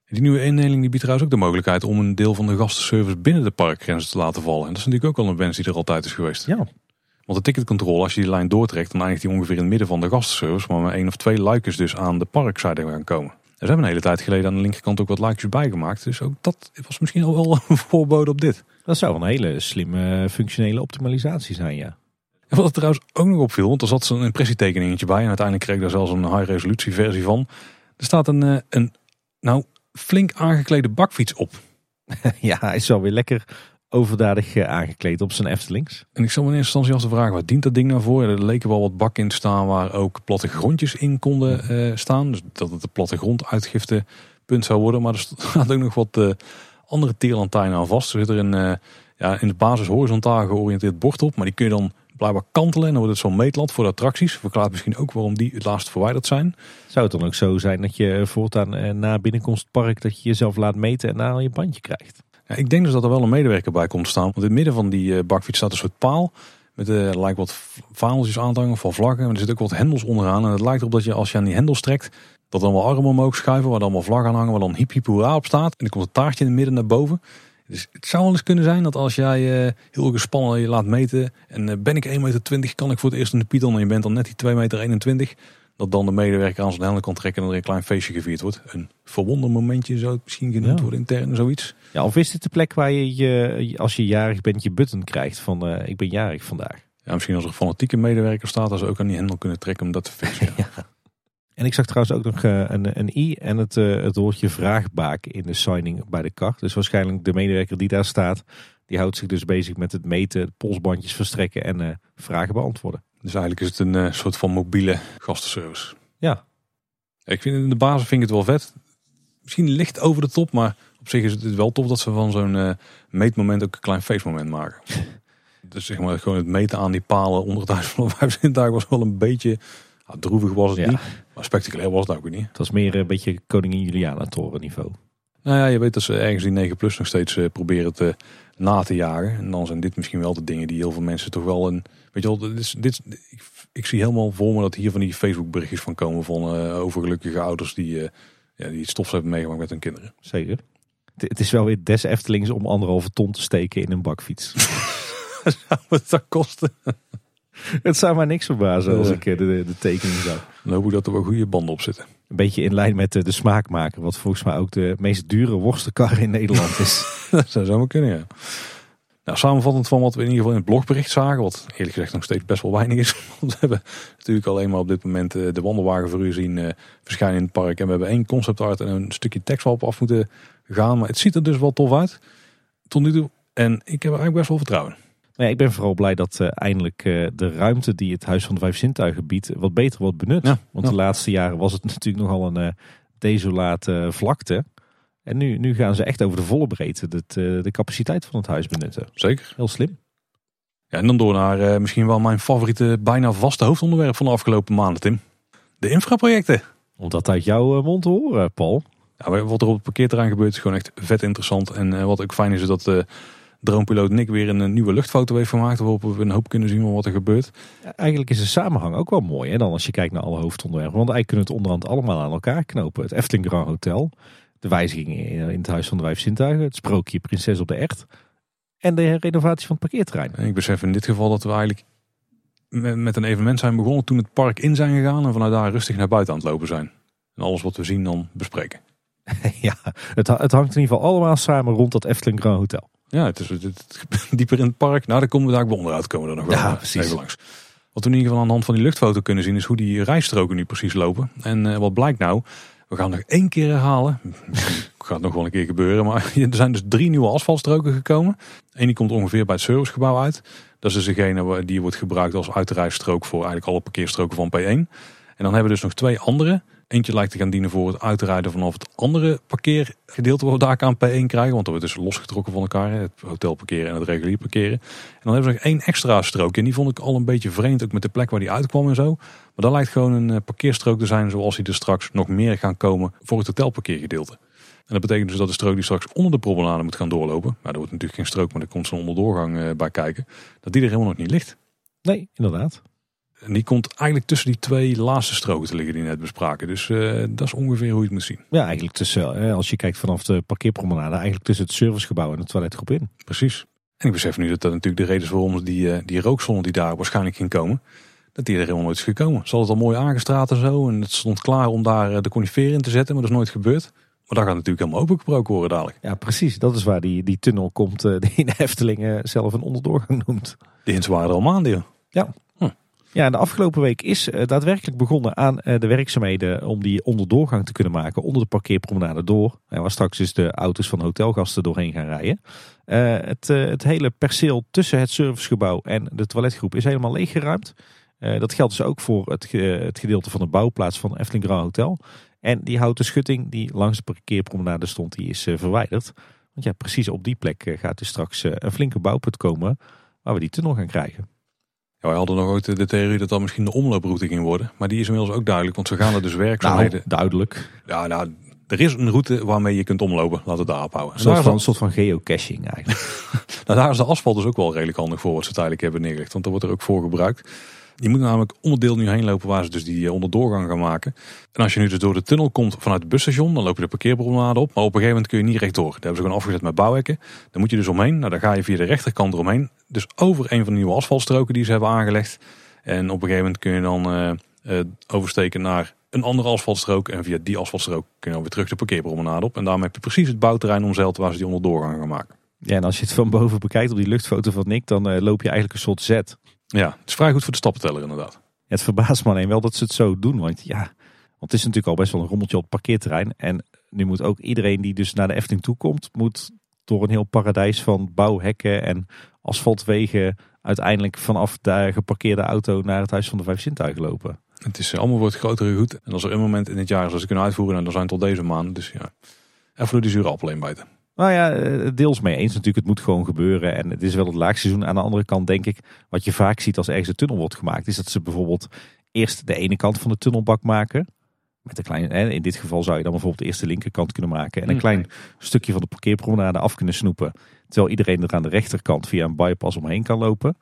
Die nieuwe indeling die biedt trouwens ook de mogelijkheid om een deel van de gastenservice binnen de parkgrenzen te laten vallen. En dat is natuurlijk ook wel een wens die er altijd is geweest. Ja. Want de ticketcontrole, als je die lijn doortrekt, dan eindigt die ongeveer in het midden van de gastenservice. Maar met één of twee luikers dus aan de parkzijde gaan komen. En ze hebben een hele tijd geleden aan de linkerkant ook wat luikjes bijgemaakt. Dus ook dat was misschien al wel een [LAUGHS] voorbode op dit. Dat zou een hele slimme functionele optimalisatie zijn, ja. En wat er trouwens ook nog opviel, want er zat zo'n impressietekeningetje bij. En uiteindelijk kreeg ik daar zelfs een high resolutie versie van. Er staat een, eh, een nou, flink aangeklede bakfiets op. [LAUGHS] ja, hij is wel weer lekker overdadig eh, aangekleed op zijn Eftelings. En ik zal me in eerste instantie af te vragen, wat dient dat ding nou voor? Er leken wel wat bakken in te staan waar ook platte grondjes in konden eh, staan. Dus dat het een platte gronduitgiftepunt zou worden. Maar er [LAUGHS] staat ook nog wat uh, andere tierlantijnen aan vast. Er zit er een, uh, ja, in de basis horizontaal georiënteerd bord op. Maar die kun je dan blijkbaar kantelen. En dan wordt het zo'n meetlat voor de attracties. Verklaart misschien ook waarom die het laatst verwijderd zijn. Zou het dan ook zo zijn dat je voortaan na binnenkomst park dat je jezelf laat meten en daar je bandje krijgt? Ja, ik denk dus dat er wel een medewerker bij komt staan. Want in het midden van die eh, bakfiets staat een soort paal. Met uh, lijkt wat vaandeltjes aanhangen van vlaggen. Maar er zitten ook wat hendels onderaan. En het lijkt erop dat je als je aan die hendels trekt. Dat dan wel armen omhoog schuiven. Waar dan wel vlaggen aan hangen. Waar dan hip hip op staat. En dan komt een taartje in het midden naar boven. Dus het zou wel eens kunnen zijn dat als jij uh, heel gespannen je laat meten. En ben ik 1,20 meter, kan ik voor het eerst in de Python. En je bent dan net die 2,21 meter dat dan de medewerker aan zijn helm kan trekken en er een klein feestje gevierd wordt. Een verwondermomentje zou het misschien genoemd ja. worden intern, zoiets. Ja, of is dit de plek waar je, je als je jarig bent je button krijgt van uh, ik ben jarig vandaag? Ja, misschien als er fanatieke medewerker staat, dat ze ook aan die hendel kunnen trekken om dat te fixen. Ja. [LAUGHS] En ik zag trouwens ook nog uh, een, een i en het, uh, het woordje vraagbaak in de signing bij de kar. Dus waarschijnlijk de medewerker die daar staat, die houdt zich dus bezig met het meten, polsbandjes verstrekken en vragen beantwoorden. Dus eigenlijk is het een uh, soort van mobiele gastenservice. Ja. Ik vind in de basis vind ik het wel vet. Misschien licht over de top, maar op zich is het wel tof dat ze van zo'n uh, meetmoment ook een klein feestmoment maken. [LAUGHS] dus zeg maar gewoon het meten aan die palen onder het huis van de was wel een beetje nou, droevig was het ja. niet. Maar spectaculair was het ook niet. Het was meer een beetje koningin Juliana toren niveau. Nou ja, je weet dat ze ergens die 9 plus nog steeds uh, proberen te na te jagen. En dan zijn dit misschien wel de dingen die heel veel mensen toch wel een Weet je wel, dit is, dit, ik, ik, zie helemaal voor me dat hier van die Facebook berichtjes van komen van uh, overgelukkige ouders die, uh, ja, die stof hebben meegemaakt met hun kinderen. Zeker. Het is wel weer des Eftelings om anderhalve ton te steken in een bakfiets. [LAUGHS] zou het dat kosten? [LAUGHS] het zou maar niks verbazen als ik eh, de, de, tekening zou. Dan hoop ik dat er wel goede banden op zitten. Een beetje in lijn met de, de smaakmaker, wat volgens mij ook de meest dure worstenkar in Nederland is. [LAUGHS] dat zou zomaar kunnen, ja. Nou, samenvattend van wat we in ieder geval in het blogbericht zagen, wat eerlijk gezegd nog steeds best wel weinig is. [LAUGHS] Want we hebben natuurlijk alleen maar op dit moment eh, de wandelwagen voor u zien verschijnen in het park. En we hebben één concept art en een stukje tekst op af moeten gaan. Maar het ziet er dus wel tof uit. Tot nu toe. En ik heb er eigenlijk best wel vertrouwen. Ja, ik ben vooral blij dat uh, eindelijk de ruimte die het Huis van de Vijf Zintuigen biedt wat beter wordt benut. Ja, Want de laatste jaren was het [LAUGHS] natuurlijk nogal een desolate vlakte. En nu, nu gaan ze echt over de volle breedte de, eh, de capaciteit van het huis benutten. Zeker. Heel slim. Ja, en dan door naar misschien wel mijn favoriete, bijna vaste hoofdonderwerp van de afgelopen maanden, Tim. De infraprojecten. Om dat uit jouw eh, mond te horen, Paul. Ja, wat er op het parkeerterrein gebeurt is gewoon echt vet interessant. En wat ook fijn is, is dat droompiloot Nick weer een, nieuwe luchtfoto heeft gemaakt. Waarop we een hoop kunnen zien van wat er gebeurt. Eigenlijk is de samenhang ook wel mooi. Hè, dan als je kijkt naar alle hoofdonderwerpen. Want eigenlijk kunnen het onderhand allemaal aan elkaar knopen. Het Efteling Grand Hotel de wijzigingen in het Huis van de Vijf Zintuigen, het sprookje Prinses op de Echt en de renovatie van het parkeerterrein. En ik besef in dit geval dat we eigenlijk met een evenement zijn begonnen toen het park in zijn gegaan en vanuit daar rustig naar buiten aan het lopen zijn. En alles wat we zien dan bespreken. [LAUGHS] ja, het, het hangt in ieder geval allemaal samen rond dat Efteling Grand Hotel. Ja, het is het, [LAUGHS] dieper in het park. Nou, daar komen we daar onderuit komen er nog wel ja, precies. even langs. Wat we in ieder geval aan de hand van die luchtfoto kunnen zien is hoe die rijstroken nu precies lopen. En uh, wat blijkt nou, we gaan nog één keer herhalen. [LAUGHS] gaat nog wel een keer gebeuren. Maar [LAUGHS] er zijn dus drie nieuwe asfaltstroken gekomen. Eén die komt ongeveer bij het servicegebouw uit. Dat is dus degene die wordt gebruikt als uitrijstrook voor eigenlijk alle parkeerstroken van P1. En dan hebben we dus nog twee andere. Eentje lijkt te gaan dienen voor het uitrijden vanaf het andere parkeergedeelte waar we daar aan P1 krijgen. Want dat wordt dus losgetrokken van elkaar. Het hotelparkeren en het regulier parkeren. En dan hebben we nog één extra strook. En die vond ik al een beetje vreemd. Ook met de plek waar die uitkwam en zo. Maar dat lijkt gewoon een eh, parkeerstrook te zijn zoals die er straks nog meer gaan komen voor het hotelparkeergedeelte. En dat betekent dus dat de strook die straks onder de promenade moet gaan doorlopen. Maar er wordt natuurlijk geen strook, maar er komt zo'n onderdoorgang eh, bij kijken. Dat die er helemaal nog niet ligt. Nee, inderdaad. En die komt eigenlijk tussen die twee laatste stroken te liggen die net bespraken. Dus uh, dat is ongeveer hoe je het moet zien. Ja, eigenlijk tussen, eh, als je kijkt vanaf de parkeerpromenade, eigenlijk tussen het servicegebouw en het toiletgroep in. Precies. En ik besef nu dat dat natuurlijk de reden is waarom die, uh, die rookzone die daar waarschijnlijk ging komen, dat die er helemaal nooit is gekomen. Ze hadden het al mooi aangestraat en zo. En het stond klaar om daar de conifeer in te zetten, maar dat is nooit gebeurd. Maar daar gaat natuurlijk helemaal opengebroken worden dadelijk. Ja, precies. Dat is waar die, die tunnel komt, die de Efteling zelf een onderdoorgang noemt. Die hints waren er al maanden. Ja. Ja, de afgelopen week is uh, daadwerkelijk begonnen aan uh, de werkzaamheden om die onderdoorgang te kunnen maken onder de parkeerpromenade door. En waar straks dus de auto's van hotelgasten doorheen gaan rijden. Uh, het, het, hele perceel tussen het servicegebouw en de toiletgroep is helemaal leeggeruimd. dat geldt dus ook voor het, het, gedeelte van de bouwplaats van Efteling Grand Hotel. En die houten schutting die langs de parkeerpromenade stond, die is verwijderd. Want ja, precies op die plek gaat dus straks een flinke bouwput komen waar we die tunnel gaan krijgen. Ja, wij hadden nog ooit de theorie dat dat misschien de omlooproute ging worden. Maar die is inmiddels ook duidelijk, want ze gaan er dus werkzaamheden. Nou, duidelijk. Ja, nou, er is een route waarmee je kunt omlopen. Laten we daarop houden. Een van, een soort van geocaching eigenlijk. [LAUGHS] nou, daar is de asfalt dus ook wel redelijk handig voor wat ze tijdelijk hebben neergelegd. Want daar wordt er ook voor gebruikt. Je moet namelijk onderdeel nu heen lopen waar ze dus die eh, onderdoorgang gaan maken. En als je nu dus door de tunnel komt vanuit het busstation, dan loop je de parkeerpromenade op. Maar op een gegeven moment kun je niet rechtdoor. Daar hebben ze gewoon afgezet met bouwhekken. Dan moet je dus omheen. Nou, dan ga je via de rechterkant eromheen. Dus over een van de nieuwe asfaltstroken die ze hebben aangelegd. En op een gegeven moment kun je dan uh, oversteken naar een andere asfaltstrook. En via die asfaltstrook kun je dan weer terug de parkeerpromenade op. En daarmee heb je precies het bouwterrein omzeild waar ze die onderdoorgang gaan maken. Ja, en als je het van boven bekijkt op die luchtfoto van Nick, dan loop je eigenlijk een soort Z. Ja, het is vrij goed voor de stappenteller inderdaad. Het verbaast me alleen wel dat ze het zo doen. Want ja, want het is natuurlijk al best wel een rommeltje op het parkeerterrein. En nu moet ook iedereen die dus naar de Efteling toe komt, moet door een heel paradijs van bouwhekken en asfaltwegen uiteindelijk vanaf de geparkeerde auto naar het Huis van de Vijf Zintuigen lopen. Het is allemaal wordt groter en goed. En als er een moment in het jaar is als ze kunnen uitvoeren, dan zijn al deze maand. Dus ja, even door die zure appel heen bijten. Nou ja, eh, deels mee eens natuurlijk. Het moet gewoon gebeuren. En het is wel het laagseizoen. Aan de andere kant denk ik, wat je vaak ziet als ergens een tunnel wordt gemaakt, is dat ze bijvoorbeeld eerst de ene kant van de tunnelbak maken. Met een klein, in dit geval zou je dan bijvoorbeeld eerst de linkerkant kunnen maken. En een hmm. klein stukje van de parkeerpromenade af kunnen snoepen. Terwijl iedereen er aan de rechterkant via een bypass omheen kan lopen.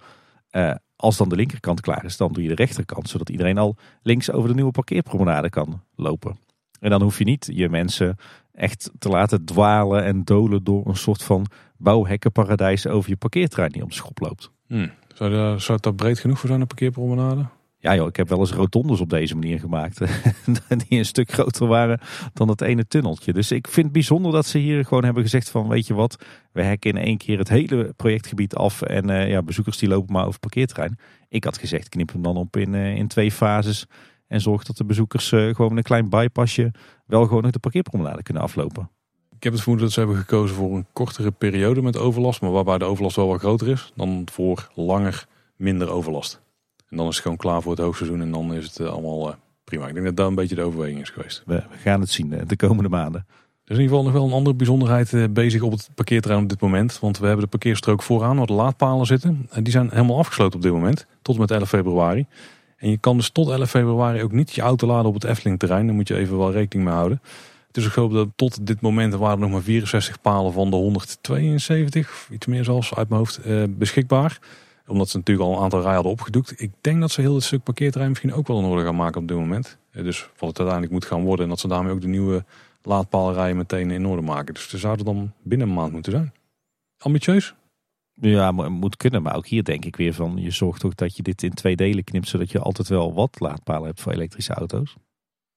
Uh, als dan de linkerkant klaar is, dan doe je de rechterkant. Zodat iedereen al links over de nieuwe parkeerpromenade kan lopen. En dan hoef je niet je mensen echt te laten dwalen en dolen door een soort van bouwhekkenparadijs over je parkeerterrein die op de schop loopt. Hmm. Zou, dat, zou dat breed genoeg voor zijn, een parkeerpromenade? Ja joh, ik heb wel eens rotondes op deze manier gemaakt. [LAUGHS] die een stuk groter waren dan dat ene tunneltje. Dus ik vind het bijzonder dat ze hier gewoon hebben gezegd van weet je wat. We hekken in één keer het hele projectgebied af. En uh, ja, bezoekers die lopen maar over parkeerterrein. Ik had gezegd knip hem dan op in, uh, in twee fases. En zorg dat de bezoekers uh, gewoon een klein bypassje wel gewoon nog de parkeerpromenade kunnen aflopen. Ik heb het vermoeden dat ze hebben gekozen voor een kortere periode met overlast. Maar waarbij de overlast wel wat groter is dan voor langer minder overlast. En dan is het gewoon klaar voor het hoogseizoen en dan is het eh, allemaal uh, prima. Ik denk dat dat een beetje de overweging is geweest. We, gaan het zien de komende maanden. Er is in ieder geval nog wel een andere bijzonderheid bezig op het parkeerterrein op dit moment. Want we hebben de parkeerstrook vooraan waar de laadpalen zitten. En die zijn helemaal afgesloten op dit moment. Tot en met 11 februari. En je kan dus tot 11 februari ook niet je auto laden op het Efteling terrein. Daar moet je even wel rekening mee houden. Is ook zo dat tot dit moment waren nog maar 64 palen van de 172, iets meer zelfs uit mijn hoofd, eh, beschikbaar. Omdat ze natuurlijk al een aantal rijen hadden opgedoekt. Ik denk dat ze heel het stuk parkeerterrein misschien ook wel in orde gaan maken op dit moment. Eh, dus wat het uiteindelijk moet gaan worden. En dat ze daarmee ook de nieuwe laadpaalrijen meteen in orde maken. Dus ze zouden dan binnen een maand moeten zijn. Ambitieus? Ja, moet kunnen. Maar ook hier denk ik weer van, je zorgt toch dat je dit in twee delen knipt, zodat je altijd wel wat laadpalen hebt voor elektrische auto's.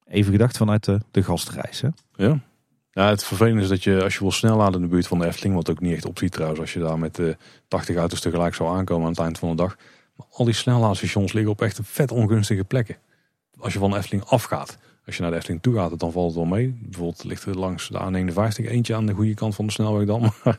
Even gedacht vanuit de, de? Ja. ja, het vervelende is dat je als je wil snel laden in de buurt van de Efteling, wat ook niet echt opziet trouwens, als je daar met de 80 auto's tegelijk zou aankomen aan het eind van de dag. Maar al die snelladestations liggen op echt vet ongunstige plekken. Als je van de Efteling afgaat. Als je naar de Efteling toe gaat, dan valt het wel mee. Bijvoorbeeld ligt er langs de A59 eentje aan de goede kant van de snelweg dan. [LAUGHS] Aan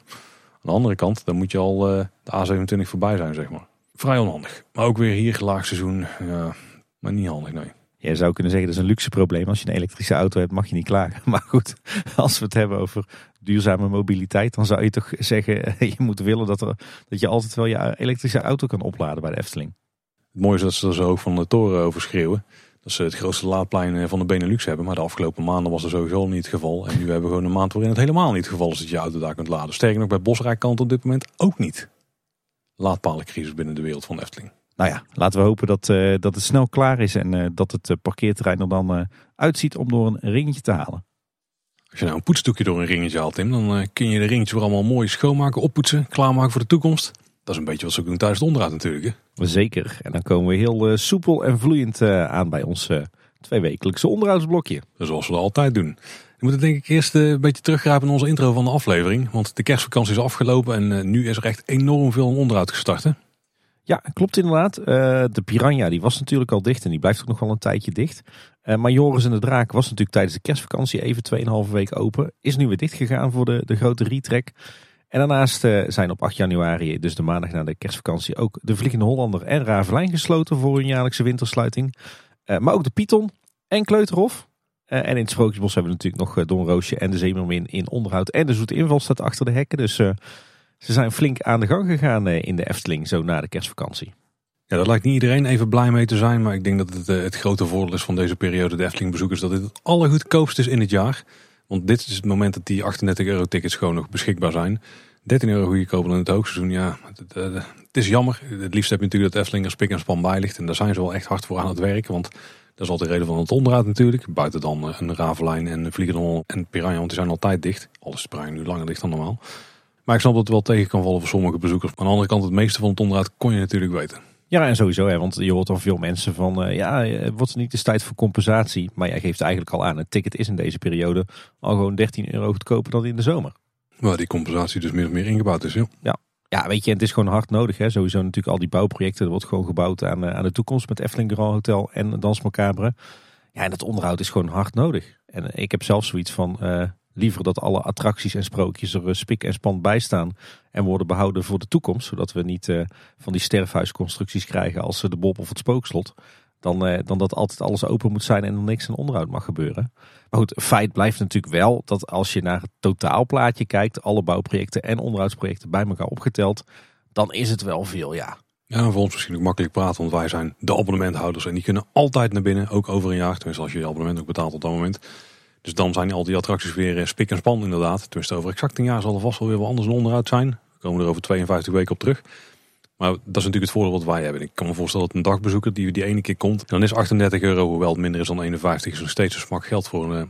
de andere kant, dan moet je al uh, de A27 voorbij zijn, zeg maar. Vrij onhandig. Maar ook weer hier laagseizoen, ja, maar niet handig, nee. Je zou kunnen zeggen, dat is een luxe probleem. Als je een elektrische auto hebt, mag je niet klagen. [LAUGHS] Maar goed, als we het hebben over duurzame mobiliteit, dan zou je toch zeggen, je moet willen dat, er, dat je altijd wel je elektrische auto kan opladen bij de Efteling. Het mooie is dat ze er zo van de toren over schreeuwen dat ze het grootste laadplein eh, van de Benelux hebben. Maar de afgelopen maanden was er sowieso niet het geval. En nu hebben we gewoon een maand waarin het helemaal niet het geval is dat je auto daar kunt laden. Sterker nog, bij Bosrijkkant op dit moment ook niet. Laadpalencrisis binnen de wereld van Efteling. Nou ja, laten we hopen dat, uh, dat het snel klaar is en uh, dat het parkeerterrein er dan uh, uitziet om door een ringetje te halen. Als je nou een poetsdoekje door een ringetje haalt, Tim, dan kun je de ringetjes weer allemaal mooi schoonmaken, oppoetsen, klaarmaken voor de toekomst. Dat is een beetje wat ze doen thuis het onderhoud natuurlijk. Hè? Zeker. En dan komen we heel uh, soepel en vloeiend uh, aan bij ons uh, tweewekelijkse onderhoudsblokje. Zoals we dat altijd doen. We moeten denk ik eerst een beetje teruggrijpen in onze intro van de aflevering. Want de kerstvakantie is afgelopen en nu is er echt enorm veel onderhoud gestart. Hè? Ja, klopt inderdaad. Eh, de Piranha die was natuurlijk al dicht en die blijft ook nog wel een tijdje dicht. Maar Joris en de Draak was natuurlijk tijdens de kerstvakantie even 2,5 week open. Is nu weer dicht gegaan voor de, de grote retrek. En daarnaast uh, zijn op 8 januari, dus de maandag na de kerstvakantie, ook de Vliegende Hollander en Ravelijn gesloten voor hun jaarlijkse wintersluiting. maar ook de Python en Kleuterhof. en in het Sprookjesbos hebben we natuurlijk nog Donroosje en de Zeemermin in onderhoud. En de Zoete Inval staat achter de hekken. Dus ze zijn flink aan de gang gegaan eh, in de Efteling, zo na de kerstvakantie. Ja, daar lijkt niet iedereen even blij mee te zijn. Maar ik denk dat het, eh, het grote voordeel is van deze periode de Efteling bezoekers. Dat dit het allergoedkoopst is in het jaar. Want dit is het moment dat die 38 euro tickets gewoon nog beschikbaar zijn. 13 euro goedkoper dan het hoogseizoen. Ja, het, het, is jammer. Het liefst heb je natuurlijk dat Efteling er spik en span bij ligt. En daar zijn ze wel echt hard voor aan het werken. Want dat is altijd de reden van het onderhoud natuurlijk. Buiten dan eh, een Ravelijn en een Vliegende en Piranha. Want die zijn altijd dicht. Alles is Piranha nu langer dicht dan normaal. Maar ik snap dat het wel tegen kan vallen voor sommige bezoekers. Maar aan de andere kant, het meeste van het onderhoud kon je natuurlijk weten. Ja, en sowieso, hè, want je hoort dan veel mensen van, uh, ja, eh, wordt het niet eens tijd voor compensatie? Maar jij geeft eigenlijk al aan, een ticket is in deze periode al gewoon 13 euro goedkoper dan in de zomer. Waar die compensatie dus meer of meer ingebouwd is, joh. Ja. Ja, weet je, het is gewoon hard nodig. Hè. Sowieso natuurlijk al die bouwprojecten. Er wordt gewoon gebouwd aan, eh, aan de toekomst met Efteling Grand Hotel en Dans Macabre. Ja, en het onderhoud is gewoon hard nodig. En ik heb zelf zoiets van, liever dat alle attracties en sprookjes er eh, spik en span bij staan en worden behouden voor de toekomst. Zodat we niet uh, van die sterfhuisconstructies krijgen als de Bob of het Spookslot. Dan, dan dat altijd alles open moet zijn en er niks aan onderhoud mag gebeuren. Maar goed, feit blijft natuurlijk wel dat als je naar het totaalplaatje kijkt, alle bouwprojecten en onderhoudsprojecten bij elkaar opgeteld, dan is het wel veel, ja. Ja, voor ons misschien ook makkelijk praten, want wij zijn de abonnementhouders en die kunnen altijd naar binnen, ook over een jaar. Tenminste, als je je abonnement ook betaalt op dat moment. Dus dan zijn al die attracties weer eh, spik en span inderdaad. Tenminste over exact een jaar zal er vast wel weer wat anders onderuit zijn. We komen er over 52 weken op terug. Maar dat is natuurlijk het voordeel wat wij hebben. Ik kan me voorstellen dat een dagbezoeker die die ene keer komt. Dan is 38 euro, hoewel het minder is dan 51, is nog steeds een smak geld voor, eh,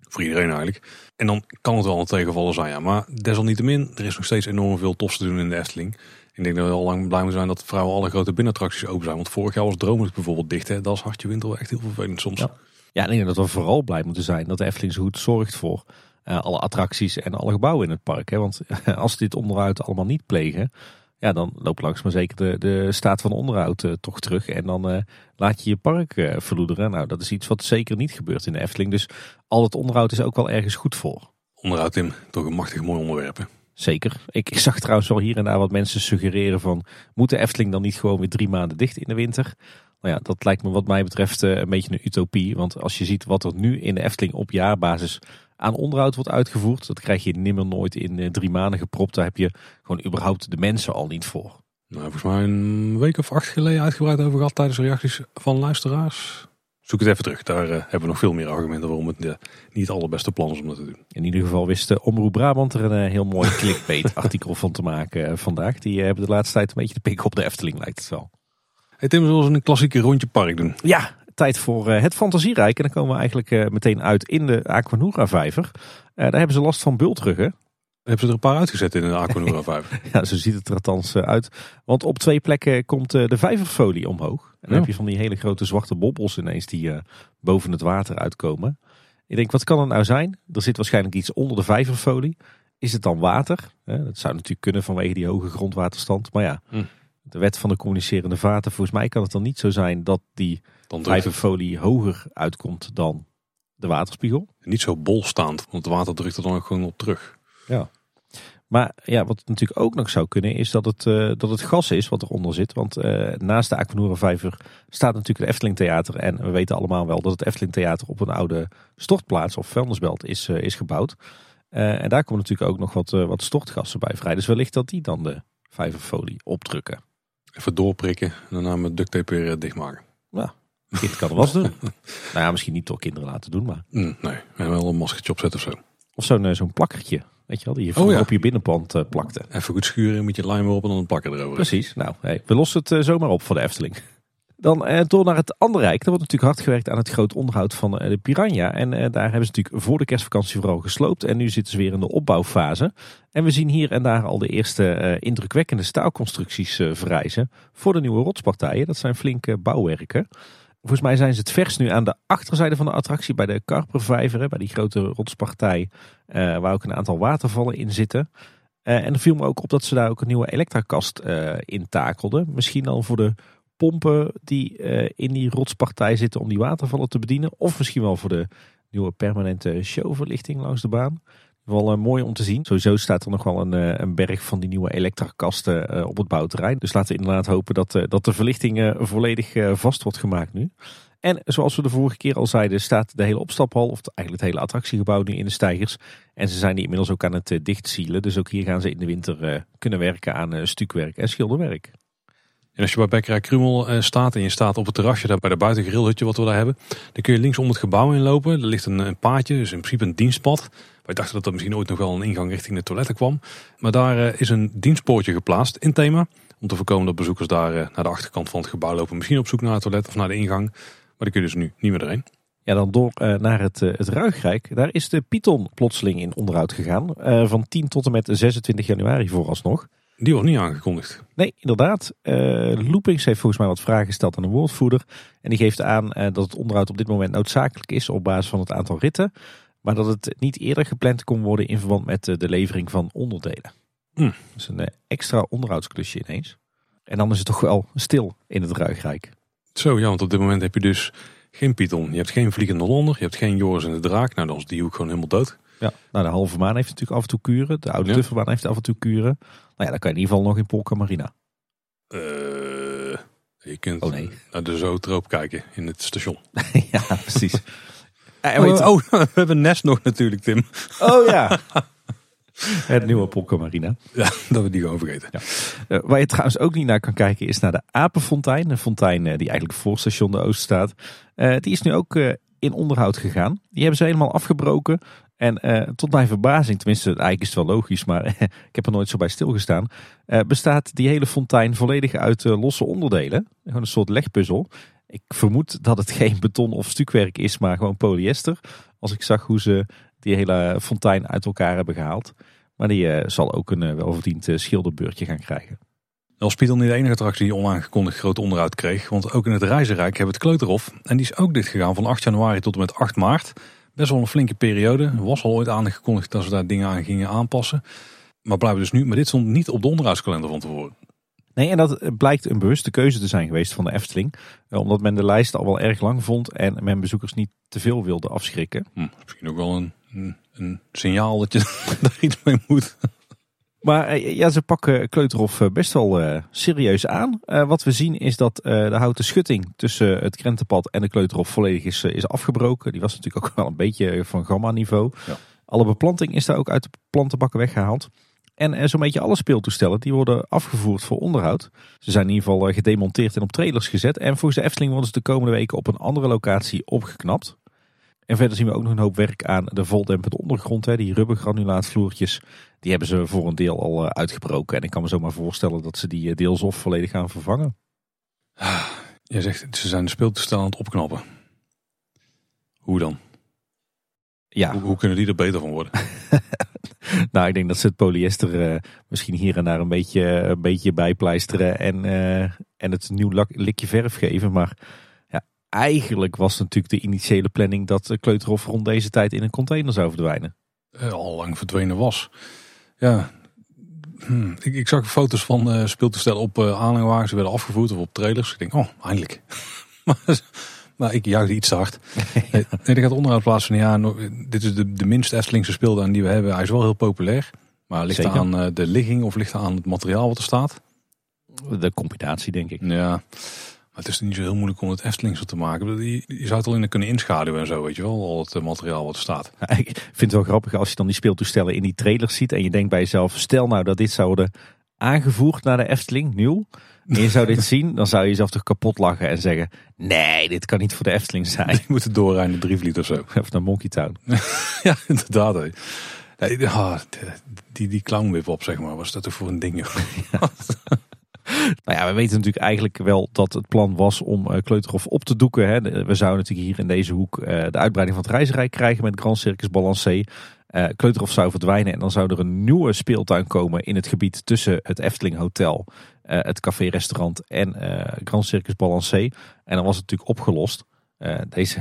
voor iedereen eigenlijk. En dan kan het wel een tegenvaller zijn. Ja. Maar desalniettemin, er is nog steeds enorm veel tofs te doen in de Efteling. Ik denk dat we al lang blij moeten zijn dat vrouwen alle grote binnenattracties open zijn. Want vorig jaar was Droomers bijvoorbeeld dicht. Hè. Dat is hartje winter echt heel vervelend soms. Ja. Ja, ik denk dat we vooral blij moeten zijn dat de Efteling zo goed zorgt voor uh, alle attracties en alle gebouwen in het park. Hè? Want [LAUGHS] als ze dit onderhoud allemaal niet plegen, ja, dan loopt langs maar zeker de, de staat van onderhoud uh, toch terug. En dan uh, laat je je park uh, verloederen. Nou, dat is iets wat zeker niet gebeurt in de Efteling. Dus al het onderhoud is ook wel ergens goed voor. Onderhoud, Tim, toch een machtig mooi onderwerp. Hè? Zeker. Ik, ik, zag trouwens wel hier en daar wat mensen suggereren van... moet de Efteling dan niet gewoon weer drie maanden dicht in de winter? Nou ja, dat lijkt me wat mij betreft eh, een beetje een utopie. Want als je ziet wat er nu in de Efteling op jaarbasis aan onderhoud wordt uitgevoerd. Dat krijg je nimmer nooit in eh, drie maanden gepropt. Daar heb je gewoon überhaupt de mensen al niet voor. Nou, volgens mij een week of acht geleden uitgebreid over gehad tijdens reacties van luisteraars. Zoek het even terug. Daar uh, hebben we nog veel meer argumenten waarom het uh, niet het allerbeste plan is om dat te doen. In ieder geval wist Omroep Brabant er een heel mooi [LAUGHS] clickbait artikel van te maken vandaag. Die hebben de laatste tijd een beetje de pik op de Efteling lijkt het wel. Hey Tim, we zullen een klassieke rondje park doen. Ja, tijd voor uh, het fantasierijk. En dan komen we eigenlijk uh, meteen uit in de Aquanura vijver. Uh, daar hebben ze last van bultruggen. Hebben ze er een paar uitgezet in de Aquanura vijver? [LAUGHS] ja, zo ziet het er althans uit. Want op twee plekken komt de vijverfolie omhoog. En dan ja. heb je van die hele grote zwarte bobbels ineens die boven het water uitkomen. Ik denk, wat kan het nou zijn? Er zit waarschijnlijk iets onder de vijverfolie. Is het dan water? dat zou natuurlijk kunnen vanwege die hoge grondwaterstand. Maar ja... Hm de wet van de communicerende vaten. Volgens mij kan het dan niet zo zijn dat die vijverfolie hoger uitkomt dan de waterspiegel. Niet zo bolstaand, want het water drukt er dan ook gewoon op terug. Ja. Maar ja, wat natuurlijk ook nog zou kunnen is dat het, uh, dat het gas is wat eronder zit. Want uh, naast de Aquanura vijver staat natuurlijk het Efteling Theater. En we weten allemaal wel dat het Efteling Theater op een oude stortplaats of vuilnisbelt is, uh, is gebouwd. en daar komen natuurlijk ook nog wat, wat stortgassen bij vrij. Dus wellicht dat die dan de vijverfolie opdrukken. Even doorprikken en daarna met duct tape weer dichtmaken. Ja, kind kan er was doen. [LAUGHS] nou ja, misschien niet door kinderen laten doen, maar... Mm, nee, en wel een maskertje opzetten of zo. Of zo'n zo'n plakkertje, weet je wel, die je oh, ja. op je binnenpand uh, plakte. Even goed schuren met je lijm erop en dan een plakker erover. Precies, nou, hey, we lossen het uh, zomaar op voor de Efteling. Dan eh, door naar het andere rijk. Er wordt natuurlijk hard gewerkt aan het groot onderhoud van eh, de Piranha. En eh, daar hebben ze natuurlijk voor de kerstvakantie vooral gesloopt. En nu zitten ze weer in de opbouwfase. En we zien hier en daar al de eerste indrukwekkende staalconstructies verrijzen. Voor de nieuwe rotspartijen. Dat zijn flinke bouwwerken. Volgens mij zijn ze het vers nu aan de achterzijde van de attractie. Bij de Karpervijver. Bij die grote rotspartij. waar ook een aantal watervallen in zitten. en er viel me ook op dat ze daar ook een nieuwe elektrakast uh, in takelden. Misschien al voor de pompen die in die rotspartij zitten om die watervallen te bedienen. Of misschien wel voor de nieuwe permanente showverlichting langs de baan. Wel uh, mooi om te zien. Sowieso staat er nog wel een, uh, een berg van die nieuwe elektrakasten uh, op het bouwterrein. Dus laten we inderdaad hopen dat, dat de verlichting volledig vast wordt gemaakt nu. En zoals we de vorige keer al zeiden, staat de hele opstaphal, of eigenlijk het hele attractiegebouw nu in de stijgers. En ze zijn die inmiddels ook aan het dichtsielen. Dus ook hier gaan ze in de winter kunnen werken aan stukwerk en schilderwerk. En als je bij Bekkerij Krumel staat en je staat op het terrasje daar bij de buitengrillhutje wat we daar hebben, dan kun je links om het gebouw inlopen. Er ligt een, een paadje, dus in principe een dienstpad. Wij dachten dat er misschien ooit nog wel een ingang richting de toiletten kwam. Maar daar is een dienstpoortje geplaatst in thema. Om te voorkomen dat bezoekers daar naar de achterkant van het gebouw lopen. Misschien op zoek naar het toilet of naar de ingang. Maar die kun je dus nu niet meer erin. Ja, dan door naar het, het Ruigrijk. Daar is de Python plotseling in onderhoud gegaan. Van 10 tot en met 26 januari vooralsnog. Die wordt niet aangekondigd. Nee, inderdaad. Loopings heeft volgens mij wat vragen gesteld aan de woordvoerder. En die geeft aan dat het onderhoud op dit moment noodzakelijk is op basis van het aantal ritten. Maar dat het niet eerder gepland kon worden in verband met de levering van onderdelen. Hm. Dus een extra onderhoudsklusje ineens. En dan is het toch wel stil in het Ruigrijk. Zo ja, want op dit moment heb je dus geen Python. Je hebt geen Vliegende Hollander, je hebt geen Joris en de Draak. Nou, dan is die hoek gewoon helemaal dood. Ja, nou de halve maan heeft natuurlijk af en toe kuren. De oude ja. heeft af en toe kuren. Nou ja, dan kan je in ieder geval nog in Polka Marina. Uh, je kunt oh, nee. naar de Zootroop kijken in het station. [LAUGHS] ja, precies. [LAUGHS] oh, oh, [LAUGHS] we hebben Nest nog natuurlijk, Tim. Oh ja. Het nieuwe Polka Marina. Ja, dat we die gewoon vergeten. Ja. Uh, waar je trouwens ook niet naar kan kijken is naar de Apenfontein. Een fontein uh, die eigenlijk voor station de Oost staat. Uh, die is nu ook in onderhoud gegaan. Die hebben ze helemaal afgebroken. En tot mijn verbazing, tenminste eigenlijk is het wel logisch, maar [LAUGHS] ik heb er nooit zo bij stilgestaan. bestaat die hele fontein volledig uit losse onderdelen. Gewoon een soort legpuzzel. Ik vermoed dat het [LAUGHS] geen beton of stukwerk is, maar gewoon polyester. Als ik zag hoe ze die hele fontein uit elkaar hebben gehaald. Maar die zal ook een welverdiend schilderbeurtje gaan krijgen. Als Spiedel niet de enige attractie die onaangekondigd groot onderhoud kreeg. Want ook in het Reizenrijk hebben we het Kleuterhof. En die is ook dit gegaan van 8 januari tot en met 8 maart. Best wel een flinke periode. Er was al ooit aangekondigd dat ze daar dingen aan gingen aanpassen. Maar blijven dus nu. Maar dit stond niet op de onderhoudskalender van tevoren. Nee, en dat blijkt een bewuste keuze te zijn geweest van de Efteling. Omdat men de lijst al wel erg lang vond en men bezoekers niet te veel wilde afschrikken. Hm, misschien ook wel een een, signaal dat je daar iets mee moet. Maar eh, ja, ze pakken Kleuterhof eh, best wel uh, serieus aan. Uh, wat we zien is dat uh, de houten schutting tussen het Krentenpad en de Kleuterhof volledig is, is afgebroken. Die was natuurlijk ook wel een beetje van gamma niveau. Ja. Alle beplanting is daar ook uit de plantenbakken weggehaald. En zo'n beetje alle speeltoestellen die worden afgevoerd voor onderhoud. Ze zijn in ieder geval gedemonteerd en op trailers gezet. En volgens de Efteling worden ze de komende weken op een andere locatie opgeknapt. En verder zien we ook nog een hoop werk aan de voldempende ondergrond. Hè. Die rubbergranulaatvloertjes, die hebben ze voor een deel al eh, uitgebroken. En ik kan me zomaar voorstellen dat ze die eh, deels of volledig gaan vervangen. Je zegt, ze zijn de speeltoestellen aan het opknappen. Hoe dan? Ja. Hoe, hoe kunnen die er beter van worden? [LAUGHS] nou, ik denk dat ze het polyester uh, misschien hier en daar een beetje, een beetje bijpleisteren. En, uh, en het een nieuw lak, likje verf geven. Maar eigenlijk was natuurlijk de initiële planning dat de Kleuterhof rond deze tijd in een container zou verdwijnen. Uh, al lang verdwenen was. Ja, hm. ik, ik, zag foto's van uh, speeltoestellen op uh, aanhangwagens werden afgevoerd of op trailers. Ik denk, oh, eindelijk. [LAUGHS] maar, ik juichte iets te hard. [LAUGHS] nee, er gaat onderhoud plaatsvinden. Ja, dit is de, de minst Estelingse speeldaan die we hebben. Hij is wel heel populair. Maar ligt Zeker. aan de ligging of ligt aan het materiaal wat er staat? De combinatie, denk ik. Ja, het is niet zo heel moeilijk om het Eftelingse te maken. Je, je zou het alleen kunnen inschaduwen en zo, weet je wel. Al het eh, materiaal wat er staat. ik vind het wel grappig als je dan die speeltoestellen in die trailers ziet. En je denkt bij jezelf, stel nou dat dit zou worden aangevoerd naar de Efteling, nieuw. En je zou dit [LAUGHS] zien, dan zou je jezelf toch kapot lachen en zeggen... Nee, dit kan niet voor de Efteling zijn. Je moet het doorrijden, drie vliet of zo. [LAUGHS] Of naar Monkey Town. [LAUGHS] ja, inderdaad. Hè. Nee, ah, die, die clownwip op, zeg maar. Was dat toch voor een ding? Ja. Nou ja, we weten natuurlijk eigenlijk wel dat het plan was om uh, Kleuterhof op te doeken. Hè. We zouden natuurlijk hier in deze hoek uh, de uitbreiding van het reisrijk krijgen met Grand Circus Balancé. Uh, Kleuterhof zou verdwijnen en dan zou er een nieuwe speeltuin komen in het gebied tussen het Efteling Hotel, het café-restaurant en Grand Circus Balancé. En dan was het natuurlijk opgelost. deze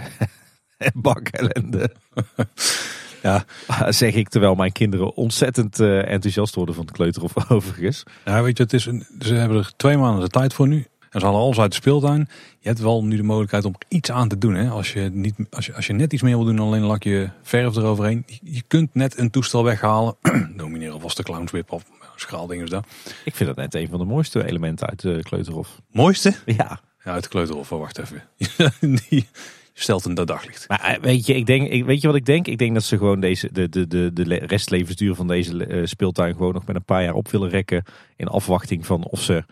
[LAUGHS] bak ellende. [LAUGHS] Ja. [LAUGHS] zeg ik terwijl mijn kinderen ontzettend eh, enthousiast worden van het kleuterhof [LAUGHS] overigens. Ja, weet je, het is een, ze hebben er twee maanden de tijd voor nu. En ze halen alles uit de speeltuin. Je hebt wel nu de mogelijkheid om iets aan te doen. Hè? Als, je niet, als, je, als je net iets meer wil doen dan alleen een lakje verf eroverheen. Je, je kunt net een toestel weghalen. [CLEARS THROAT] Nomineer alvast de clownswip of schaaldingen. daar. Ik vind dat net een van de mooiste elementen uit de kleuterhof. Mooiste? Ja. Ja, uit de kleuterhof. Oh, wacht even. [LAUGHS] Die stelt een daglicht. Maar eh, weet je, ik denk, ik, weet je wat ik denk? Ik denk dat ze gewoon deze, de, de, de, de restlevensduur van deze uh, speeltuin gewoon nog met een paar jaar op willen rekken. In afwachting van of ze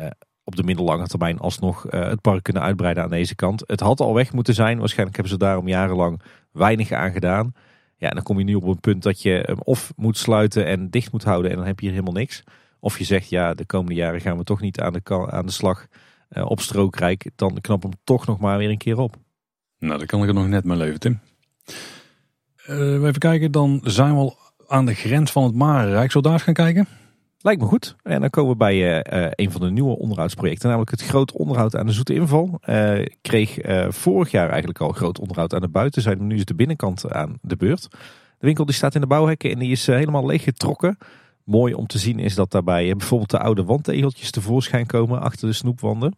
uh, op de middellange termijn alsnog uh, het park kunnen uitbreiden aan deze kant. Het had al weg moeten zijn. Waarschijnlijk hebben ze daarom jarenlang weinig aan gedaan. Ja, en dan kom je nu op een punt dat je hem of moet sluiten en dicht moet houden en dan heb je hier helemaal niks. Of je zegt, ja, de komende jaren gaan we toch niet aan de, aan de slag op strookrijk. Dan knap hem toch nog maar weer een keer op. Nou, dan kan ik er nog net mee leven, Tim. Uh, even kijken, dan zijn we al aan de grens van het Marenrijk. Zullen we daar gaan kijken? Lijkt me goed. En dan komen we bij uh, een van de nieuwe onderhoudsprojecten, namelijk het groot onderhoud aan de Zoete Inval. Uh, kreeg uh, vorig jaar eigenlijk al groot onderhoud aan de buitenzijde, nu is de binnenkant aan de beurt. De winkel die staat in de bouwhekken en die is helemaal leeggetrokken. Mooi om te zien is dat daarbij bijvoorbeeld de oude wandtegeltjes tevoorschijn komen achter de snoepwanden.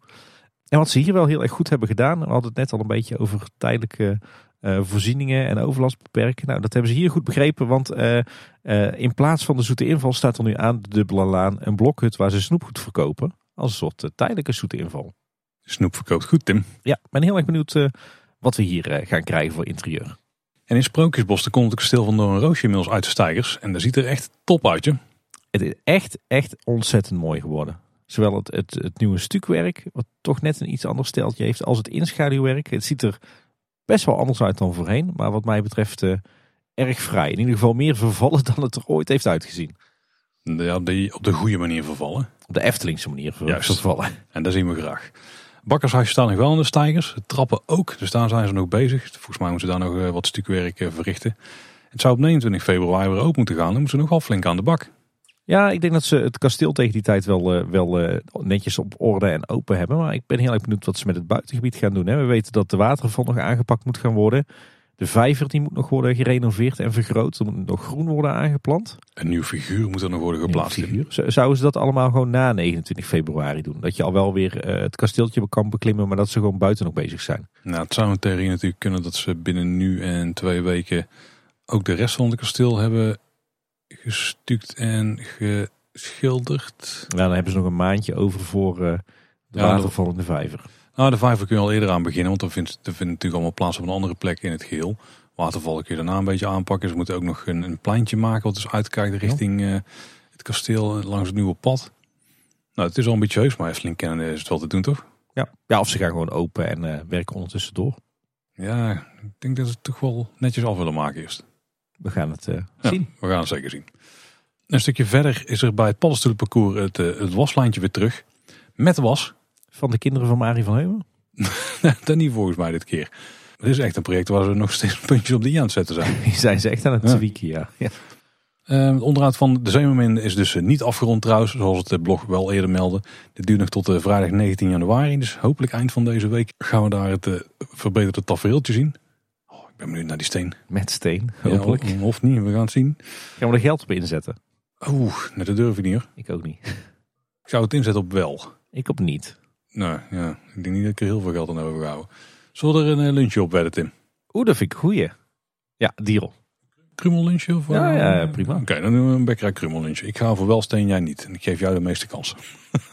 En wat ze hier wel heel erg goed hebben gedaan, we hadden het net al een beetje over tijdelijke uh, voorzieningen en overlast beperken. Nou, dat hebben ze hier goed begrepen, want uh, uh, in plaats van de zoete inval staat er nu aan de dubbele laan een blokhut waar ze snoepgoed verkopen. Als een soort tijdelijke zoete inval. Snoep verkoopt goed, Tim. Ja, ik ben heel erg benieuwd wat we hier gaan krijgen voor interieur. En in Sprookjesbos komt het kasteel van Door Roosje inmiddels uit de stijgers. En dat ziet er echt top uit, je. Het is echt, echt ontzettend mooi geworden. Zowel het, het, het nieuwe stukwerk, wat toch net een iets ander steltje heeft, als het inschaduwwerk. Het ziet er best wel anders uit dan voorheen. Maar wat mij betreft uh, erg vrij. In ieder geval meer vervallen [LAUGHS] dan het er ooit heeft uitgezien. Ja, die op de goede manier vervallen. Op de Eftelingse manier Juist. vervallen. En dat zien we graag. Bakkershuisje staan nog wel in de stijgers. Trappen ook. Dus daar zijn ze nog bezig. Volgens mij moeten ze daar nog uh, wat stukwerk uh, verrichten. Het zou op 29 februari weer open moeten gaan. Dan moeten ze nog wel flink aan de bak. Ja, ik denk dat ze het kasteel tegen die tijd wel, wel netjes op orde en open hebben. Maar ik ben heel erg benieuwd wat ze met het buitengebied gaan doen. Hè. We weten dat de waterval nog aangepakt moet gaan worden. De vijver die moet nog worden gerenoveerd en vergroot. Er moet nog groen worden aangeplant. Een nieuw figuur moet er nog worden geplaatst. Zouden ze dat allemaal gewoon na 29 februari doen? Dat je al wel weer uh, het kasteeltje kan beklimmen, maar dat ze gewoon buiten nog bezig zijn. Nou, het zou in theorie natuurlijk kunnen dat ze binnen nu en twee weken ook de rest van het kasteel hebben gestuukt en geschilderd. Ja, dan hebben ze nog een maandje over voor uh, de ja, watervallende vijver. Nou, de vijver kun je al eerder aan beginnen, want dan vindt, er vindt natuurlijk allemaal plaats op een andere plek in het geheel. Watervallen kun je daarna een beetje aanpakken. Ze moeten ook nog een, een pleintje maken wat dus uitkijkt richting uh, het kasteel langs het nieuwe pad. Nou, het is al ambitieus, maar Efteling kennen is het wel te doen, toch? Ja, ja of ze gaan gewoon open en uh, werken ondertussen door. Ja, ik denk dat ze het toch wel netjes af willen maken eerst. We gaan het uh, ja, zien. We gaan het zeker zien. Een stukje verder is er bij het paddenstoelenparcours het, uh, het waslijntje weer terug. Met was. Van de kinderen van Marie van Heumen? [LAUGHS] dat niet volgens mij dit keer. Het is echt een project waar ze nog steeds [LAUGHS] puntjes op de i aan het zetten zijn. Die [LAUGHS] zijn ze echt aan het ja. tweaken, ja. ja. Uh, het onderhoud van de Zeemermin is dus niet afgerond trouwens, zoals het blog wel eerder meldde. Dit duurt nog tot uh, vrijdag 19 januari, dus hopelijk eind van deze week gaan we daar het uh, verbeterde tafereeltje zien ben benieuwd naar die steen. Met steen, hopelijk. Ja, of niet, we gaan het zien. Gaan we er geld op inzetten? Oeh, nee, dat durf ik niet hoor. Ik ook niet. Ik zou het inzetten op wel. Ik op niet. Nou ja, ik denk niet dat ik er heel veel geld aan heb overgehouden. Zullen we er een lunchje op wedden, Tim? Oeh, dat vind ik goeie. Ja, deal. Krummellunchje? Of, ja, ja, prima. Oké, okay, dan doen we een bekkerij krummellunchje. Ik ga voor wel steen, jij niet. En ik geef jou de meeste kansen.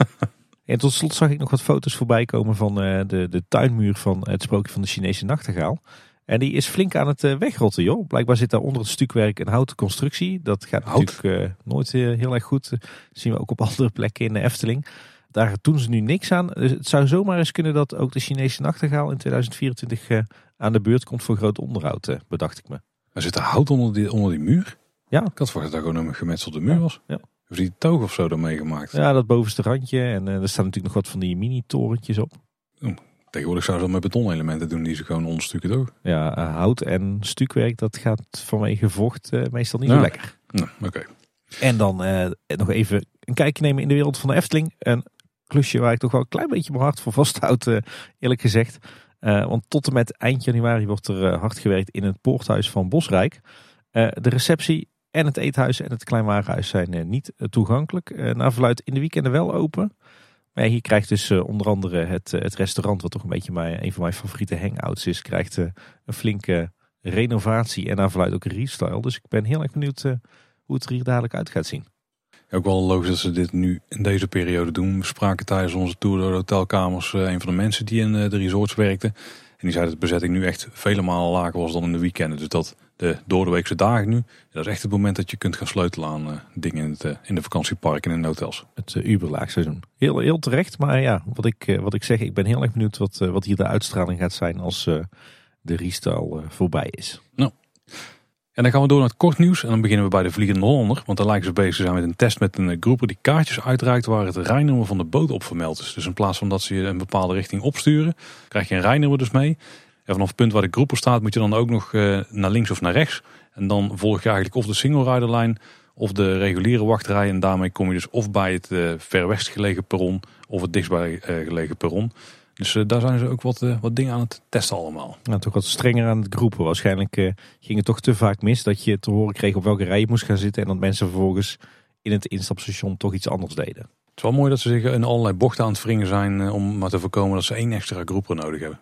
[LAUGHS] en tot slot zag ik nog wat foto's voorbij komen van uh, de, de tuinmuur van het sprookje van de Chinese nachtegaal. En die is flink aan het uh, wegrotten, joh. Blijkbaar zit daar onder het stukwerk een houten constructie. Dat gaat Hout. natuurlijk uh, nooit uh, heel erg goed. Dat zien we ook op [LAUGHS] andere plekken in de Efteling. Daar doen ze nu niks aan. Dus het zou zomaar eens kunnen dat ook de Chinese nachtegaal in 2024 aan de beurt komt voor groot onderhoud, bedacht ik me. Er zit er hout onder die, onder die muur? Ja. Ik had verwacht dat daar gewoon een gemetselde muur was. Ja. Of die toog of zo ermee gemaakt? Ja, dat bovenste randje. En er staan natuurlijk nog wat van die mini-torentjes op. Oh, Tegenwoordig zouden ze dat met betonelementen doen die ze gewoon onderstukken toch? Ja, uh, hout en stukwerk dat gaat vanwege vocht uh, meestal niet zo lekker. Nou, oké. En dan uh, nog even een kijkje nemen in de wereld van de Efteling. Een klusje waar ik toch wel een klein beetje mijn hart voor vasthoud, eerlijk gezegd. want tot en met eind januari wordt er hard gewerkt in het poorthuis van Bosrijk. de receptie en het eethuis en het kleinwagenhuis zijn niet toegankelijk. naar verluid in de weekenden wel open. Maar hier krijgt dus onder andere het, het restaurant, wat toch een beetje mijn, een van mijn favoriete hangouts is, krijgt een flinke renovatie en naar verluid ook een restyle. Dus ik ben heel erg benieuwd hoe het er hier dadelijk uit gaat zien. Ook wel logisch dat ze dit nu in deze periode doen. We spraken tijdens onze tour door de hotelkamers een van de mensen die in de resorts werkte. En die zei dat de bezetting nu echt vele malen lager was dan in de weekenden. Dus dat de doordeweekse dagen nu, dat is echt het moment dat je kunt gaan sleutelen aan uh, dingen in, het, uh, in de vakantieparken en in de hotels. Het uh, uberlaagseizoen. Heel, heel terecht, maar ja, wat ik, wat ik zeg, ik ben heel erg benieuwd wat, wat hier de uitstraling gaat zijn als de restyle voorbij is. Nou, en dan gaan we door naar het kort nieuws. En dan beginnen we bij de Vliegende Hollander. Want daar lijken ze bezig te zijn met een test met een groeper die kaartjes uitreikt waar het rijnummer van de boot op vermeld is. Dus in plaats van dat ze je een bepaalde richting opsturen, krijg je een rijnummer dus mee. En vanaf het punt waar de groeper staat moet je dan ook nog eh, naar links of naar rechts. En dan volg je eigenlijk of de single rider lijn of de reguliere wachtrij. En daarmee kom je dus of bij het uh, ver west gelegen perron of het dichtstbij uh, gelegen perron. Dus uh, daar zijn ze ook wat, wat dingen aan het testen allemaal. Nou, toch wat strenger aan het groepen. Waarschijnlijk ging het toch te vaak mis dat je te horen kreeg op welke rij je moest gaan zitten. En dat mensen vervolgens in het instapstation toch iets anders deden. Het is wel mooi dat ze zich in allerlei bochten aan het wringen zijn om maar te voorkomen dat ze één extra groeper nodig hebben.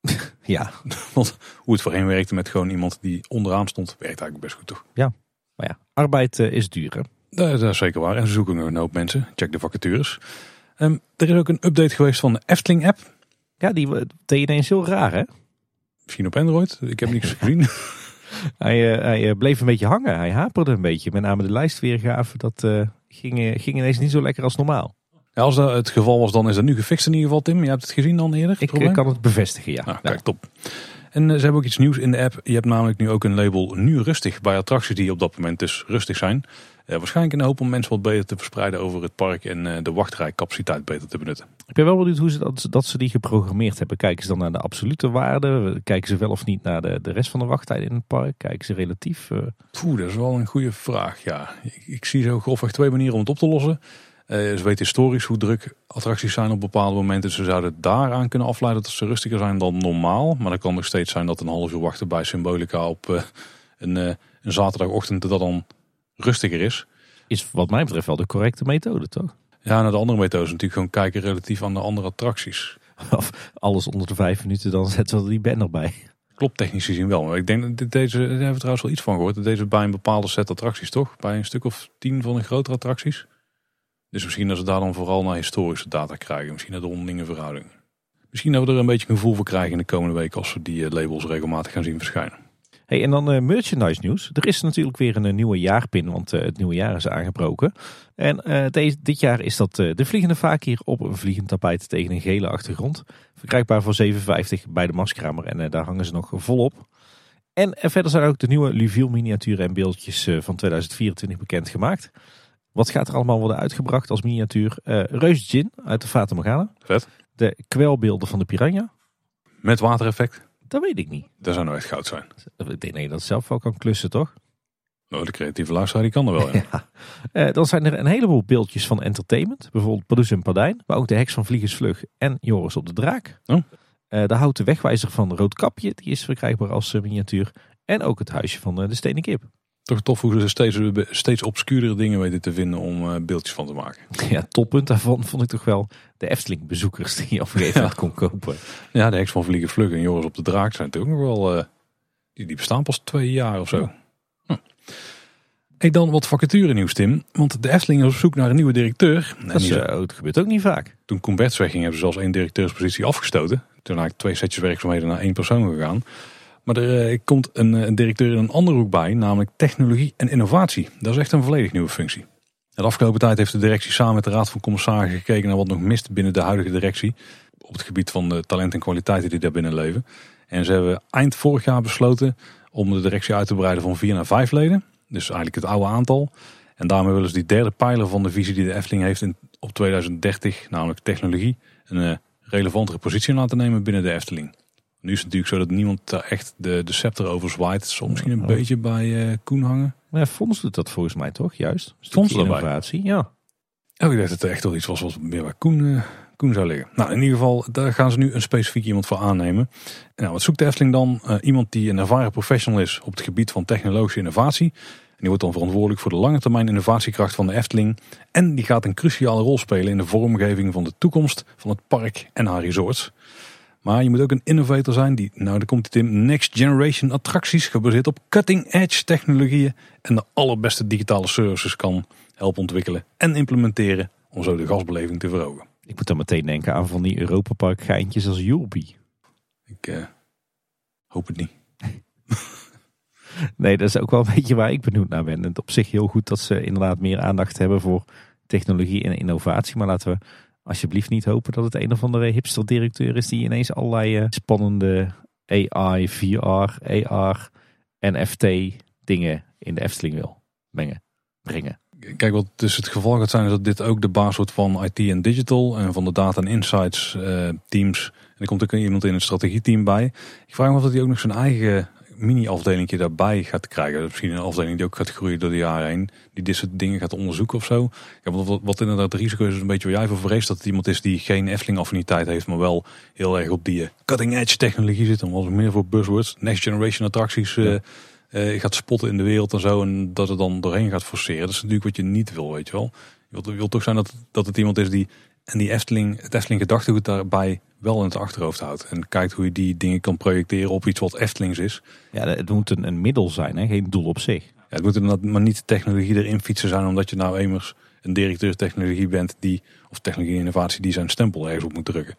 [LAUGHS] ja. [LAUGHS] Want hoe het voorheen werkte met gewoon iemand die onderaan stond, werkt eigenlijk best goed toch? Ja, maar ja, arbeid is duur hè? Dat, dat, is zeker waar. En ze zoeken een hoop mensen. Check de vacatures. Um, er is ook een update geweest van de Efteling app. Ja, die deed ineens heel raar hè? Misschien op Android. Ik heb niks gezien. [LAUGHS] hij, uh, hij bleef een beetje hangen. Hij haperde een beetje. Met name de lijstweergave. Dat uh, ging, ging ineens niet zo lekker als normaal. Ja, als dat het geval was, dan is dat nu gefixt in ieder geval, Tim. Je hebt het gezien dan eerder? Ik probleem? kan het bevestigen, ja. Nou, kijk, top. En ze hebben ook iets nieuws in de app. Je hebt namelijk nu ook een label nu rustig bij attracties die op dat moment dus rustig zijn. Uh, waarschijnlijk een hoop om mensen wat beter te verspreiden over het park en uh, de wachtrijcapaciteit beter te benutten. Ik ben wel benieuwd hoe ze dat, dat ze die geprogrammeerd hebben. Kijken ze dan naar de absolute waarde? Kijken ze wel of niet naar de, de rest van de wachttijd in het park? Kijken ze relatief? Uh... Poeh, dat is wel een goede vraag. Ja, ik, ik zie zo grofweg twee manieren om het op te lossen. Ze weten historisch hoe druk attracties zijn op bepaalde momenten. Ze zouden daaraan kunnen afleiden dat ze rustiger zijn dan normaal. Maar dan kan nog steeds zijn dat een half uur wachten bij Symbolica op een, een zaterdagochtend dat dan rustiger is. Is wat mij betreft wel de correcte methode, toch? Ja, nou de andere methode is natuurlijk gewoon kijken relatief aan de andere attracties. [LAUGHS] Of alles onder de vijf minuten, dan zetten we die banner bij. Klopt technisch gezien wel. Maar ik denk dat deze, daar hebben we trouwens wel iets van gehoord. Dat deze bij een bepaalde set attracties toch? Bij een stuk of tien van de grotere attracties. Dus misschien dat ze daar dan vooral naar historische data krijgen. Misschien naar de onderlinge verhouding. Misschien dat we er een beetje een gevoel voor krijgen in de komende week als we die eh, labels regelmatig gaan zien verschijnen. Hey, en dan uh, merchandise nieuws. Er is natuurlijk weer een, nieuwe jaarpin, want het nieuwe jaar is aangebroken. En dit jaar is dat de Vliegende Vaak hier op een vliegend tapijt tegen een gele achtergrond. Verkrijgbaar voor 7,50 bij de Maskramer en daar hangen ze nog volop. En verder zijn ook de nieuwe Luviel miniaturen en beeldjes van 2024 bekendgemaakt. Wat gaat er allemaal worden uitgebracht als miniatuur? Reus Gin uit de Fata Morgana. Vet. De kwelbeelden van de Piranha. Met watereffect. Dat weet ik niet. Dat zou nou echt goud zijn. Ik denk dat je dat zelf wel kan klussen, toch? Nou, de creatieve luisteraar die kan er wel, [LAUGHS] ja. ja. Uh, dan zijn er een heleboel beeldjes van entertainment. Bijvoorbeeld Pardoes en Pardijn. Maar ook de heks van Vliegersvlug en Joris op de Draak. Oh. Uh, de houten wegwijzer van Roodkapje. Die is verkrijgbaar als uh, miniatuur. En ook het huisje van de Stenen Kip. Toch tof hoe ze steeds, steeds obscuurdere dingen weten te vinden om beeldjes van te maken. Ja, toppunt daarvan vond ik toch wel de Efteling bezoekers die je op een gegeven moment kon kopen. Ja, de heks van Vliegen Vlug en Joris op de Draak zijn natuurlijk nog wel... die, die bestaan pas twee jaar of zo. Ja. Hm. Ik dan wat vacature nieuws, Tim. Want de Efteling is op zoek naar een nieuwe directeur. Dat, is, uh, dat gebeurt ook niet vaak. Toen Comberts wegging hebben ze zelfs één directeurspositie afgestoten. Toen eigenlijk twee setjes werkzaamheden naar één persoon gegaan. Maar er uh, komt een, een, directeur in een andere hoek bij, namelijk technologie en innovatie. Dat is echt een volledig nieuwe functie. De afgelopen tijd heeft de directie samen met de Raad van Commissarissen gekeken naar wat nog mist binnen de huidige directie. Op het gebied van de talent en kwaliteiten die daar binnen leven. En ze hebben eind vorig jaar besloten om de directie uit te breiden van vier naar vijf leden. Dus eigenlijk het oude aantal. En daarmee willen ze die derde pijler van de visie die de Efteling heeft in, op 2030, namelijk technologie, een uh, relevantere positie laten nemen binnen de Efteling. Nu is het natuurlijk zo dat niemand daar echt de, de scepter over zwaait. Het zal misschien een beetje bij uh, Koen hangen. Ja, Fons doet dat volgens mij toch, juist? Fons innovatie, ja. Oh, ik dacht dat het echt wel iets was wat meer bij Koen uh, Koen zou liggen. Nou, in ieder geval, daar gaan ze nu een specifiek iemand voor aannemen. Nou, wat zoekt de Efteling dan? Uh, iemand die een ervaren professional is op het gebied van technologische innovatie. En die wordt dan verantwoordelijk voor de lange termijn innovatiekracht van de Efteling. En die gaat een cruciale rol spelen in de vormgeving van de toekomst van het park en haar resorts. Maar je moet ook een innovator zijn die, nou daar komt het in, next generation attracties gebaseerd op cutting edge technologieën en de allerbeste digitale services kan helpen ontwikkelen en implementeren om zo de gasbeleving te verhogen. Ik moet dan meteen denken aan van die Europa Park geintjes als Julbi. Ik uh, hoop het niet. [LAUGHS] nee, dat is ook wel een beetje waar ik benieuwd naar ben. Het op zich heel goed dat ze inderdaad meer aandacht hebben voor technologie en innovatie. Maar laten we alsjeblieft niet hopen dat het een of andere hipster directeur is die ineens allerlei uh, spannende AI, VR, AR, NFT dingen in de Efteling wil mengen, brengen. Kijk, wat dus het geval gaat zijn is dat dit ook de baas wordt van IT en digital en van de data en insights uh, teams. En er komt ook iemand in het strategieteam bij. Ik vraag me af of hij ook nog zijn eigen mini-afdelingje daarbij gaat krijgen. Misschien een afdeling die ook gaat groeien door de jaren heen. Die dit soort dingen gaat onderzoeken of zo. Ja, wat, wat inderdaad het risico is, is een beetje waar jij voor vreest. Dat het iemand is die geen Efteling-affiniteit heeft, maar wel heel erg op die uh, cutting-edge technologie zit. En wat meer voor buzzwords, next generation attracties uh, uh, gaat spotten in de wereld en zo. En dat het dan doorheen gaat forceren. Dat is natuurlijk wat je niet wil, weet je wel. Je wilt, je wilt toch zijn dat, dat het iemand is die en die Efteling, het Efteling gedachtegoed daarbij wel in het achterhoofd houdt. En kijkt hoe je die dingen kan projecteren op iets wat Eftelings is. Ja, het moet een, een middel zijn, hè? geen doel op zich. Ja, het moet inderdaad maar niet technologie erin fietsen zijn, omdat je nou eenmaal een directeur technologie bent die, of technologie en innovatie, die zijn stempel ergens op moet drukken.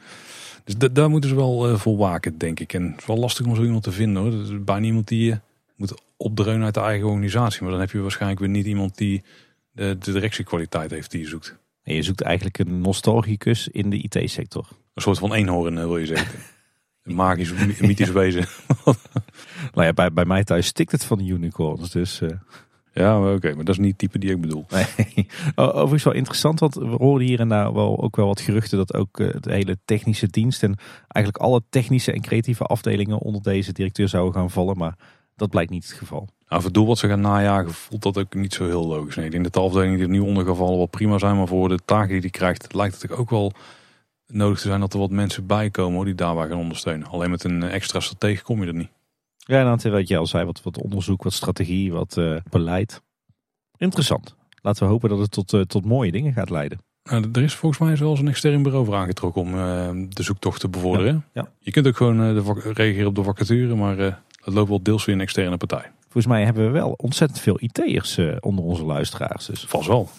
Dus daar moeten ze wel uh, voor waken, denk ik. En het is wel lastig om zo iemand te vinden hoor. Dat is bijna iemand die je moet opdreunen uit de eigen organisatie. Maar dan heb je waarschijnlijk weer niet iemand die de, de directiekwaliteit heeft die je zoekt. En je zoekt eigenlijk een nostalgicus in de IT-sector. Een soort van eenhoorn wil je zeggen. [LAUGHS] Een magisch, mythisch wezen. [LAUGHS] nou ja, bij, bij mij thuis stikt het van de unicorns. Dus, uh... Ja, oké, maar dat is niet het type die ik bedoel. Nee. [LAUGHS] Overigens wel interessant, want we horen hier en daar wel, ook wel wat geruchten dat ook uh, de hele technische dienst en eigenlijk alle technische en creatieve afdelingen onder deze directeur zouden gaan vallen. Maar dat blijkt niet het geval. Nou, voor het doel wat ze gaan najagen voelt dat ook niet zo heel logisch. Nee, ik denk dat de afdelingen die er nu ondergevallen wel prima zijn. Maar voor de taken die hij krijgt lijkt het ook wel nodig te zijn dat er wat mensen bij komen hoor, die daarbij gaan ondersteunen. Alleen met een extra stratege kom je er niet. Ja, dan wat je al zei, wat, wat onderzoek, wat strategie, wat uh, beleid. Interessant. Laten we hopen dat het tot, uh, tot mooie dingen gaat leiden. Nou, er is volgens mij zelfs een extern bureau voor aangetrokken om uh, de zoektocht te bevorderen. Ja, ja. Je kunt ook gewoon de reageren op de vacature, maar het loopt wel deels weer een externe partij. Volgens mij hebben we wel ontzettend veel IT'ers uh, onder onze luisteraars. Dus. Vast wel.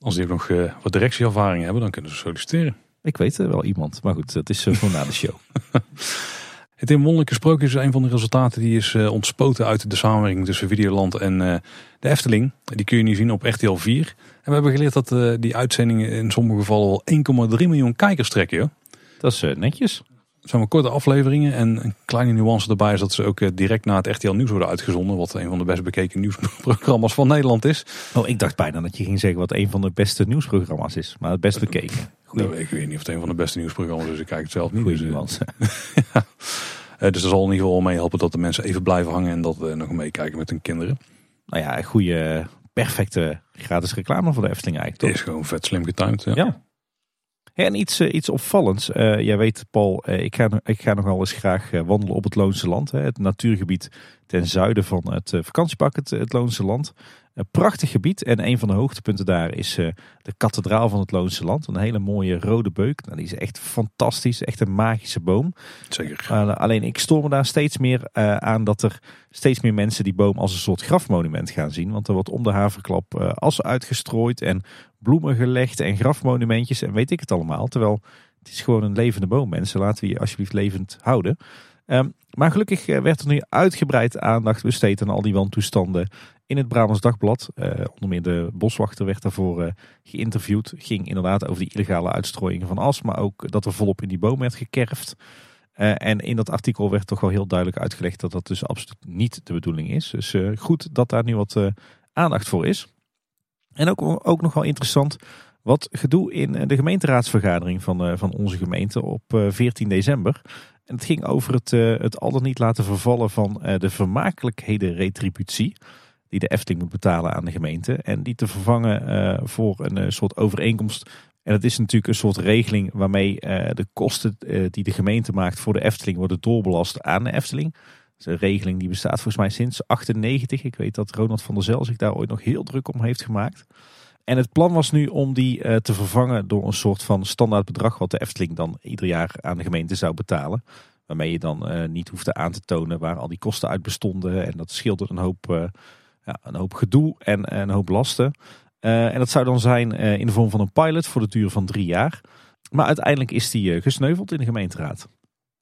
Als die ook nog uh, wat directieervaring hebben, dan kunnen ze solliciteren. Ik weet er wel iemand, maar goed, dat is uh, voor na de show. [LAUGHS] Het in wonderlijke sprookje is een van de resultaten die is ontspoten uit de samenwerking tussen Videoland en de Efteling. Die kun je nu zien op RTL 4. En we hebben geleerd dat die uitzendingen in sommige gevallen wel 1,3 miljoen kijkers trekken. Joh. Dat is netjes zijn maar korte afleveringen. En een kleine nuance erbij is dat ze ook eh, direct na het RTL Nieuws worden uitgezonden. Wat een van de best bekeken nieuwsprogramma's van Nederland is. Oh, ik dacht bijna dat je ging zeggen wat een van de beste nieuwsprogramma's is. Maar het best bekeken. Nou, ik weet niet of het een van de beste nieuwsprogramma's is. Ik kijk het zelf niet. Goeie dus, nuance. [LAUGHS] ja. uh, dus dat zal in ieder geval mee helpen dat de mensen even blijven hangen. En dat we nog meekijken met hun kinderen. Nou ja, goede, perfecte gratis reclame voor de Efteling eigenlijk. Het is gewoon vet slim getimed. Ja. ja. En iets, eh, iets opvallends. Uh, jij weet, Paul, uh, ik, ga, ik ga nogal eens graag wandelen op het Loonse Land. Het natuurgebied ten zuiden van het vakantiepark, het, het Loonse Land. Een prachtig gebied en een van de hoogtepunten daar is uh, de kathedraal van het Loonse Land. Een hele mooie rode beuk. Nou, die is echt fantastisch, echt een magische boom. Zeker. Uh, alleen ik stoor me daar steeds meer uh, aan dat er steeds meer mensen die boom als een soort grafmonument gaan zien. Want er wordt om de haverklap as uitgestrooid en bloemen gelegd en grafmonumentjes en weet ik het allemaal. Terwijl het is gewoon een levende boom mensen. Laten we je alsjeblieft levend houden. Um, maar gelukkig werd er nu uitgebreid aandacht besteed aan al die wantoestanden in het Brabants Dagblad. Uh, onder meer de boswachter werd daarvoor uh, geïnterviewd. Ging inderdaad over die illegale uitstrooiingen van as, maar ook dat er volop in die boom werd gekerfd. Uh, en in dat artikel werd toch wel heel duidelijk uitgelegd dat dat dus absoluut niet de bedoeling is. Dus goed dat daar nu wat aandacht voor is. En ook, ook nog wel interessant wat gedoe in de gemeenteraadsvergadering van, van onze gemeente op 14 december. En het ging over het, het al dan niet laten vervallen van de vermakelijkheden retributie die de Efteling moet betalen aan de gemeente. En die te vervangen uh, voor een uh, soort overeenkomst En dat is natuurlijk een soort regeling waarmee de kosten die de gemeente maakt voor de Efteling worden doorbelast aan de Efteling. Dat is een regeling die bestaat volgens mij sinds 98. Ik weet dat Ronald van der Zel zich daar ooit nog heel druk om heeft gemaakt. En het plan was nu om die te vervangen door een soort van standaard bedrag wat de Efteling dan ieder jaar aan de gemeente zou betalen. Waarmee je dan uh, niet hoefde aan te tonen waar al die kosten uit bestonden. En dat scheelde een hoop, ja, een hoop gedoe en een hoop lasten. Uh, en dat zou dan zijn in de vorm van een pilot voor de duur van drie jaar. Maar uiteindelijk is die gesneuveld in de gemeenteraad.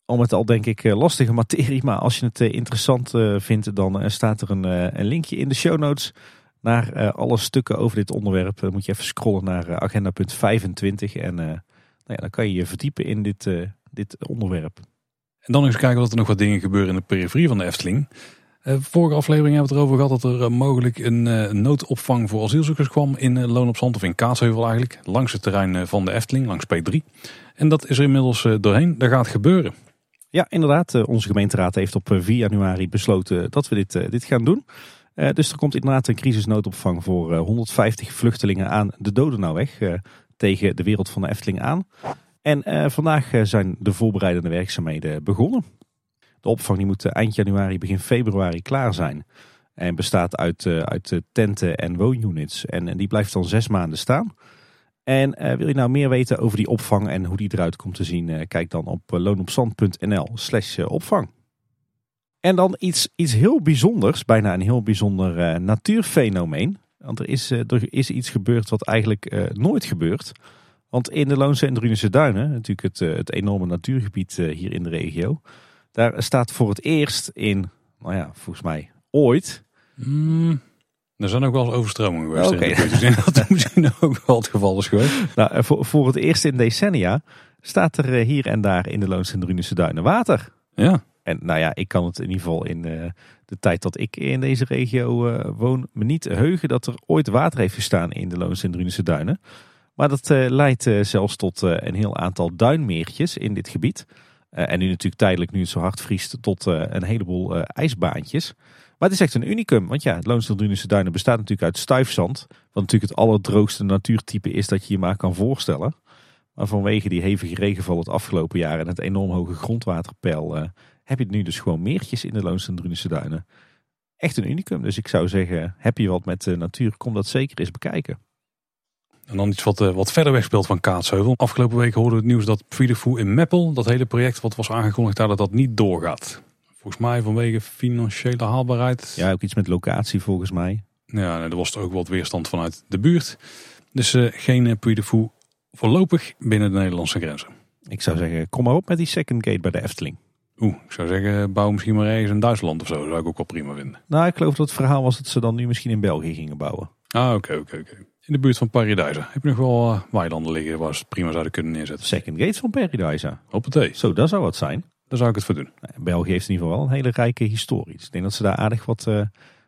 Om het al denk ik lastige materie, maar als je het interessant vindt, dan staat er een, een, linkje in de show notes naar alle stukken over dit onderwerp. Dan moet je even scrollen naar agenda punt 25 en nou ja, dan kan je je verdiepen in dit, dit onderwerp. En dan eens kijken of er nog wat dingen gebeuren in de periferie van de Efteling. Uh, vorige aflevering hebben we het erover gehad dat er uh, mogelijk een uh, noodopvang voor asielzoekers kwam in Loon op Zand of in Kaatsheuvel eigenlijk. Langs het terrein van de Efteling, langs P3. En dat is er inmiddels doorheen. Dat gaat gebeuren. Ja, inderdaad. onze gemeenteraad heeft op 4 januari besloten dat we dit, dit gaan doen. dus er komt inderdaad een crisisnoodopvang voor 150 vluchtelingen aan de Dodenauweg. tegen de wereld van de Efteling aan. En vandaag eh, zijn de voorbereidende werkzaamheden begonnen. De opvang die moet eind januari, begin februari klaar zijn. En bestaat uit, uh, uit tenten en woonunits. En, en, die blijft dan zes maanden staan. En wil je nou meer weten over die opvang en hoe die eruit komt te zien? kijk dan op loonopzand.nl slash opvang. En dan iets, iets heel bijzonders, bijna een heel bijzonder natuurfenomeen. Want er is, er is iets gebeurd wat eigenlijk nooit gebeurt. Want in de Loonse en Drunense Duinen, natuurlijk het, eh, het enorme natuurgebied eh, hier in de regio, daar staat voor het eerst in, nou ja, volgens mij ooit. Mm, er zijn ook wel eens overstromingen geweest. Oké, okay. dat [LAUGHS] misschien ook wel het geval is geweest. Nou, voor, voor het eerst in decennia staat er eh, hier en daar in de Loonse en Drunense Duinen water. Ja. En nou ja, ik kan het in ieder geval in de tijd dat ik in deze regio woon me niet heugen dat er ooit water heeft gestaan in de Loonse en Drunense Duinen. Maar dat uh, leidt zelfs tot een heel aantal duinmeertjes in dit gebied. En nu natuurlijk tijdelijk, nu het zo hard vriest, tot een heleboel ijsbaantjes. Maar het is echt een unicum. Want ja, het Loonsel Duinen bestaat natuurlijk uit stuifzand. Wat natuurlijk het allerdroogste natuurtype is dat je je maar kan voorstellen. Maar vanwege die hevige regenval het afgelopen jaar en het enorm hoge grondwaterpeil... heb je nu dus gewoon meertjes in de Loonsel Duinen. Echt een unicum. Dus ik zou zeggen, heb je wat met de natuur, kom dat zeker eens bekijken. En dan iets wat, uh, wat verder weg speelt van Kaatsheuvel. Afgelopen week hoorden we het nieuws dat Puy in Meppel, dat hele project wat was aangekondigd daar, dat dat niet doorgaat. Volgens mij vanwege financiële haalbaarheid. Ja, ook iets met locatie volgens mij. Ja, er was ook wat weerstand vanuit de buurt. Dus uh, geen Puy voorlopig binnen de Nederlandse grenzen. Ik zou zeggen, kom maar op met die second gate bij de Efteling. Oeh, ik zou zeggen, bouw misschien maar ergens in Duitsland of zo. Dat zou ik ook wel prima vinden. Nou, ik geloof dat het verhaal was dat ze dan nu misschien in België gingen bouwen. Ah, oké, oké, oké in de buurt van Paradise. Heb je nog wel uh, weilanden liggen waar ze het prima zouden kunnen neerzetten? Second Gate van Paradise. Hoppatee. Zo, dat zou wat zijn. Daar zou ik het voor doen. België heeft in ieder geval wel een hele rijke historie. Dus ik denk dat ze daar aardig wat, uh,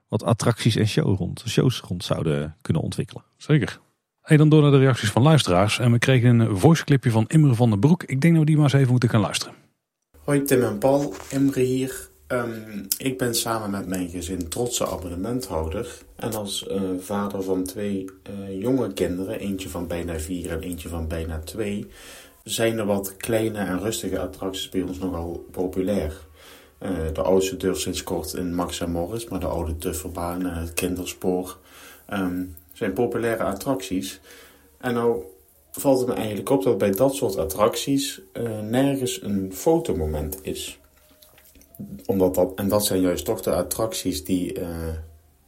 wat attracties en show rond, shows rond zouden kunnen ontwikkelen. Zeker. Hey, dan door naar de reacties van luisteraars. En we kregen een voiceclipje van Imre van den Broek. Ik denk dat we die maar eens even moeten gaan luisteren. Hoi Tim en Paul, Imre hier. Um, ik ben samen met mijn gezin trotse abonnementhouder. En als uh, vader van twee uh, jonge kinderen, eentje van bijna vier en eentje van bijna twee, zijn er wat kleine en rustige attracties bij ons nogal populair. Uh, de oudste durft sinds kort in Max en Morris, maar de oude Tufferbaan en het kinderspoor um, zijn populaire attracties. En nou valt het me eigenlijk op dat bij dat soort attracties nergens een fotomoment is omdat dat, en dat zijn juist toch de attracties die uh,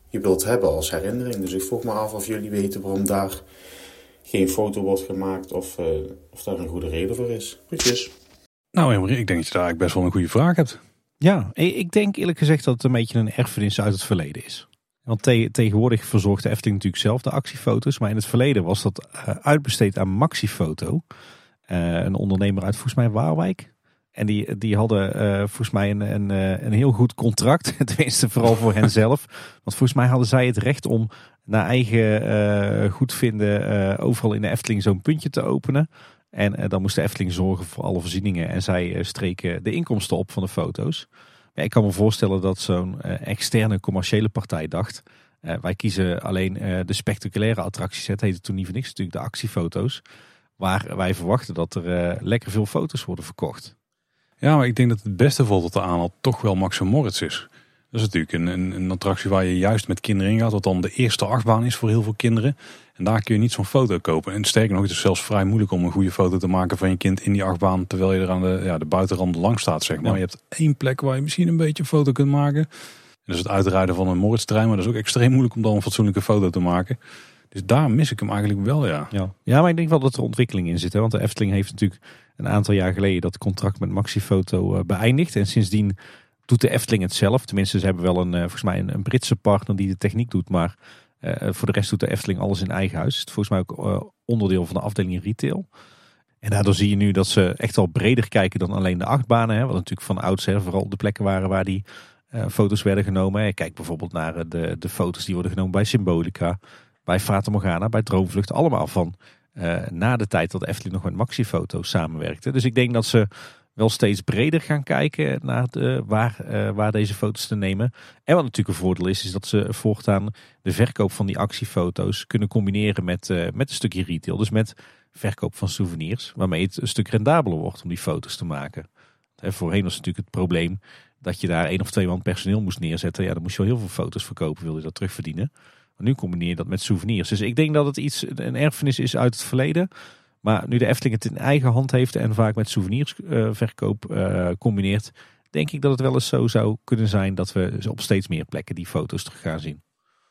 je wilt hebben als herinnering. Dus ik vroeg me af of jullie weten waarom daar geen foto wordt gemaakt of, uh, of daar een goede reden voor is. Goedjes. Nou Emery, ik denk dat je daar eigenlijk best wel een goede vraag hebt. Ja, ik denk eerlijk gezegd dat het een beetje een erfenis uit het verleden is. Want te tegenwoordig verzorgt de Efteling natuurlijk zelf de actiefoto's. Maar in het verleden was dat uh, uitbesteed aan Maxifoto. een ondernemer uit volgens mij Waalwijk. En die, die hadden uh, volgens mij een, een, eh, een heel goed contract. [LAUGHS] Tenminste, vooral voor henzelf. Want volgens mij hadden zij het recht om naar eigen uh, goedvinden overal in de Efteling zo'n puntje te openen. En dan moest de Efteling zorgen voor alle voorzieningen. En zij streken de inkomsten op van de foto's. Ik kan me voorstellen dat zo'n externe commerciële partij dacht... wij kiezen alleen de spectaculaire attracties. Het heette toen niet voor niks natuurlijk de actiefoto's. Waar wij verwachten dat er eh, lekker veel foto's worden verkocht. Ja, maar ik denk dat het beste voorbeeld dat aanhaalt toch wel Max Moritz is. Dat is natuurlijk een, een, een, attractie waar je juist met kinderen in gaat. Wat dan de eerste achtbaan is voor heel veel kinderen. En daar kun je niet zo'n foto kopen. En sterker nog, het is zelfs vrij moeilijk om een goede foto te maken van je kind in die achtbaan. Terwijl je er aan de, ja, de buitenrand lang staat, zeg maar. Je hebt één plek waar je misschien een beetje een foto kunt maken. En dat is het uitrijden van een Moritz-trein. Maar dat is ook extreem moeilijk om dan een fatsoenlijke foto te maken. Dus daar mis ik hem eigenlijk wel, ja. Ja, ja maar ik denk wel dat er ontwikkeling in zit. Hè? Want de Efteling heeft natuurlijk een aantal jaar geleden dat contract met Maxifoto uh, beëindigd. En sindsdien doet de Efteling het zelf. Tenminste, ze hebben wel een, uh, volgens mij een, Britse partner die de techniek doet. Maar uh, voor de rest doet de Efteling alles in eigen huis. Het is volgens mij ook onderdeel van de afdeling retail. En daardoor zie je nu dat ze echt wel breder kijken dan alleen de achtbanen. Hè? Wat natuurlijk van oudsher vooral de plekken waren waar die foto's werden genomen. Kijk bijvoorbeeld naar de, de foto's die worden genomen bij Symbolica bij Fata Morgana, bij Droomvlucht, allemaal van uh, na de tijd dat Efteling nog met Maxifoto samenwerkte. Dus ik denk dat ze wel steeds breder gaan kijken naar de, waar, uh, waar deze foto's te nemen. En wat natuurlijk een voordeel is, is dat ze voortaan de verkoop van die actiefoto's kunnen combineren met, uh, met een stukje retail. Dus met verkoop van souvenirs, waarmee het een stuk rendabeler wordt om die foto's te maken. He, voorheen was natuurlijk het probleem dat je daar één of twee man personeel moest neerzetten. Ja, dan moest je wel heel veel foto's verkopen, wil je dat terugverdienen nu combineer je dat met souvenirs. Dus ik denk dat het iets, een erfenis is uit het verleden. Maar nu de Efteling het in eigen hand heeft en vaak met souvenirsverkoop uh, combineert, denk ik dat het wel eens zo zou kunnen zijn dat we op steeds meer plekken die foto's terug gaan zien.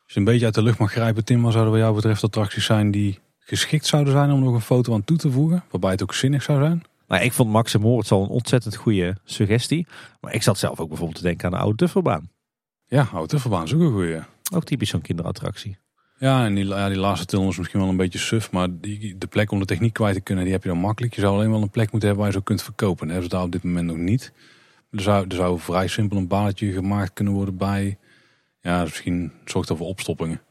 Als je een beetje uit de lucht mag grijpen, Tim, wat zouden wat jou betreft attracties zijn die geschikt zouden zijn om nog een foto aan toe te voegen, waarbij het ook zinnig zou zijn? Nou, ik vond Max en Moritz al een ontzettend goede suggestie. Maar ik zat zelf ook bijvoorbeeld te denken aan de oude Dufferbaan. Ja, oude Dufferbaan is ook een goede. Ook typisch zo'n kinderattractie. Ja, en die, ja, die laatste tunnel is misschien wel een beetje suf. Maar die, de plek om de techniek kwijt te kunnen, die heb je dan makkelijk. Je zou alleen wel een plek moeten hebben waar je zo kunt verkopen. Dat hebben ze daar op dit moment nog niet. Er zou, er zou vrij simpel een balletje gemaakt kunnen worden bij... Ja, misschien zorgt dat voor opstoppingen.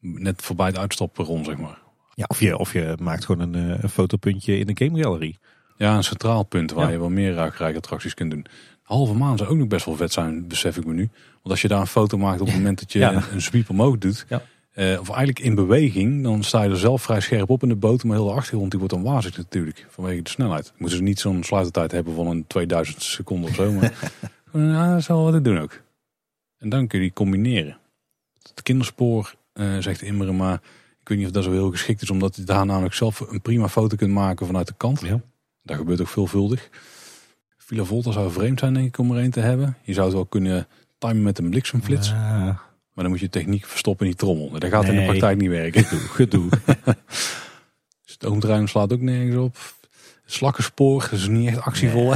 Net voorbij het uitstappen rond, zeg maar. Ja, of je, of je maakt gewoon een, eh, een fotopuntje in de game gallery. Ja, een centraal punt waar je wel meer ruikrijk attracties kunt doen. Halve maan zou ook nog best wel vet zijn, besef ik me nu. Want als je daar een foto maakt op het moment dat je een, een sweep omhoog doet, ja. uh, of eigenlijk in beweging, dan sta je er zelf vrij scherp op in de boot. Maar heel de achtergrond die wordt dan wazig natuurlijk, vanwege de snelheid. Moeten ze niet zo'n sluitertijd hebben van een 2000 seconden of zo. Maar [LAUGHS] ja, dat zal te doen ook. En dan kun je die combineren. Het kinderspoor, uh, zegt Immeren, maar ik weet niet of dat zo heel geschikt is, omdat je daar namelijk zelf een prima foto kunt maken vanuit de kant. Ja. Dat gebeurt ook veelvuldig. Villa Volta zou vreemd zijn, denk ik, om er een te hebben. Je zou het wel kunnen timen met een bliksemflits. Ja. Maar dan moet je techniek verstoppen in die trommel. Dat gaat in de praktijk niet werken. Gedoe. gedoe. [LAUGHS] Stoomtruim slaat ook nergens op. Slakkenspoor, dat is niet echt actievol.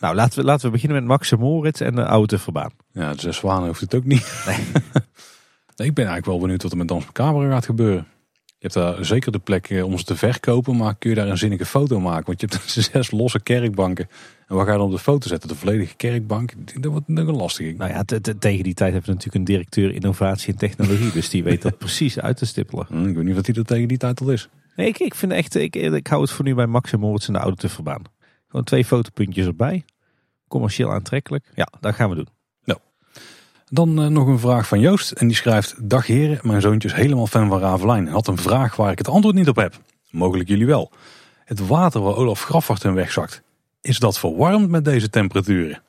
Nou, laten we, laten we beginnen met Max Moritz en de oude verbaan. Ja, de zes zwanen hoeft het ook niet. Nee. [LAUGHS] nee. ik ben eigenlijk wel benieuwd wat er met Dans Macabre gaat gebeuren. Je hebt daar zeker de plek eh, om ze te verkopen, maar kun je daar een zinnige foto maken? Want je hebt [LAUGHS] zes losse kerkbanken. En waar ga je dan op de foto zetten? De volledige kerkbank? Dat wordt nog een lastig. Nou ja, tegen die tijd hebben we natuurlijk een directeur innovatie en technologie. dus die weet dat [LAUGHS] precies uit te stippelen. Hm, ik weet niet wat hij er tegen die tijd al is. Nee, ik, ik vind echt, ik, ik hou het voor nu bij Max en Moritz en de oude verbaan. Gewoon twee fotopuntjes erbij. Commercieel aantrekkelijk. Ja, dat gaan we doen. Dan uh, nog een vraag van Joost. En die schrijft: Dag heren, mijn zoontje is helemaal fan van Ravelijn. Had een vraag waar ik het antwoord niet op heb. Mogelijk jullie wel. Het water waar Olaf Grafwacht in wegzakt. Is dat verwarmd met deze temperaturen?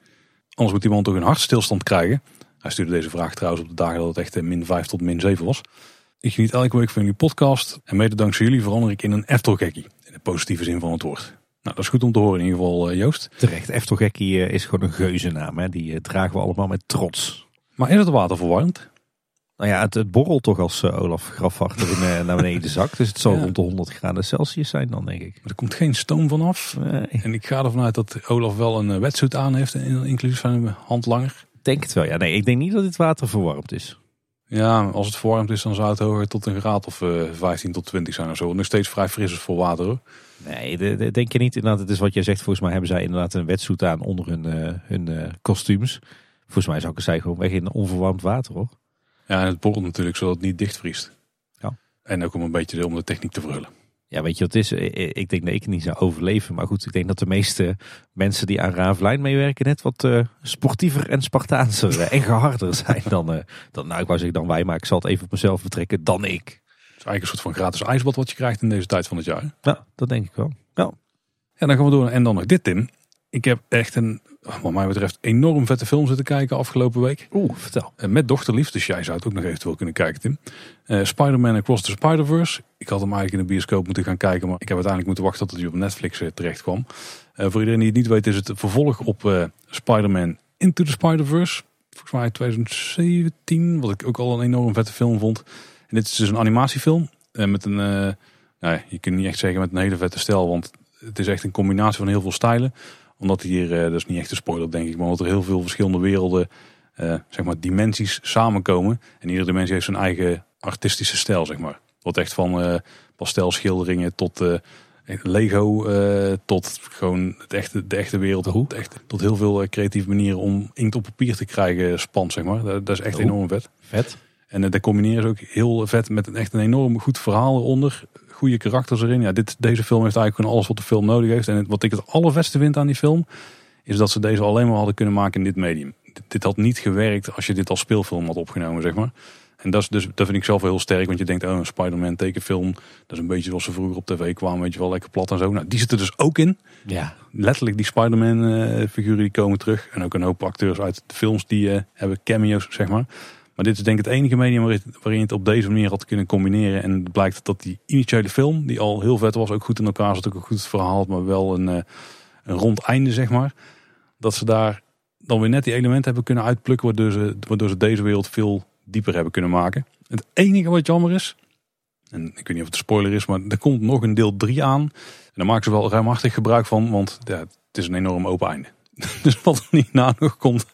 Anders moet iemand toch een hartstilstand krijgen. Hij stuurde deze vraag trouwens op de dagen dat het echt min 5 tot min 7 was. Ik geniet elke week van jullie podcast. En mede dankzij jullie verander ik in een Eftelgekkie. In de positieve zin van het woord. Nou, dat is goed om te horen in ieder geval, eh, Joost. Terecht, Eftelgekkie is gewoon een geuzennaam. Hè? Die dragen we allemaal met trots. Maar is het water verwarmd? Nou ja, het, het borrelt toch als uh, Olaf Grafwacht er uh, naar beneden zakt. Dus het zal rond de 100 graden Celsius zijn dan, denk ik. Maar er komt geen stoom vanaf. Nee. En ik ga ervan uit dat Olaf wel een uh, wetsuit aan heeft, inclusief van een handlanger. Denk het wel, ja. Nee, ik denk niet dat dit water verwarmd is. Ja, als het verwarmd is, dan zou het hoger tot een graad of 15 tot 20 zijn of zo. Nog steeds vrij fris is voor water hoor. Nee, de, de, denk je niet. Inderdaad, het is wat jij zegt. Volgens mij hebben zij inderdaad een wetsuit aan onder hun, hun kostuums. Volgens mij zou ik zeggen gewoon weg in onverwarmd water hoor. Ja, en het borrelt natuurlijk zodat het niet dichtvriest. Ja. En ook om een beetje om de techniek te verhullen. Ja, weet je wat het is? Ik denk dat ik niet zou overleven. Maar goed, ik denk dat de meeste mensen die aan Ravelijn meewerken net wat uh, sportiever en Spartaanser en geharder [LAUGHS] zijn dan, uh, dan, nou ik wou zeggen dan wij, maar ik zal het even op mezelf betrekken, dan ik. is eigenlijk een soort van gratis ijsbad wat je krijgt in deze tijd van het jaar. Ja, dat denk ik wel. Ja. Ja, dan gaan we door. En dan nog dit, Tim. Ik heb echt een, wat mij betreft, enorm vette film zitten kijken afgelopen week. Oeh, vertel. Eh, Met dochterlief, dus jij zou het ook nog eventueel kunnen kijken, Tim. Eh, Spider-Man Across the Spider-Verse. Ik had hem eigenlijk in de bioscoop moeten gaan kijken, maar ik heb uiteindelijk moeten wachten tot hij op Netflix eh, terecht kwam. Voor iedereen die het niet weet, is het vervolg op Spider-Man Into the Spider-Verse. Volgens mij 2017, wat ik ook al een enorm vette film vond. En dit is dus een animatiefilm met een, nou, je kunt niet echt zeggen met een hele vette stijl, want het is echt een combinatie van heel veel stijlen. Omdat hier, eh, dat is niet echt een spoiler denk ik, maar omdat er heel veel verschillende werelden, eh, zeg maar dimensies samenkomen. En iedere dimensie heeft zijn eigen artistische stijl, zeg maar. Wat echt van eh pastelschilderingen tot Lego, tot gewoon het echte, de echte wereld. Het echte, tot heel veel creatieve manieren om inkt op papier te krijgen spant, zeg maar. Dat, dat is echt enorm vet. Vet. En dat combineren ze ook heel vet met een echt een enorm goed verhaal eronder. Goede karakters erin. Ja, dit, deze film heeft eigenlijk gewoon alles wat de film nodig heeft. En het- wat ik het allervetste vind aan die film, is dat ze deze alleen maar hadden kunnen maken in dit medium. Dit, dit had niet gewerkt als je dit als speelfilm had opgenomen, zeg maar. En dat, is dus, dat vind ik zelf wel heel sterk, want je denkt, oh, een Spider-Man tekenfilm, dat is een beetje zoals ze vroeger op tv kwamen, weet je wel, lekker plat en zo. Nou, die zitten dus ook in Ja. letterlijk die Spider-Man eh, figuren die komen terug. En ook een hoop acteurs uit de films die eh, hebben cameo's, zeg maar. Maar dit is denk ik het enige medium waarin, je het op deze manier had kunnen combineren. En het blijkt dat die initiële film, die al heel vet was, ook goed in elkaar zat, ook een goed verhaal maar wel een, eh, een rond einde, zeg maar. Dat ze daar dan weer net die elementen hebben kunnen uitplukken, waardoor ze, waardoor ze deze wereld veel dieper hebben kunnen maken. Het enige wat jammer is, en ik weet niet of het een spoiler is, maar er komt nog een deel 3 aan. En daar maken ze wel ruimhartig gebruik van, want het is een enorm open einde. [LAUGHS] Dus wat er niet na nog komt,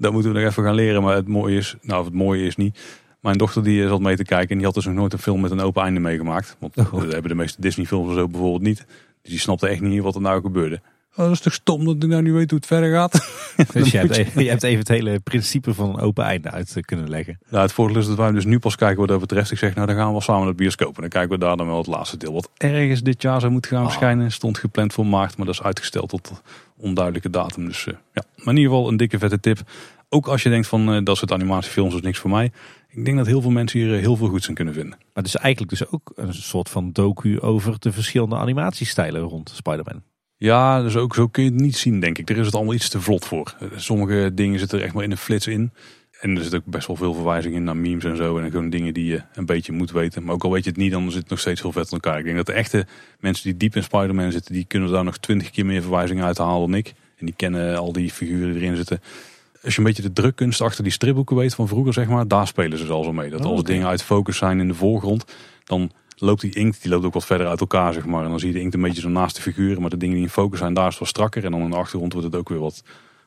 dat moeten we nog even gaan leren. Maar het mooie is, nou het mooie is niet. Mijn dochter die zat mee te kijken en die had dus nog nooit een film met een open einde meegemaakt. Want Oh. dat hebben de meeste Disney films zo bijvoorbeeld niet. Dus die snapte echt niet wat er nou gebeurde. Oh, dat is toch stom dat ik nou niet weet hoe het verder gaat. [LAUGHS] Dus je hebt, je- even, je hebt even het hele principe van een open einde uit eh, kunnen leggen. Nou, het voordeel is dat wij hem dus nu pas kijken wat dat betreft. Ik zeg, nou dan gaan we wel samen naar het bioscoop. En dan kijken we daar dan wel het laatste deel. Wat ergens dit jaar zou moeten gaan Ah. verschijnen. Stond gepland voor maart, maar dat is uitgesteld tot onduidelijke datum. Dus eh, ja, maar in ieder geval een dikke vette tip. Ook als je denkt van eh, dat soort animatiefilms is niks voor mij. Ik denk dat heel veel mensen hier heel veel goeds in kunnen vinden. Maar dus eigenlijk dus ook een soort van docu over de verschillende animatiestijlen rond Spider-Man. Ja, dus ook zo kun je het niet zien, denk ik. Er is het allemaal iets te vlot voor. Sommige dingen zitten er echt maar in een flits in. En er zit ook best wel veel verwijzingen in naar memes en zo. En gewoon dingen die je een beetje moet weten. Maar ook al weet je het niet, dan zit het nog steeds heel vet in elkaar. Ik denk dat de echte mensen die diep in Spider-Man zitten, die kunnen daar nog twintig keer meer verwijzingen uithalen dan ik. En die kennen al die figuren die erin zitten. Als je een beetje de drukkunst achter die stripboeken weet van vroeger, zeg maar, daar spelen ze al zo mee. Dat Oh, als dingen uit focus zijn in de voorgrond, dan loopt die inkt, die loopt ook wat verder uit elkaar, zeg maar. En dan zie je de inkt een beetje zo naast de figuren, maar de dingen die in focus zijn, daar is het wat strakker. En dan in de achtergrond wordt het ook weer wat,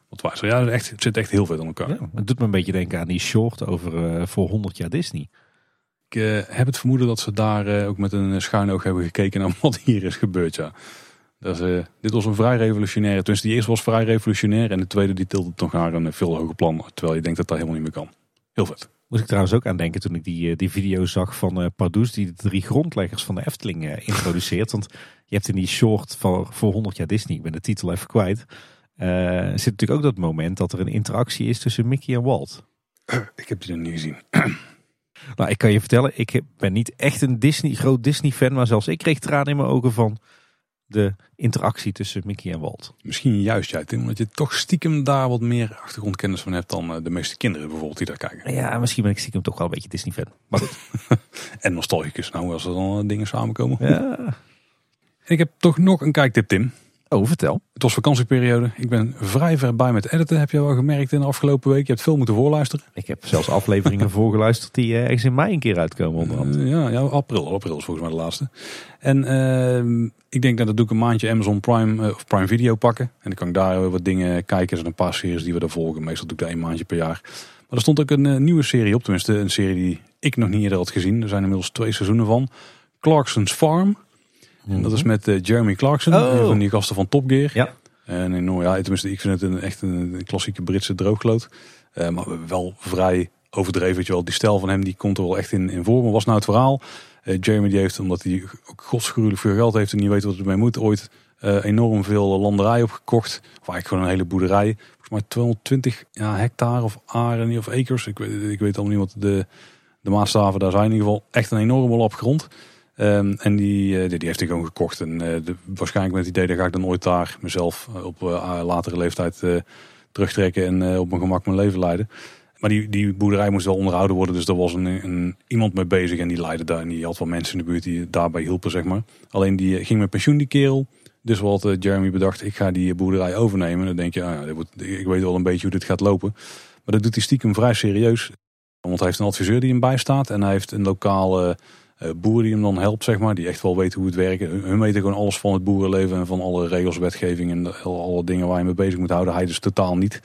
wat wijzer. Ja, het, echt, het zit echt heel vet aan elkaar. Ja, het doet me een beetje denken aan die short over eh, voor 100 jaar Disney. Ik eh, heb het vermoeden dat ze daar eh, ook met een schuin oog hebben gekeken naar [LAUGHS] wat hier is gebeurd, ja. Eh, dit was een vrij revolutionaire. Tenminste, die eerste was vrij revolutionair. En de tweede die tilde toch naar een veel hoger plan. Terwijl je denkt dat dat helemaal niet meer kan. Heel vet. Moest ik trouwens ook aan denken toen ik die, eh, die video zag van eh Pardoes die de drie grondleggers van de Efteling eh, introduceert. Want je hebt in die short van, voor 100 jaar Disney, ik ben de titel even kwijt, zit natuurlijk ook dat moment dat er een interactie is tussen Mickey en Walt. [CLEARS THROAT] Ik heb die nog niet gezien. [CLEARS THROAT] Nou, ik kan je vertellen, ik ben niet echt een Disney, groot Disney-fan, maar zelfs ik kreeg tranen in mijn ogen van de interactie tussen Mickey en Walt. Misschien juist jij, Tim. Omdat je toch stiekem daar wat meer achtergrondkennis van hebt dan eh, de meeste kinderen bijvoorbeeld die daar kijken. Ja, misschien ben ik stiekem toch wel een beetje Disney-fan. Maar goed. [LAUGHS] En nostalgicus. Nou, als er dan eh, dingen samenkomen. Ja. En ik heb toch nog een kijktip, Tim. Oh, vertel. Het was vakantieperiode. Ik ben vrij ver bij met editen. Heb je wel gemerkt in de afgelopen week. Je hebt veel moeten voorluisteren. Ik heb zelfs afleveringen [LAUGHS] voorgeluisterd die eh, ergens in mei een keer uitkomen onderhand. Eh, ja, ja, april. April is volgens mij de laatste. En ehm, ik denk dat dat doe ik een maandje Amazon Prime eh, of Prime Video pakken. En dan kan ik daar wat dingen kijken. Er zijn een paar series die we daar volgen. Meestal doe ik daar een maandje per jaar. Maar er stond ook een nieuwe serie op. Tenminste, een serie die ik nog niet eerder had gezien. Er zijn inmiddels twee seizoenen van. Clarkson's Farm. En dat is met eh, Jeremy Clarkson. Oh. Een van die gasten van Top Gear. Ja. En enorm, ja, tenminste, ik vind het een, echt een, een klassieke Britse droogloot. Eh, maar wel vrij overdreven. Weet je wel. Die stijl van hem die komt er wel echt in, in voor. Maar was nou het verhaal? Eh, Jeremy die heeft, omdat hij ook godsgruwelijk veel geld heeft en niet weet wat ermee moet, ooit enorm veel landerij opgekocht. Of eigenlijk gewoon een hele boerderij. Volgens mij 220 ja, hectare of aren of acres. Ik weet, ik weet allemaal niet wat de, De Maasstaven, daar zijn in ieder geval echt een enorme lap grond. Ehm, en die, eh, die, die heeft hij gewoon gekocht. En eh, waarschijnlijk met het idee dat ga ik dan ooit daar mezelf eh, op latere leeftijd terugtrekken en op mijn gemak mijn leven leiden. Maar die, die boerderij moest wel onderhouden worden. Dus er was een, een, iemand mee bezig en die leidde daar. En die had wel mensen in de buurt die daarbij hielpen, zeg maar. Alleen die ging met pensioen, die kerel. Dus wat Jeremy bedacht, ik ga die boerderij overnemen. Dan denk je, ah, ja, ik weet wel een beetje hoe dit gaat lopen. Maar dat doet hij stiekem vrij serieus. Want hij heeft een adviseur die hem bijstaat. En hij heeft een lokale boer die hem dan helpt, zeg maar. Die echt wel weet hoe het werkt. Hun weten gewoon alles van het boerenleven en van alle regels, wetgeving en alle dingen waar je mee bezig moet houden. Hij dus totaal niet.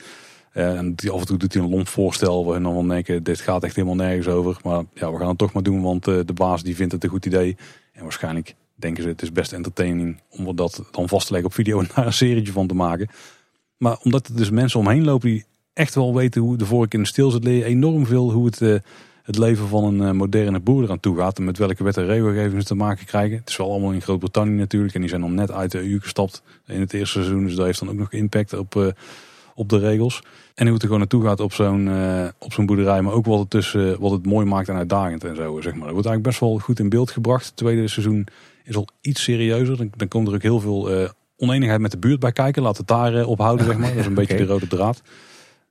Uh, en af en toe doet hij een lomp voorstel waar dan wel denken, dit gaat echt helemaal nergens over. Maar ja, we gaan het toch maar doen, want uh, de baas die vindt het een goed idee. En waarschijnlijk denken ze, het is best entertaining om dat dan vast te leggen op video [LAUGHS] en daar een serietje van te maken. Maar omdat er dus mensen omheen lopen die echt wel weten hoe de vork in de stil zit, leer je enorm veel hoe het, het leven van een uh, moderne boer eraan toe gaat. En met welke wet en regelgevingen ze te maken krijgen. Het is wel allemaal in Groot-Brittannië natuurlijk. En die zijn dan net uit de EU gestapt in het eerste seizoen. Dus dat heeft dan ook nog impact op, uh, op de regels. En hoe het er gewoon naartoe gaat op zo'n op zo'n boerderij. Maar ook wat het, tussen, wat het mooi maakt en uitdagend en zo. Zeg maar. Dat wordt eigenlijk best wel goed in beeld gebracht. Het tweede seizoen is al iets serieuzer. Dan, dan komt er ook heel veel oneenigheid met de buurt bij kijken. Laat het daar ophouden, zeg maar. [LAUGHS] Dat is een beetje de rode draad.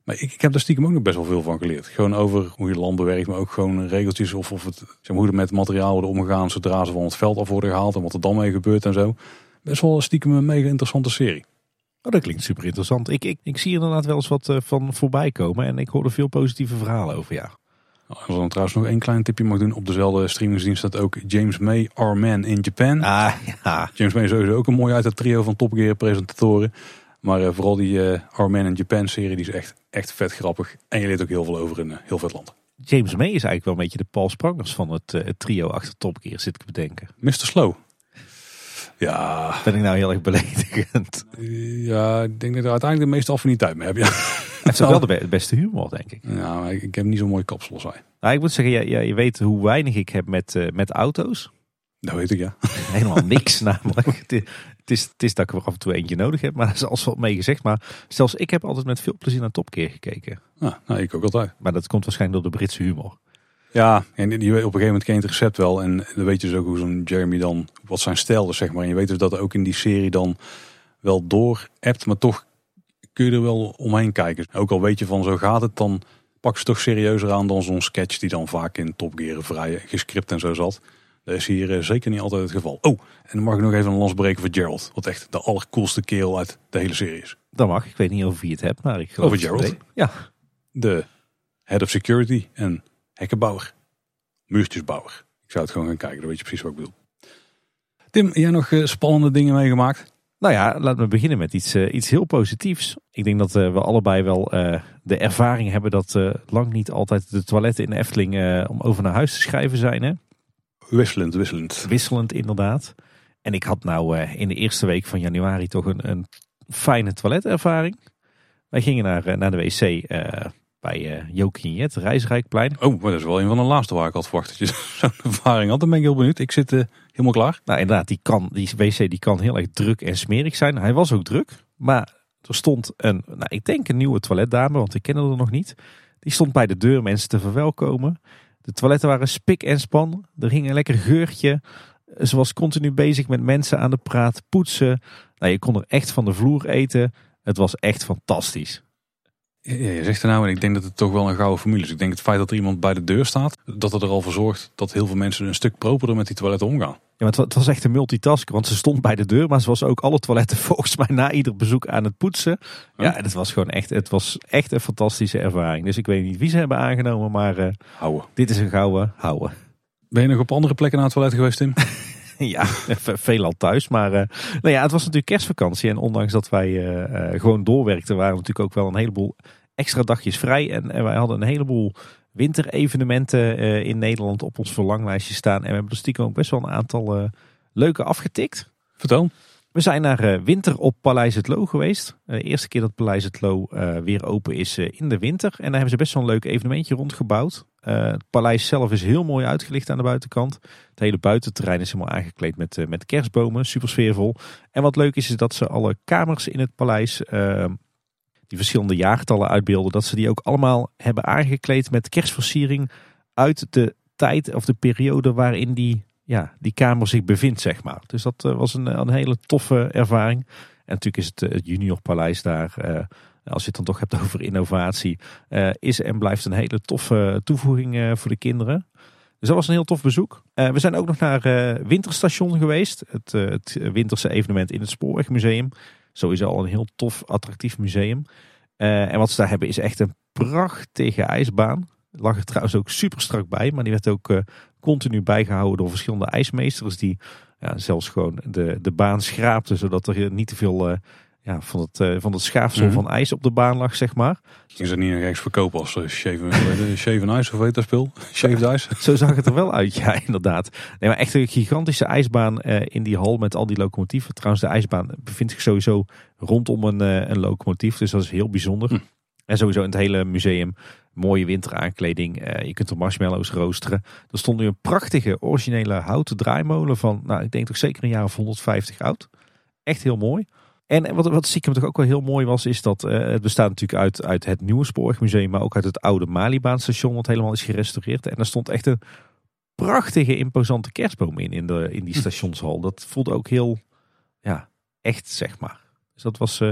Maar ik, ik heb daar stiekem ook nog best wel veel van geleerd. Gewoon over hoe je land bewerkt, maar ook gewoon regeltjes of, of het, zeg maar, hoe er met materiaal worden omgegaan zodra ze van het veld af worden gehaald en wat er dan mee gebeurt en zo. Best wel stiekem een mega interessante serie. Oh, dat klinkt super interessant. Ik, ik, ik zie inderdaad wel eens wat uh, van voorbij komen en ik hoorde veel positieve verhalen over, ja. Als ik dan trouwens nog één klein tipje mag doen. Op dezelfde streamingsdienst staat ook James May, Our Man in Japan. Ah, ja. James May is sowieso ook een mooi uit het trio van Top Gear presentatoren. Maar uh, vooral die uh, Our Man in Japan serie die is echt, echt vet grappig. En je leert ook heel veel over een uh, heel vet land. James May is eigenlijk wel een beetje de Paul Sprangers van het, het trio achter Top Gear, zit ik bedenken. Mr. Slow. Ja. Ben ik nou heel erg beledigend? Ja, ik denk dat er uiteindelijk de meeste affiniteit mee heb. Ja. Het is wel de beste humor, denk ik. Ja, maar ik, ik heb niet zo'n mooi kapsel als hij. Nou, ik moet zeggen, ja, je weet hoe weinig ik heb met, uh, met auto's. Dat weet ik, ja. [LAUGHS] Helemaal niks namelijk. Het is, het, is, dat ik er af en toe eentje nodig heb, maar dat is alles wat mee gezegd. Maar zelfs ik heb altijd met veel plezier naar Topkeer gekeken. Ja, nou, ik ook altijd. Maar dat komt waarschijnlijk door de Britse humor. Ja, en die, op een gegeven moment ken je het recept wel. En dan weet je dus ook hoe zo'n Jeremy dan, wat zijn stijl is, zeg maar. En je weet dus dat ook in die serie dan wel door hebt, maar toch kun je er wel omheen kijken. Ook al weet je van zo gaat het, dan pak ze toch serieuzer aan dan zo'n sketch die dan vaak in Top Gear vrij gescript en zo zat. Dat is hier eh, zeker niet altijd het geval. Oh, en dan mag ik nog even een lans breken voor Gerald. Wat echt de allercoolste kerel uit de hele serie is. Dat mag. Ik weet niet over wie het hebt, maar ik geloof Over Gerald? Ja. De head of security en hekkenbouwer. Muurtjesbouwer. Ik zou het gewoon gaan kijken, dan weet je precies wat ik bedoel. Tim, jij nog eh, spannende dingen meegemaakt? Nou ja, laten we beginnen met iets, uh, iets heel positiefs. Ik denk dat uh, we allebei wel uh, de ervaring hebben dat lang niet altijd de toiletten in de Efteling om over naar huis te schrijven zijn. Hè? Wisselend, wisselend. Wisselend inderdaad. En ik had nou in de eerste week van januari toch een, een fijne toiletervaring. Wij gingen naar, naar de wc bij uh, Jokinjet, Reisrijkplein. Oh, maar dat is wel een van de laatste waar ik had verwacht dat je [LAUGHS] zo'n ervaring had. Dan ben ik heel benieuwd. Ik zit uh, helemaal klaar. Nou inderdaad, die, kan, die wc die kan heel erg druk en smerig zijn. Hij was ook druk, maar er stond een, nou, ik denk een nieuwe toiletdame, want ik ken er nog niet. Die stond bij de deur mensen te verwelkomen. De toiletten waren spik en span. Er ging een lekker geurtje. Ze was continu bezig met mensen aan de praat, poetsen. Nou, je kon er echt van de vloer eten. Het was echt fantastisch. Ja, je zegt er nou, en ik denk dat het toch wel een gouden formule is. Ik denk het feit dat er iemand bij de deur staat, dat het er al voor zorgt dat heel veel mensen een stuk properder met die toiletten omgaan. Ja, maar het was echt een multitasker, want ze stond bij de deur, maar ze was ook alle toiletten [LAUGHS] volgens mij na ieder bezoek aan het poetsen. Ja, het was gewoon echt, het was echt een fantastische ervaring. Dus ik weet niet wie ze hebben aangenomen, maar uh, houden. dit is een gouden houden. Ben je nog op andere plekken naar het toilet geweest, Tim? [LAUGHS] ja, [LAUGHS] veelal thuis. Maar uh, nou ja, het was natuurlijk kerstvakantie. En ondanks dat wij uh, gewoon doorwerkten, waren natuurlijk ook wel een heleboel extra dagjes vrij. En, en wij hadden een heleboel winterevenementen uh, in Nederland op ons verlanglijstje staan. En we hebben er stiekem ook best wel een aantal uh, leuke afgetikt. Vertel. We zijn naar uh, winter op Paleis het Loo geweest. de eerste keer dat Paleis het Loo weer open is in de winter. En daar hebben ze best wel een leuk evenementje rondgebouwd. het paleis zelf is heel mooi uitgelicht aan de buitenkant. Het hele buitenterrein is helemaal aangekleed met, met kerstbomen. Super sfeervol. En wat leuk is, is dat ze alle kamers in het paleis die verschillende jaartallen uitbeelden, dat ze die ook allemaal hebben aangekleed met kerstversiering uit de tijd of de periode waarin die, ja, die kamer zich bevindt, zeg maar. Dus dat eh, was een, een hele toffe ervaring. En natuurlijk is het, het Junior Paleis daar, eh, als je het dan toch hebt [LAUGHS] over innovatie, eh, is en blijft een hele toffe toevoeging voor de kinderen. Dus dat was een heel tof bezoek. we zijn ook nog naar Winterstation geweest. Het, het winterse evenement in het Spoorwegmuseum. Sowieso al een heel tof, attractief museum. en wat ze daar hebben is echt een prachtige ijsbaan. Lag er trouwens ook super strak bij. Maar die werd ook uh, continu bijgehouden door verschillende ijsmeesters. Die ja, zelfs gewoon de, de baan schraapten. Zodat er niet te veel uh, ja, van, het, uh, van het schaafsel mm -hmm. van ijs op de baan lag, zeg maar. Is het niet nog ergens verkopen als uh, Shaven, shaven Ice of weet dat speel? [LAUGHS] Shaved Ice? Zo zag het er wel uit, ja, [LAUGHS] inderdaad. Nee, maar echt een gigantische ijsbaan in die hal met al die locomotieven. Trouwens, de ijsbaan bevindt zich sowieso rondom een, een locomotief. Dus dat is heel bijzonder. Hm. En sowieso in het hele museum mooie winteraankleding. Uh, je kunt er marshmallows roosteren. Er stond nu een prachtige originele houten draaimolen van, nou ik denk toch zeker een jaar of 150 oud. Echt heel mooi. En wat, wat stiekem toch ook wel heel mooi was, is dat uh, het bestaat natuurlijk uit, uit het nieuwe spoorwegmuseum, maar ook uit het oude Malibaanstation, wat helemaal is gerestaureerd. En er stond echt een prachtige, imposante kerstboom in, in, de, in die hm. stationshal. Dat voelde ook heel, ja, echt zeg maar. Dus dat was, uh,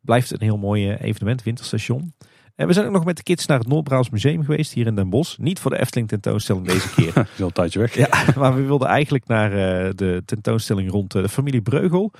blijft een heel mooi evenement, Winterstation. En we zijn ook nog met de kids naar het Noord-Brabants Museum geweest hier in Den Bosch. Niet voor de Efteling tentoonstelling deze keer. [LAUGHS] Dat is al een tijdje weg. Ja, [LAUGHS] maar we wilden eigenlijk naar uh, de tentoonstelling rond de familie Breugel.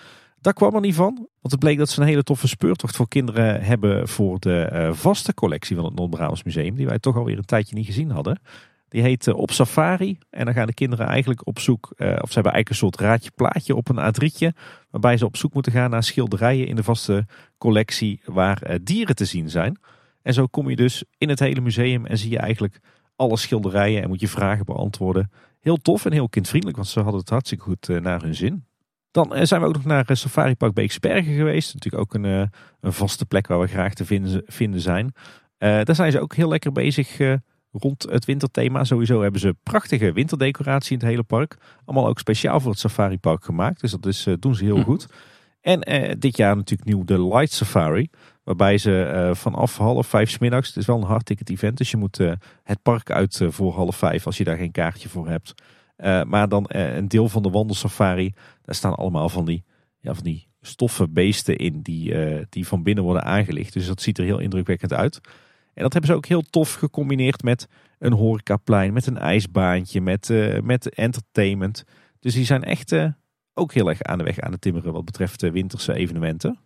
Daar kwam er niet van. Want het bleek dat ze een hele toffe speurtocht voor kinderen hebben voor de uh, vaste collectie van het Noord-Brabants Museum. Die wij toch alweer een tijdje niet gezien hadden. Die heet Op Safari. En dan gaan de kinderen eigenlijk op zoek, of ze hebben eigenlijk een soort raadje plaatje op een A3'tje. Waarbij ze op zoek moeten gaan naar schilderijen in de vaste collectie waar dieren te zien zijn. En zo kom je dus in het hele museum en zie je eigenlijk alle schilderijen en moet je vragen beantwoorden. Heel tof en heel kindvriendelijk, want ze hadden het hartstikke goed eh, naar hun zin. Dan eh, zijn we ook nog naar eh, Safari Park Beekse Bergen geweest. Natuurlijk ook een, een vaste plek waar we graag te vinden, vinden zijn. daar zijn ze ook heel lekker bezig rond het winterthema. Sowieso hebben ze prachtige winterdecoratie in het hele park. Allemaal ook speciaal voor het Safari Park gemaakt. Dus dat is, doen ze heel hm. goed. En dit jaar natuurlijk nieuw de Light Safari. Waarbij ze vanaf half vijf smiddags, het is wel een hardticket event, dus je moet het park uit voor half vijf als je daar geen kaartje voor hebt. Maar dan een deel van de wandelsafari, daar staan allemaal van die, ja, van die stoffen beesten in die, die van binnen worden aangelicht. Dus dat ziet er heel indrukwekkend uit. En dat hebben ze ook heel tof gecombineerd met een horecaplein, met een ijsbaantje, met, met entertainment. Dus die zijn echt ook heel erg aan de weg aan het timmeren wat betreft winterse evenementen.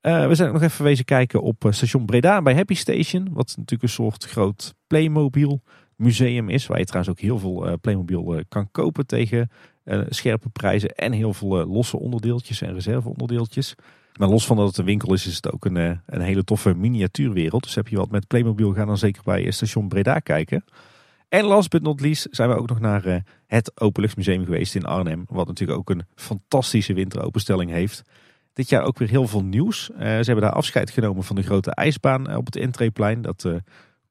We zijn ook nog even wezen kijken op station Breda bij Happy Station. Wat natuurlijk een soort groot Playmobil museum is. Waar je trouwens ook heel veel uh, Playmobil kan kopen tegen scherpe prijzen. En heel veel losse onderdeeltjes en reserveonderdeeltjes. Maar los van dat het een winkel is, is het ook een, een hele toffe miniatuurwereld. Dus heb je wat met Playmobil, ga dan zeker bij station Breda kijken. En last but not least zijn we ook nog naar het Openluchtmuseum geweest in Arnhem. Wat natuurlijk ook een fantastische winteropenstelling heeft. Dit jaar ook weer heel veel nieuws. Ze hebben daar afscheid genomen van de grote ijsbaan eh, op het entreeplein. Dat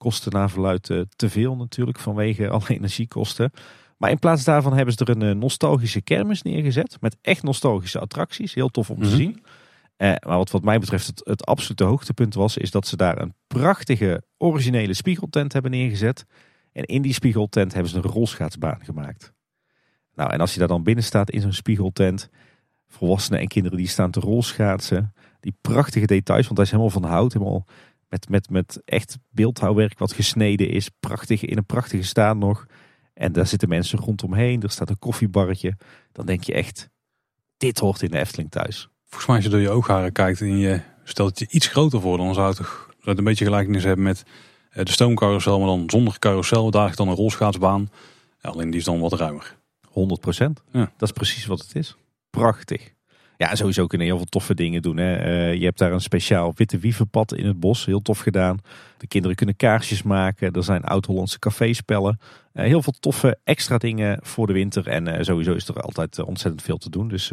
kostte na verluid te veel natuurlijk vanwege alle [LAUGHS] energiekosten. Maar in plaats daarvan hebben ze er een nostalgische kermis neergezet. Met echt nostalgische attracties. Heel tof om te mhm. zien. maar wat, wat mij betreft het, het absolute hoogtepunt was, is dat ze daar een prachtige originele spiegeltent hebben neergezet. En in die spiegeltent hebben ze een rolschaatsbaan gemaakt. Nou, en als je daar dan binnen staat in zo'n spiegeltent, volwassenen en kinderen die staan te rolschaatsen. Die prachtige details, want hij is helemaal van hout. Helemaal met, met, met echt beeldhouwwerk wat gesneden is. Prachtig, in een prachtige staat nog. En daar zitten mensen rondomheen. Er staat een koffiebarretje. Dan denk je echt, dit hoort in de Efteling thuis. Volgens mij als je door je oogharen kijkt en je stelt het je iets groter voor. Dan zou het toch een beetje gelijkenis hebben met eh, de stoomcarousel. Maar dan zonder carousel. Daar is dan een rolschaatsbaan. Alleen die is dan wat ruimer. 100 procent. Ja. Dat is precies wat het is prachtig. Ja, sowieso kunnen heel veel toffe dingen doen. Hè. Uh, je hebt daar een speciaal witte wievenpad in het bos. Heel tof gedaan. De kinderen kunnen kaarsjes maken. Er zijn oud-Hollandse caféspellen. Uh, heel veel toffe extra dingen voor de winter. En uh, sowieso is er altijd ontzettend veel te doen. Dus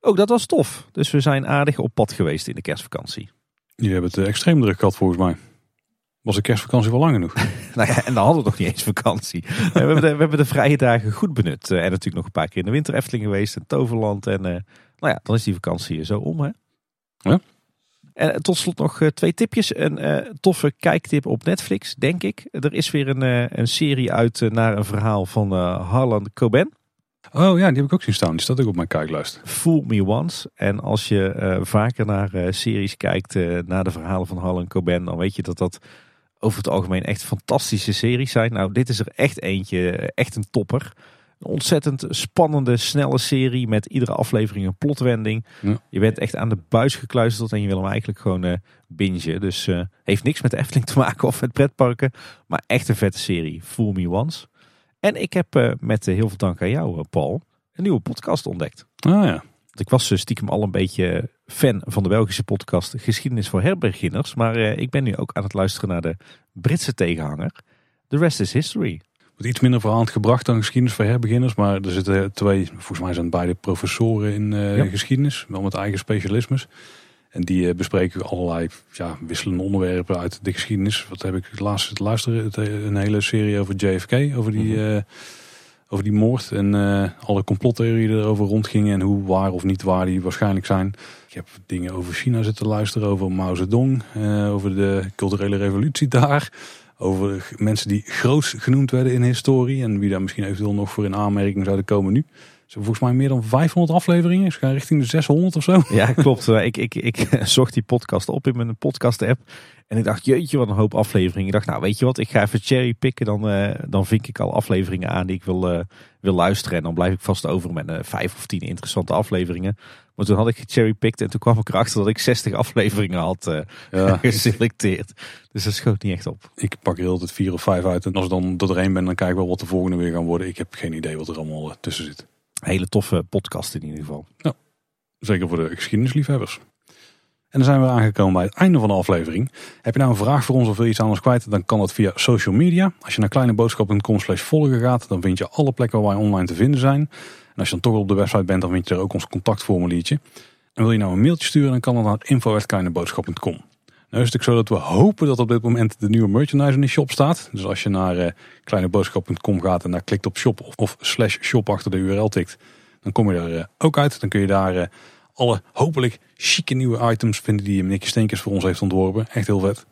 ook dat was tof. Dus we zijn aardig op pad geweest in de kerstvakantie. Jullie hebben het extreem druk gehad volgens mij. Was de kerstvakantie wel lang genoeg? [LAUGHS] nou ja, en dan hadden we nog niet eens vakantie. [LAUGHS] we, hebben de, we hebben de vrije dagen goed benut. en natuurlijk nog een paar keer in de winter Efteling geweest. En Toverland. En nou ja, dan is die vakantie zo om hè. Ja. En tot slot nog twee tipjes. Een toffe kijktip op Netflix, denk ik. Er is weer een, een serie uit naar een verhaal van Harlan Coben. Oh ja, die heb ik ook zien staan. Die staat ook op mijn kijklijst. Fool Me Once. En als je vaker naar series kijkt, naar de verhalen van Harlan Coben, dan weet je dat dat over het algemeen echt fantastische series zijn. Nou, dit is er echt eentje, echt een topper. Een ontzettend spannende, snelle serie met iedere aflevering een plotwending. Je bent echt aan de buis gekluisterd en je wil hem eigenlijk gewoon uh, bingen. Dus uh, heeft niks met de Efteling te maken of met pretparken, maar echt een vette serie. Fool Me Once. En ik heb uh, met heel veel dank aan jou, Paul, een nieuwe podcast ontdekt. Ah ja. Ik was stiekem al een beetje fan van de Belgische podcast Geschiedenis voor herbeginners. Maar ik ben nu ook aan het luisteren naar de Britse tegenhanger. The Rest is History iets minder verhaal gebracht dan geschiedenis voor herbeginners. Maar er zitten twee, volgens mij zijn beide professoren in uh, geschiedenis, wel met eigen specialismes. En die uh, bespreken allerlei ja, wisselende onderwerpen uit de geschiedenis. Wat heb ik laatst luisteren? Eh, een hele serie over JFK, over die, uh, over die moord. En alle complottheorieën die erover rondgingen. En hoe waar of niet waar die waarschijnlijk zijn. Ik heb dingen over China zitten luisteren, over Mao Zedong. over de culturele revolutie daar. Over mensen die groot genoemd werden in historie. En wie daar misschien eventueel nog voor in aanmerking zouden komen nu. Ze volgens mij meer dan 500 afleveringen. Ze gaan richting de 600 of zo. Ja, klopt. ik, ik, ik [LAUGHS] zocht die podcast op in mijn podcast app. En ik dacht, jeetje, wat een hoop afleveringen. Ik dacht, nou weet je wat, ik ga even cherrypicken. Dan, uh, dan vink ik al afleveringen aan die ik wil, uh, wil luisteren. En dan blijf ik vast over met uh, vijf of tien interessante afleveringen. Maar toen had ik gecherrypicked en toen kwam ik erachter dat ik 60 afleveringen had ja. [LAUGHS] geselecteerd. Dus dat schoot niet echt op. Ik pak er altijd vier of vijf uit. En als ik dan er één ben, dan kijk ik wel wat de volgende weer gaan worden. Ik heb geen idee wat er allemaal tussen zit. Hele toffe podcast in ieder geval. Ja, zeker voor de geschiedenisliefhebbers. En dan zijn we aangekomen bij het einde van de aflevering. Heb je nou een vraag voor ons of wil je iets anders kwijt? Dan kan dat via social media. Als je naar kleineboodschap.com slash volgen gaat, dan vind je alle plekken waar wij online te vinden zijn. En als je dan toch op de website bent, dan vind je er ook ons contactformuliertje. En wil je nou een mailtje sturen, dan kan dat naar info.kleineboodschap.com. Nou is het zo dat we hopen dat op dit moment de nieuwe merchandise in de shop staat. Dus als je naar uh, kleineboodschap.com gaat en daar klikt op shop of, of, slash shop achter de URL tikt, dan kom je er uh, ook uit. Dan kun je daar uh, alle hopelijk chique nieuwe items vinden die Nicky Steenkers voor ons heeft ontworpen. Echt heel vet.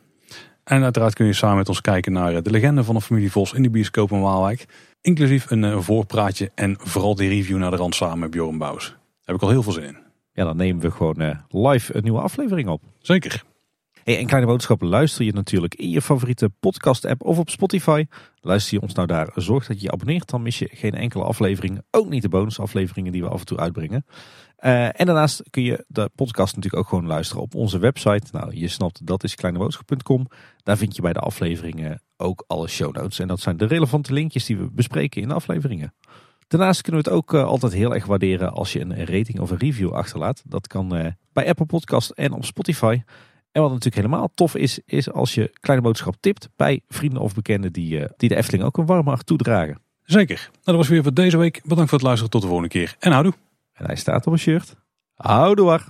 En uiteraard kun je samen met ons kijken naar de legende van de familie Vos in de bioscoop in Waalwijk. Inclusief een voorpraatje en vooral die review naar de rand samen met Bjorn Bouws. Daar heb ik al heel veel zin in. Ja, dan nemen we gewoon live een nieuwe aflevering op. Zeker. Hey, en Kleine Boodschappen luister je natuurlijk in je favoriete podcast app of op Spotify. Luister je ons nou daar, zorg dat je je abonneert. Dan mis je geen enkele aflevering. Ook niet de bonusafleveringen die we af en toe uitbrengen. Uh, en daarnaast kun je de podcast natuurlijk ook gewoon luisteren op onze website. Nou, je snapt, dat is kleineboodschap.com. Daar vind je bij de afleveringen ook alle show notes. En dat zijn de relevante linkjes die we bespreken in de afleveringen. Daarnaast kunnen we het ook uh, altijd heel erg waarderen als je een rating of een review achterlaat. Dat kan uh, bij Apple Podcast en op Spotify. En wat natuurlijk helemaal tof is, is als je kleine boodschap tipt bij vrienden of bekenden die, uh, die de Efteling ook een warme hart toedragen. Zeker. Nou, dat was weer voor deze week. Bedankt voor het luisteren. Tot de volgende keer. En houdoe. En hij staat op een shirt. Houdoe.